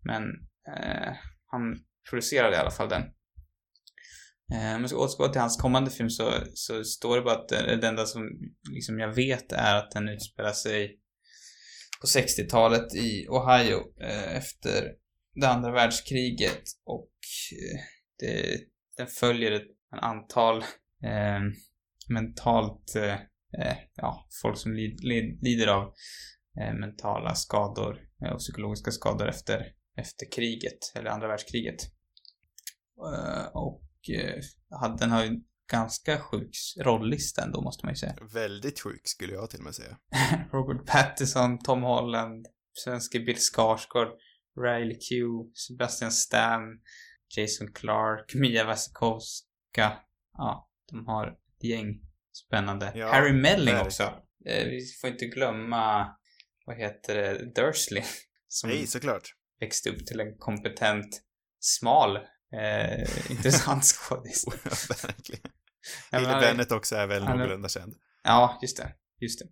Men eh, han producerade i alla fall den. Eh, om jag ska återgå till hans kommande film så, så står det bara att det, det enda som liksom jag vet är att den utspelar sig på 60-talet i Ohio eh, efter det andra världskriget och eh, det, den följer ett antal eh, mentalt, eh, eh, ja, folk som lid, lid, lider av eh, mentala skador eh, och psykologiska skador efter, efter kriget, eller andra världskriget. Och eh, hade- den har ju ganska sjuk rollista ändå måste man ju säga. Väldigt sjuk skulle jag till och med säga. Robert Pattinson, Tom Holland, svenske Bill Skarsgård, Riley Q, Sebastian Stan, Jason Clark, Mia Wasikowska. Ja, de har ett gäng spännande. Ja, Harry Melling verkligen. också. Eh, vi får inte glömma, vad heter det, Dursley. Som Nej, såklart. växte upp till en kompetent, smal, eh, intressant skådis. Verkligen. Är- Bennett också är väl någorlunda känd. Ja, just det. Just det.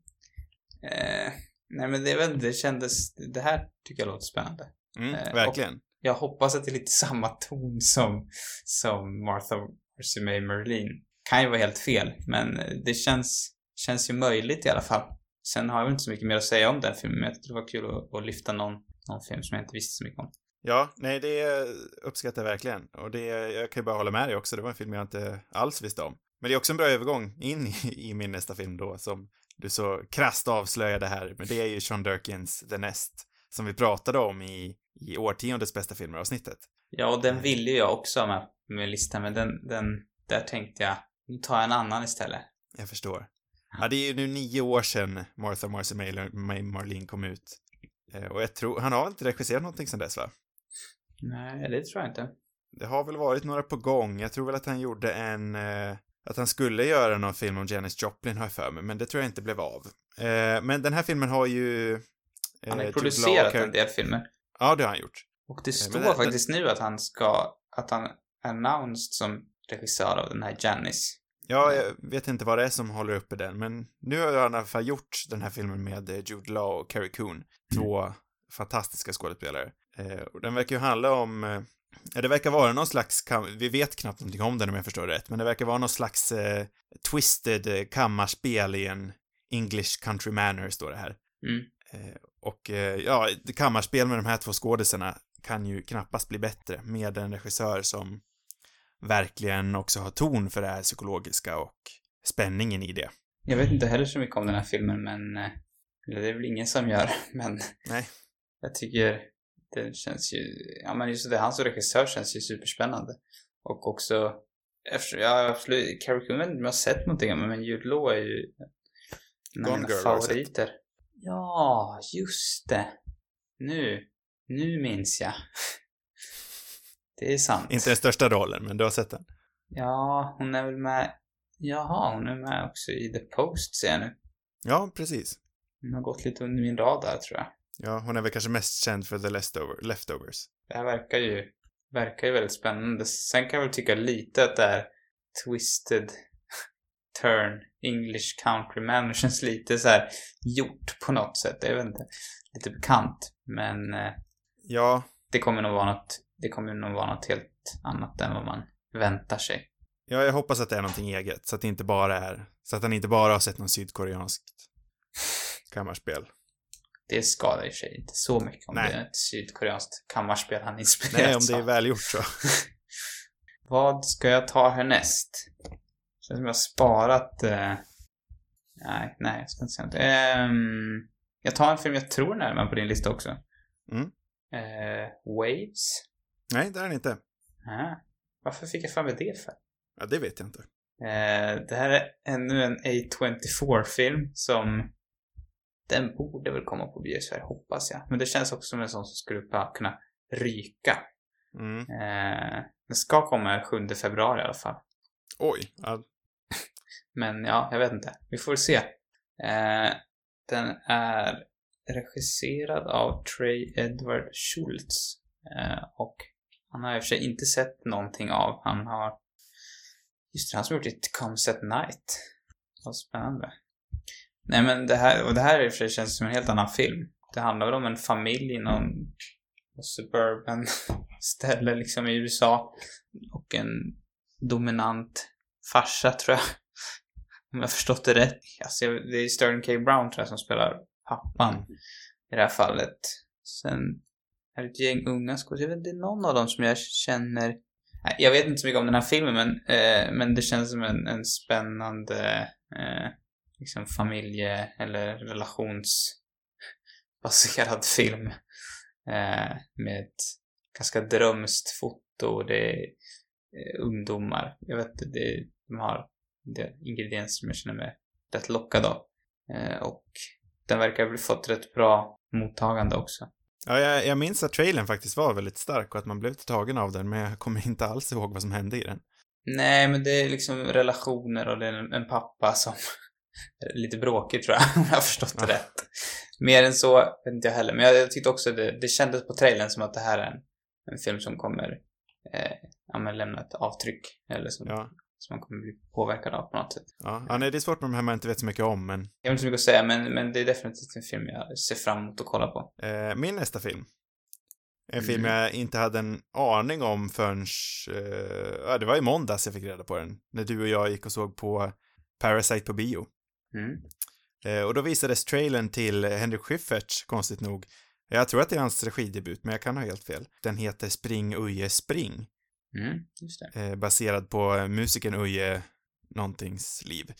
Eh, nej men det, det kändes, det här tycker jag låter spännande. Mm, Eh, verkligen. Jag hoppas att det är lite samma ton som, som Martha vs. May Merlin. Kan ju vara helt fel, men det känns, känns ju möjligt i alla fall. Sen har jag inte så mycket mer att säga om den filmen, men jag tyckte det var kul att, att lyfta någon, någon film som jag inte visste så mycket om. Ja, nej, det uppskattar jag verkligen. Och det, jag kan ju bara hålla med dig också. Det var en film jag inte alls visste om. Men det är också en bra övergång in i, i min nästa film då, som du så krasst avslöjade här. Men det är ju Sean Durkins The Nest, som vi pratade om i, i årtiondets bästa filmer-avsnittet. Ja, och den ville ju jag också ha med med listan, men den, den, där tänkte jag, nu tar jag en annan istället. Jag förstår. Ja, det är ju nu nio år sedan Martha Marcy May Marlene kom ut. Eh, och jag tror, han har inte regisserat någonting sedan dess va? Nej, det tror jag inte. Det har väl varit några på gång. Jag tror väl att han gjorde en, eh, att han skulle göra någon film om Janis Joplin har jag för mig, men det tror jag inte blev av. Eh, men den här filmen har ju... Eh, han har producerat en del filmer. Ja, det har han gjort. Och det står det, faktiskt det... nu att han ska, att han announced som regissör av den här Janis. Ja, jag vet inte vad det är som håller uppe den, men nu har han i alla fall gjort den här filmen med eh, Jude Law och Carrie Coon. Två mm. fantastiska skådespelare. Eh, och den verkar ju handla om, eh, det verkar vara någon slags, vi vet knappt någonting om den om jag förstår rätt, men det verkar vara någon slags eh, twisted eh, kammarspel i en English country manner, står det här. Mm. Eh, och ja, kammarspel med de här två skådisarna kan ju knappast bli bättre med en regissör som verkligen också har ton för det här psykologiska och spänningen i det. Jag vet inte heller så mycket om den här filmen, men eller det är väl ingen som gör, men Nej. jag tycker det känns ju, ja men just det, han som regissör känns ju superspännande. Och också, efter, ja absolut, Carrie Coon vet inte om jag har sett någonting men Jude Law är ju en av mina favoriter. Ja, just det. Nu, nu minns jag. Det är sant. Inte den största rollen, men du har sett den. Ja, hon är väl med, jaha, hon är med också i The Post ser jag nu. Ja, precis. Hon har gått lite under min radar tror jag. Ja, hon är väl kanske mest känd för The Leftover, Leftovers. Det här verkar ju, verkar ju väldigt spännande. Sen kan jag väl tycka lite att det är twisted turn English country man känns lite så här gjort på något sätt. Jag vet inte. Lite bekant. Men eh, ja. det kommer nog vara något, det kommer nog vara något helt annat än vad man väntar sig. Ja, jag hoppas att det är någonting eget. Så att det inte bara är, så att han inte bara har sett någon sydkoreanskt kammarspel. Det skadar i sig inte så mycket om Nej. det är ett sydkoreanskt kammarspel han inspirerat Nej, om det är välgjort så. Vad ska jag ta härnäst? Känns som jag har sparat... Eh... Nej, nej, jag ska inte säga något. Um... Jag tar en film jag tror är med på din lista också. Mm. Uh, Waves? Nej, det är den inte. Ah. Varför fick jag för mig det för? Ja, det vet jag inte. Uh, det här är ännu en A24-film som den borde väl komma på bio Sverige, hoppas jag. Men det känns också som en sån som skulle kunna ryka. Mm. Eh, den ska komma 7 februari i alla fall. Oj. Ja. Men ja, jag vet inte. Vi får se. Eh, den är regisserad av Trey Edward Schultz. Eh, och han har i och för sig inte sett någonting av. Han har... Just det, han som gjort ett Comes at Night. Vad spännande. Nej men det här, och det här i och för sig känns som en helt annan film. Det handlar väl om en familj i någon suburban ställe liksom i USA. Och en dominant farsa tror jag. Om jag förstått det rätt. Alltså, det är Sterling K. Brown tror jag som spelar pappan mm. i det här fallet. Sen är det ett gäng unga skådespelare. Jag vet inte, det är någon av dem som jag känner... Jag vet inte så mycket om den här filmen men, eh, men det känns som en, en spännande eh, liksom familje eller relationsbaserad film. Eh, med ett ganska drömskt foto. och Det är eh, ungdomar. Jag vet inte, de har det ingredienser som jag känner mig rätt lockad av. Eh, och den verkar ha fått rätt bra mottagande också. Ja, jag, jag minns att trailern faktiskt var väldigt stark och att man blev tagen av den, men jag kommer inte alls ihåg vad som hände i den. Nej, men det är liksom relationer och det är en, en pappa som lite bråkig tror jag, om jag har förstått det rätt. Mer än så vet inte jag heller. Men jag, jag tyckte också det, det kändes på trailern som att det här är en, en film som kommer eh, ja, men lämna ett avtryck. Eller som, ja. Som man kommer bli påverkad av på något sätt. Ja, ja nej, det är svårt med de här man inte vet så mycket om, men... Jag har inte så mycket att säga, men, men det är definitivt en film jag ser fram emot att kolla på. Eh, min nästa film. En mm. film jag inte hade en aning om förrän... Eh, ja, det var i måndags jag fick reda på den. När du och jag gick och såg på Parasite på bio. Mm. Eh, och då visades trailern till Henrik Schyfferts, konstigt nog. Jag tror att det är hans regidebut, men jag kan ha helt fel. Den heter Spring Uje Spring. Mm, just det. Eh, baserad på musikern Uje någontings liv.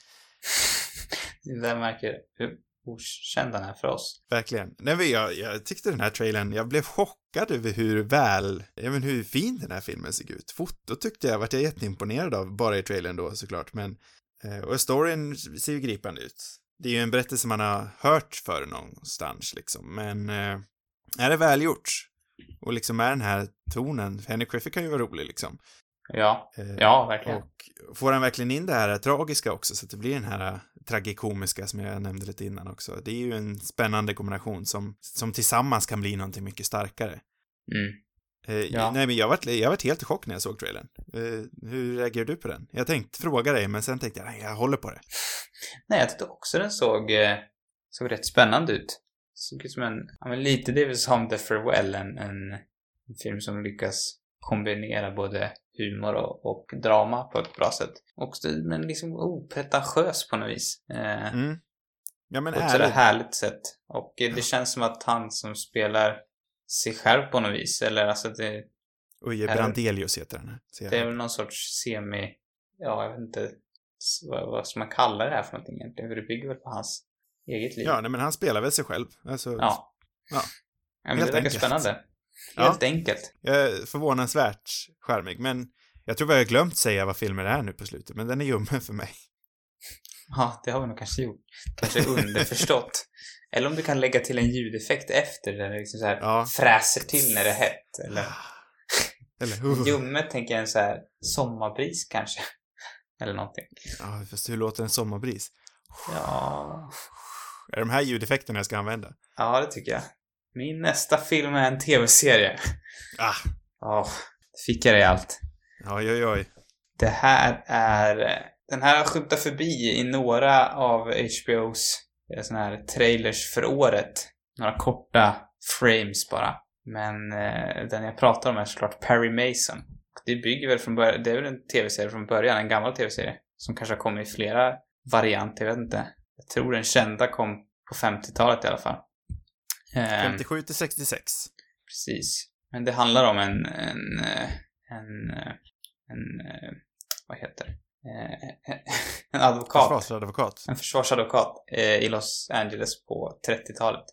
det där märker hur okänd den är för oss. Verkligen. Nej, men jag, jag tyckte den här trailern, jag blev chockad över hur väl, men hur fin den här filmen såg ut. Fotot tyckte jag, vart jag jätteimponerad av, bara i trailern då såklart, men Eh, och storyn ser ju gripande ut. Det är ju en berättelse man har hört för någonstans liksom, men eh, är det välgjort? Och liksom är den här tonen, Henry Griffith kan ju vara rolig liksom. Ja, Eh, ja, verkligen. Och får han verkligen in det här tragiska också, så att det blir den här tragikomiska som jag nämnde lite innan också. Det är ju en spännande kombination som, som tillsammans kan bli någonting mycket starkare. Mm. Eh, Ja. Nej, men jag varit, jag varit helt i chock när jag såg trailern. Eh, hur reagerar du på den? Jag tänkte fråga dig, men sen tänkte jag, nej, jag håller på det. Nej, jag tyckte också den såg, eh, såg rätt spännande ut. Såg ut som en, ja men lite det vi sa om The Farewell, en, en, en film som lyckas kombinera både humor och, och drama på ett bra sätt. Också, men liksom opretentiös på något vis. Eh, Mm. Ja, men på ett sådär ärligt. härligt sätt. Och eh, det känns som att han som spelar sig själv på något vis, eller alltså det, Uje Brandelius heter den det är väl någon sorts semi, ja jag vet inte vad, vad ska man kalla det här för någonting egentligen, för det bygger väl på hans eget liv. Ja, nej, men han spelar väl sig själv. Alltså, Ja. Ja. men Helt det verkar enkelt. spännande. Ja. Helt enkelt. Jag är förvånansvärt charmig, men jag tror vi har glömt säga vad filmen är nu på slutet, men den är ljummen för mig. Ja, det har vi nog kanske gjort. Kanske underförstått. Eller om du kan lägga till en ljudeffekt efter där det liksom så här Ja. fräser till när det är hett. Eller Eller uh. ljummet tänker jag en så här sommarbris kanske. Eller någonting. Ja, fast hur låter en sommarbris? Ja, Är det de här ljudeffekterna jag ska använda? ja det tycker jag. Min nästa film är en tv-serie. Ah, Ja, fick jag det allt. oj, oj, oj. Det här är... Den här har skymtat förbi i några av HBOs eh, såna här trailers för året. Några korta frames bara. Men eh, den jag pratar om är såklart Perry Mason. Det bygger väl från början, det är väl en tv-serie från början, en gammal tv-serie. Som kanske har kommit i flera varianter, jag vet inte. Jag tror den kända kom på 50-talet i alla fall. Ehm, 57 till 66. Precis. Men det handlar om en, en, eh, en, eh, en, eh, vad heter det? En advokat. Försvarsadvokat. En försvarsadvokat i Los Angeles på 30-talet.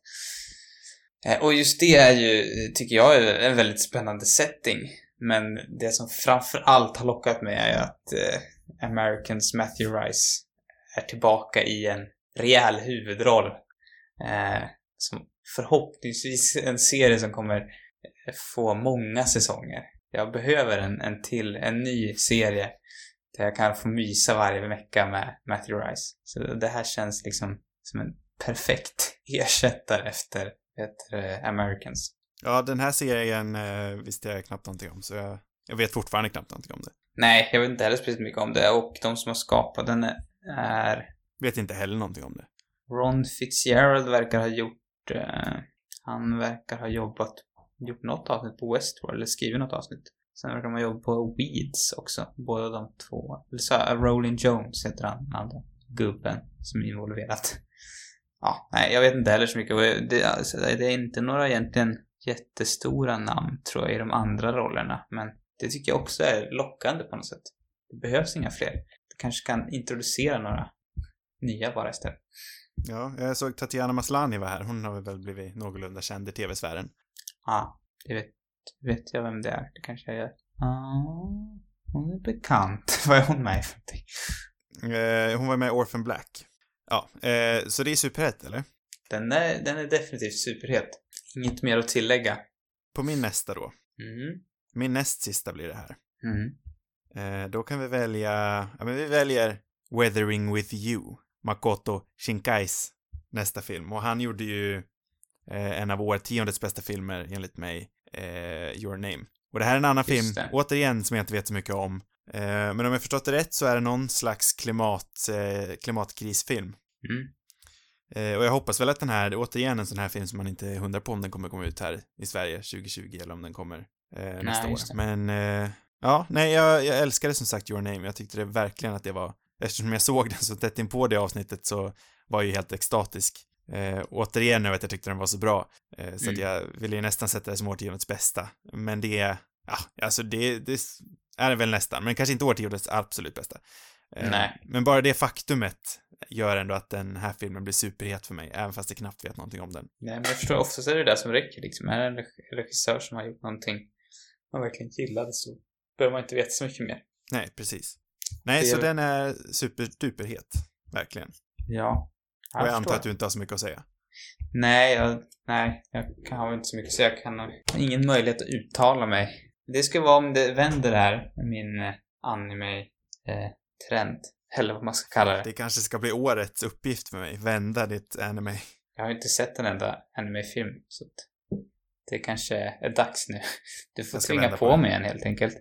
Eh, Och just det är ju, tycker jag, är en väldigt spännande setting. Men det som framför allt har lockat mig är att Americans Matthew Rice är tillbaka i en rejäl huvudroll. Eh, som förhoppningsvis en serie som kommer eh, få många säsonger. Jag behöver en, en till, en ny serie där jag kan få mysa varje vecka med Matthew Rice. Så det här känns liksom som en perfekt ersättare efter, efter Americans. Ja, den här serien eh, visste jag knappt någonting om, så jag, jag vet fortfarande knappt någonting om det. Nej, jag vet inte heller speciellt mycket om det och de som har skapat den är Vet inte heller någonting om det. Ron Fitzgerald verkar ha gjort, eh, Eh, han verkar ha jobbat, gjort något avsnitt på Westworld, eller skrivit något avsnitt. Sen verkar de ha jobbat på Weeds också, båda de två. Eller så, eh, Rolling Jones heter han, den andra gubben som är involverat. Ja, nej, jag vet inte heller så mycket. Det, alltså, det är inte några egentligen jättestora namn, tror jag, i de andra rollerna. Men det tycker jag också är lockande på något sätt. Det behövs inga fler. Du kanske kan introducera några nya bara istället. Ja, jag såg Tatiana Maslany var här. Hon har väl blivit någorlunda känd i tv-sfären. Ja, det vet, vet jag vem det är. Det kanske jag gör. Ja, hon är bekant. Vad är hon med i för någonting? Eh, hon var med i Orphan Black. Ja, eh, så det är superhett, eller? Den är, den är definitivt superhet. Inget mer att tillägga. På min nästa då. Mm. Min näst sista blir det här. Mm. Eh, då kan vi välja, ja men vi väljer Weathering with You, Makoto Shinkais nästa film. Och han gjorde ju eh, en av årtiondets bästa filmer, enligt mig, eh, Your Name. Och det här är en annan Just film, det. återigen, som jag inte vet så mycket om. Eh, men om jag förstått det rätt så är det någon slags klimat, eh, klimatkrisfilm. Mm. Eh, och jag hoppas väl att den här, återigen en sån här film som man inte är hundra på om den kommer komma ut här i Sverige 2020 eller om den kommer eh, nästa det. år. Men, eh, ja, nej, jag, jag älskade som sagt Your Name. Jag tyckte det verkligen att det var, eftersom jag såg den så tätt in på det avsnittet så var jag ju helt extatisk. Eh, återigen över att jag tyckte den var så bra. Eh, så att Mm. jag ville ju nästan sätta det som årtiondets bästa. Men det, ja, alltså det, det är väl nästan, men kanske inte årtiondets absolut bästa. Eh, Nej. Men bara det faktumet gör ändå att den här filmen blir superhet för mig, även fast jag knappt vet någonting om den. Nej, men jag förstår. Oftast är det det som räcker liksom. Är det en reg- regissör som har gjort någonting man verkligen gillade så behöver man inte veta så mycket mer. Nej, precis. Nej, Det så den är superduperhet. Verkligen. Ja. Och jag antar att du inte har så mycket att säga. Nej, jag, nej, jag kan- har inte så mycket så jag kan ha ingen möjlighet att uttala mig. Det ska vara om det vänder här, min eh, anime-trend. eller vad man ska kalla det. Det kanske ska bli årets uppgift för mig. Vända ditt anime. Jag har inte sett en enda anime-film, så att det kanske är dags nu. Du får tvinga på, på mig en helt enkelt.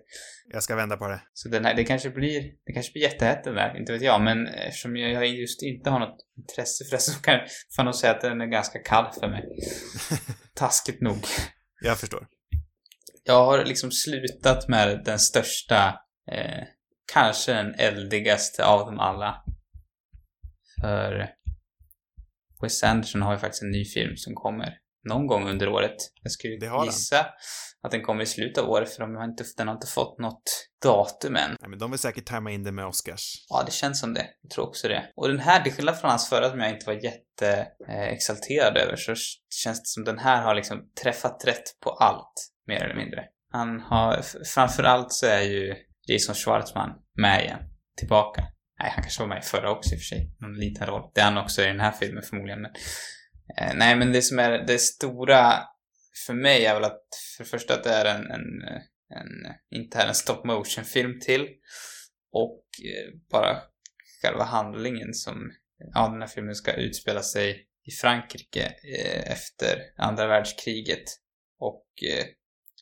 Jag ska vända på det. Så den här, det kanske blir, det kanske blir jättehett den där, inte vet jag, men eftersom jag just inte har något intresse för det så kan jag nog säga att den är ganska kall för mig. Taskigt nog. Jag förstår. Jag har liksom slutat med den största, eh, kanske den eldigaste av dem alla. För Wes Anderson har ju faktiskt en ny film som kommer någon gång under året. Jag skulle har den. gissa att den kommer i slutet av året för de har inte, den har inte fått något datum än. Nej, men de vill säkert tajma in det med Oscars. Ja, det känns som det. Jag tror också det. Och den här, till skillnad från hans förra som jag inte var jätte eh, över, så känns det som den här har liksom träffat rätt på allt, mer eller mindre. Han har, framförallt så är ju Jason Schwartzman med igen. Tillbaka. Nej, han kanske var med i förra också i och för sig. Någon liten roll. Det är han också i den här filmen förmodligen. Men, Eh, nej, men det som är det stora för mig är väl att för det första att det är en, en, en inte är en stop motion film till. Och eh, bara själva handlingen som, ja den här filmen ska utspela sig i Frankrike eh, efter andra världskriget. Och eh,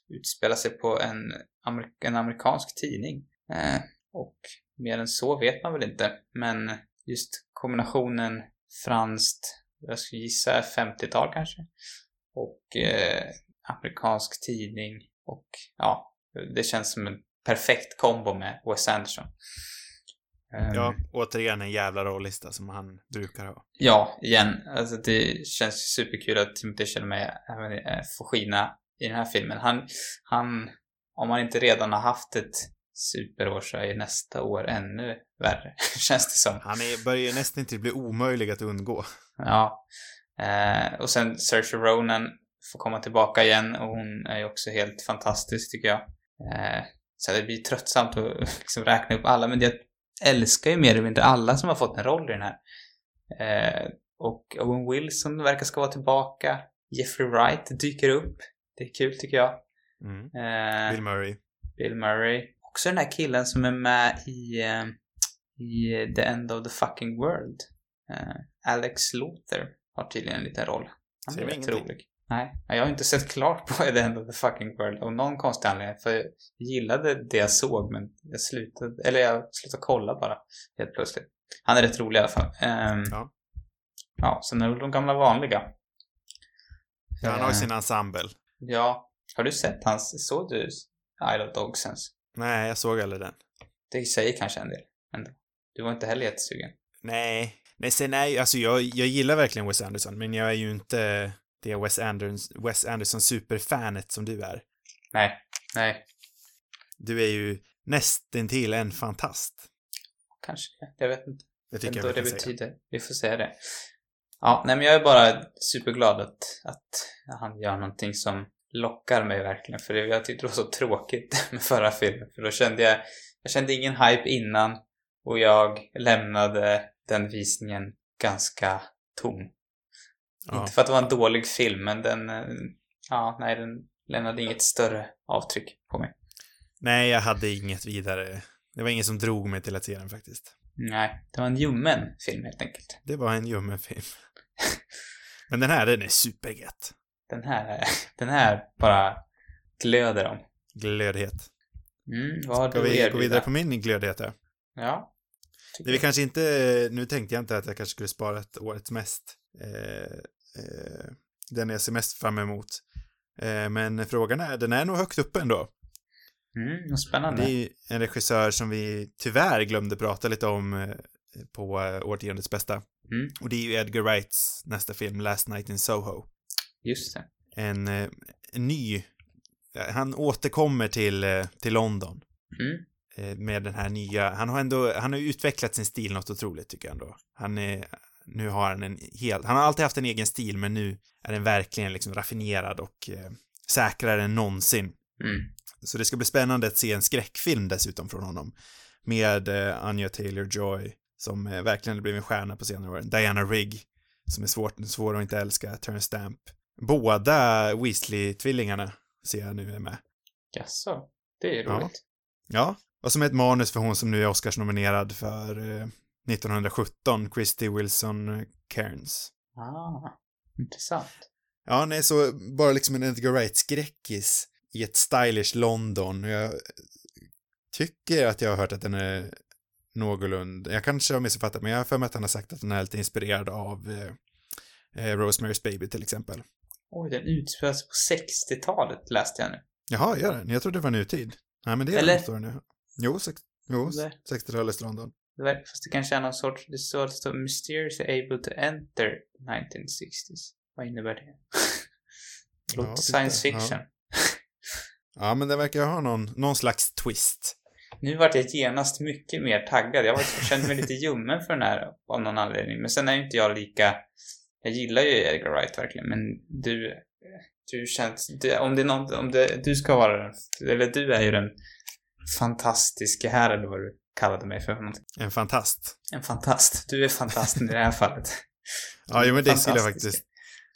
utspela sig på en, amer- en amerikansk tidning. Eh, och mer än så vet man väl inte. Men just kombinationen franskt, jag skulle gissa 50-tal kanske. Och eh, amerikansk tidning och ja, det känns som en perfekt kombo med Wes Anderson. Ehm, Ja, återigen en jävla rollista som han brukar ha. Ja, igen. Alltså det känns superkul att Timothée Chalamet eh, får skina i den här filmen. Han, han, om han inte redan har haft ett superår så är nästa år ännu värre, känns det som. Han är, börjar nästan inte bli omöjlig att undgå. Ja. Eh, och sen Saoirse Ronan får komma tillbaka igen och hon är ju också helt fantastisk tycker jag. Eh, så det blir tröttsamt att liksom räkna upp alla, men jag älskar ju mer eller mindre alla som har fått en roll i den här. Eh, och Owen Wilson verkar ska vara tillbaka. Jeffrey Wright dyker upp. Det är kul tycker jag. Mm. Eh, Bill Murray. Bill Murray. Också den här killen som är med i, eh, i The End of the Fucking World. Eh, Alex Luther har tydligen en liten roll. Han är rätt rolig. Nej, jag har inte sett klart på The End of the Fucking World av någon konstig anledning. För jag gillade det jag såg men jag slutade, eller jag slutade kolla bara helt plötsligt. Han är rätt rolig i alla fall. Ehm, Ja. Ja, sen är det de gamla vanliga. Ja, han har ju Eh, sin ensemble. Ja, har du sett hans, såg du Isle of Dogs ens? Nej, jag såg aldrig den. Det säger kanske en del. Ändå. Du var inte heller jättesugen. Nej. Nej, sen är ju, alltså jag, jag gillar verkligen Wes Anderson, men jag är ju inte det Wes Anderson, Wes Anderson superfanet som du är. Nej, nej, Du är ju nästintill en fantast. kanske. Jag vet inte. Det Jag tycker inte jag vad det vi kan säga. betyder. Vi får säga det. Ja, nej men jag är bara superglad att, att han gör någonting som lockar mig verkligen. För jag tyckte det var så tråkigt med förra filmen. För då kände jag, jag kände ingen hype innan. Och jag lämnade den visningen ganska tom. Ja. Inte för att det var en dålig film, men den, eh, ja, nej, den lämnade inget större avtryck på mig. Nej, jag hade inget vidare. Det var ingen som drog mig till att se den faktiskt. Nej, det var en ljummen film helt enkelt. Det var en ljummen film. Men den här, den är supergött. Den här, den här bara glöder om. Glödhet. Mm, vad Ska vi gå erbjuda? vidare på min glödhet då? Ja. Det vi kanske inte, nu tänkte jag inte att jag kanske skulle spara ett årets mest, eh, eh, den jag ser mest fram emot. Eh, men frågan är, den är nog högt uppe ändå. Mm, spännande. Det är en regissör som vi tyvärr glömde prata lite om eh, på eh, årtiondets bästa. Mm. Och det är ju Edgar Wrights nästa film, Last Night in Soho. Just det. En, eh, en ny, eh, han återkommer till, eh, till London Mm. med den här nya, han har ändå, han har utvecklat sin stil något otroligt tycker jag ändå. Han är, nu har han en helt, han har alltid haft en egen stil men nu är den verkligen liksom raffinerad och eh, säkrare än någonsin. Mm. Så det ska bli spännande att se en skräckfilm dessutom från honom. med eh, Anya Taylor-Joy, som eh, verkligen blivit en stjärna på senare år. Diana Rigg, som är svårt, svår att inte älska. Terrence Stamp. Båda Weasley-tvillingarna ser jag nu är med. Jaså, det är Ja. roligt. Ja, och som ett manus för hon som nu är Oscars-nominerad för eh, 1917, Christy Wilson Cairns. Ah, intressant. Ja, nej, så bara liksom en Edgar Wright-skräckis i ett stylish London. Jag tycker att jag har hört att den är någorlunda, jag kanske har missuppfattat, men jag har för mig att han har sagt att den är lite inspirerad av eh, eh, Rosemary's Baby till exempel. Oj, den utspelar sig på 60-talet läste jag nu. Jaha, gör den? Jag trodde det var nutid. Nej, men det är Eller- den, står nu. Jo, sex, jo Det- 60-talets London. Det verkar, fast det kanske är någon sorts, det står att det står mysteriously able to enter 1960s. Vad innebär det? Det Ja, låter titta. science fiction. Ja, men det verkar ha någon, någon slags twist. Nu vart jag genast mycket mer taggad. Jag, var, jag kände mig lite ljummen för den här av någon anledning. Men sen är ju inte jag lika... Jag gillar ju Edgar Wright verkligen, men du... Du känns... Du, om det är någon, om det, du ska vara den... Eller du är ju den fantastiska här, eller vad du kallade mig för. någonting. En fantast. En fantast. Du är fantasten i det här fallet. Ja, jo, men det skulle jag faktiskt.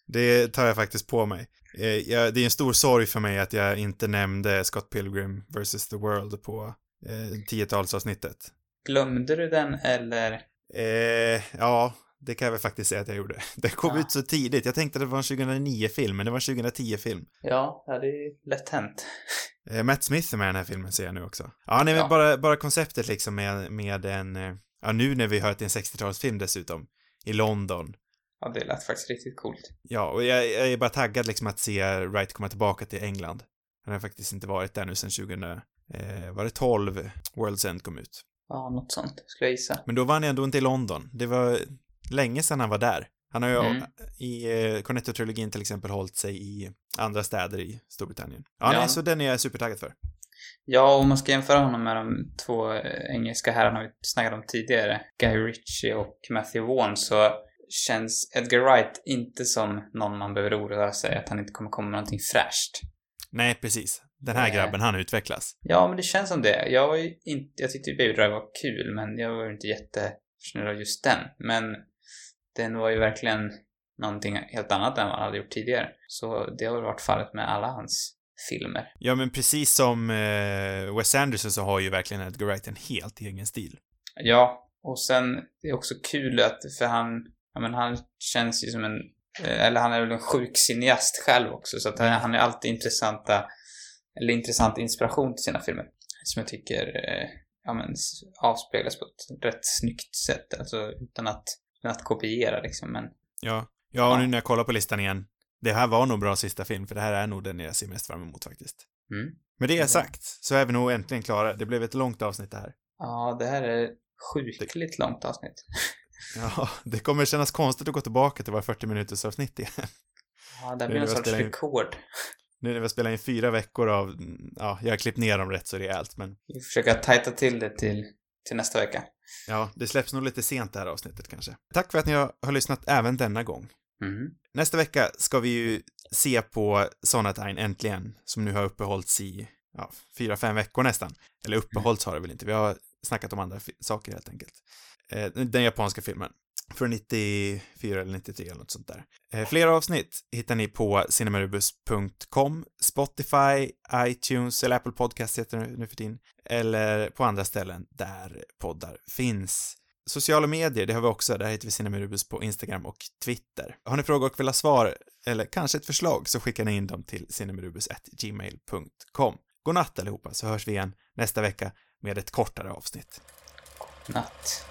Det tar jag faktiskt på mig. Eh, jag, det är en stor sorg för mig att jag inte nämnde Scott Pilgrim vs. The World på eh, tiotalsavsnittet. Glömde du den eller? Eh, ja, det kan jag väl faktiskt säga att jag gjorde. Den kom Ja. ut så tidigt. Jag tänkte att det var en 2009-film, men det var en 2010-film. Ja, det är lätt hänt. Eh, Matt Smith är med i den här filmen ser jag nu också. Ja, nej, men Ja. bara, bara konceptet liksom med, med en, eh, ja nu när vi hör att det är en 60-talsfilm dessutom, i London. Ja, det lät faktiskt riktigt coolt. Ja, och jag, jag är bara taggad liksom att se Wright komma tillbaka till England. Han har faktiskt inte varit där nu sedan 2000, eh, var det 12 World's End kom ut. Ja, något sånt skulle jag gissa. Men då var han ändå inte i London. Det var länge sedan han var där. Han har ju Mm. i eh, Cornetto-trilogin till exempel hållit sig i andra städer i Storbritannien. Ja, Ja. nej, så den är jag supertaggad för. Ja, om man ska jämföra honom med de två eh, engelska herrarna vi snackade om tidigare, Guy Ritchie och Matthew Vaughn, så känns Edgar Wright inte som någon man behöver oroa sig att han inte kommer komma med någonting fräscht. Nej, precis. Den här Eh. grabben, han utvecklas. Ja, men det känns som det. Jag var ju inte, jag tyckte Baby Drive var kul, men jag var ju inte jättefascinerad av just den. Men den var ju verkligen någonting helt annat än vad han hade gjort tidigare. Så det har väl varit fallet med alla hans filmer. Ja, men precis som eh, Wes Anderson så har ju verkligen Edgar Wright en helt egen stil. Ja, och sen det är också kul att, för han, ja men han känns ju som en, eh, eller han är väl en sjuk cineast själv också, så att han, han är alltid intressanta, eller intressant inspiration till sina filmer. Som jag tycker, eh, ja men avspeglas på ett rätt snyggt sätt, alltså utan att, att kopiera liksom, men Ja. Ja, och nu när jag kollar på listan igen, det här var nog bra sista film, för det här är nog den jag ser mest fram emot faktiskt. mm. Med det Ja. sagt, så är vi nog äntligen klara. Det blev ett långt avsnitt det här. Ja, det här är sjukligt långt avsnitt. Ja, det kommer kännas konstigt att gå tillbaka till våra 40 minuters avsnitt igen. Ja, det blir en sorts spelar rekord. Nu när vi har spelat in fyra veckor av, mm, ja, jag har klippt ner dem rätt så rejält, men Vi försöker tajta till det till, till nästa vecka. ja, det släpps nog lite sent det här avsnittet kanske. Tack för att ni har lyssnat även denna gång. Mm. Nästa vecka ska vi ju se på Sonatine äntligen, som nu har uppehållits i, ja, fyra, fem veckor nästan. Eller uppehållits har det väl inte, vi har snackat om andra saker helt enkelt. Eh, den japanska filmen. Från 94 eller 93 eller något sånt där. Eh, fler avsnitt hittar ni på cinemarubus.com, Spotify, iTunes eller Apple Podcast heter det nu för tiden. Eller på andra ställen där poddar finns. Sociala medier, det har vi också. Där heter vi Cinemarubus på Instagram och Twitter. Har ni frågor och vill ha svar, eller kanske ett förslag, så skickar ni in dem till cinemarubus.gmail.com. God natt allihopa, så hörs vi igen nästa vecka med ett kortare avsnitt. Natt.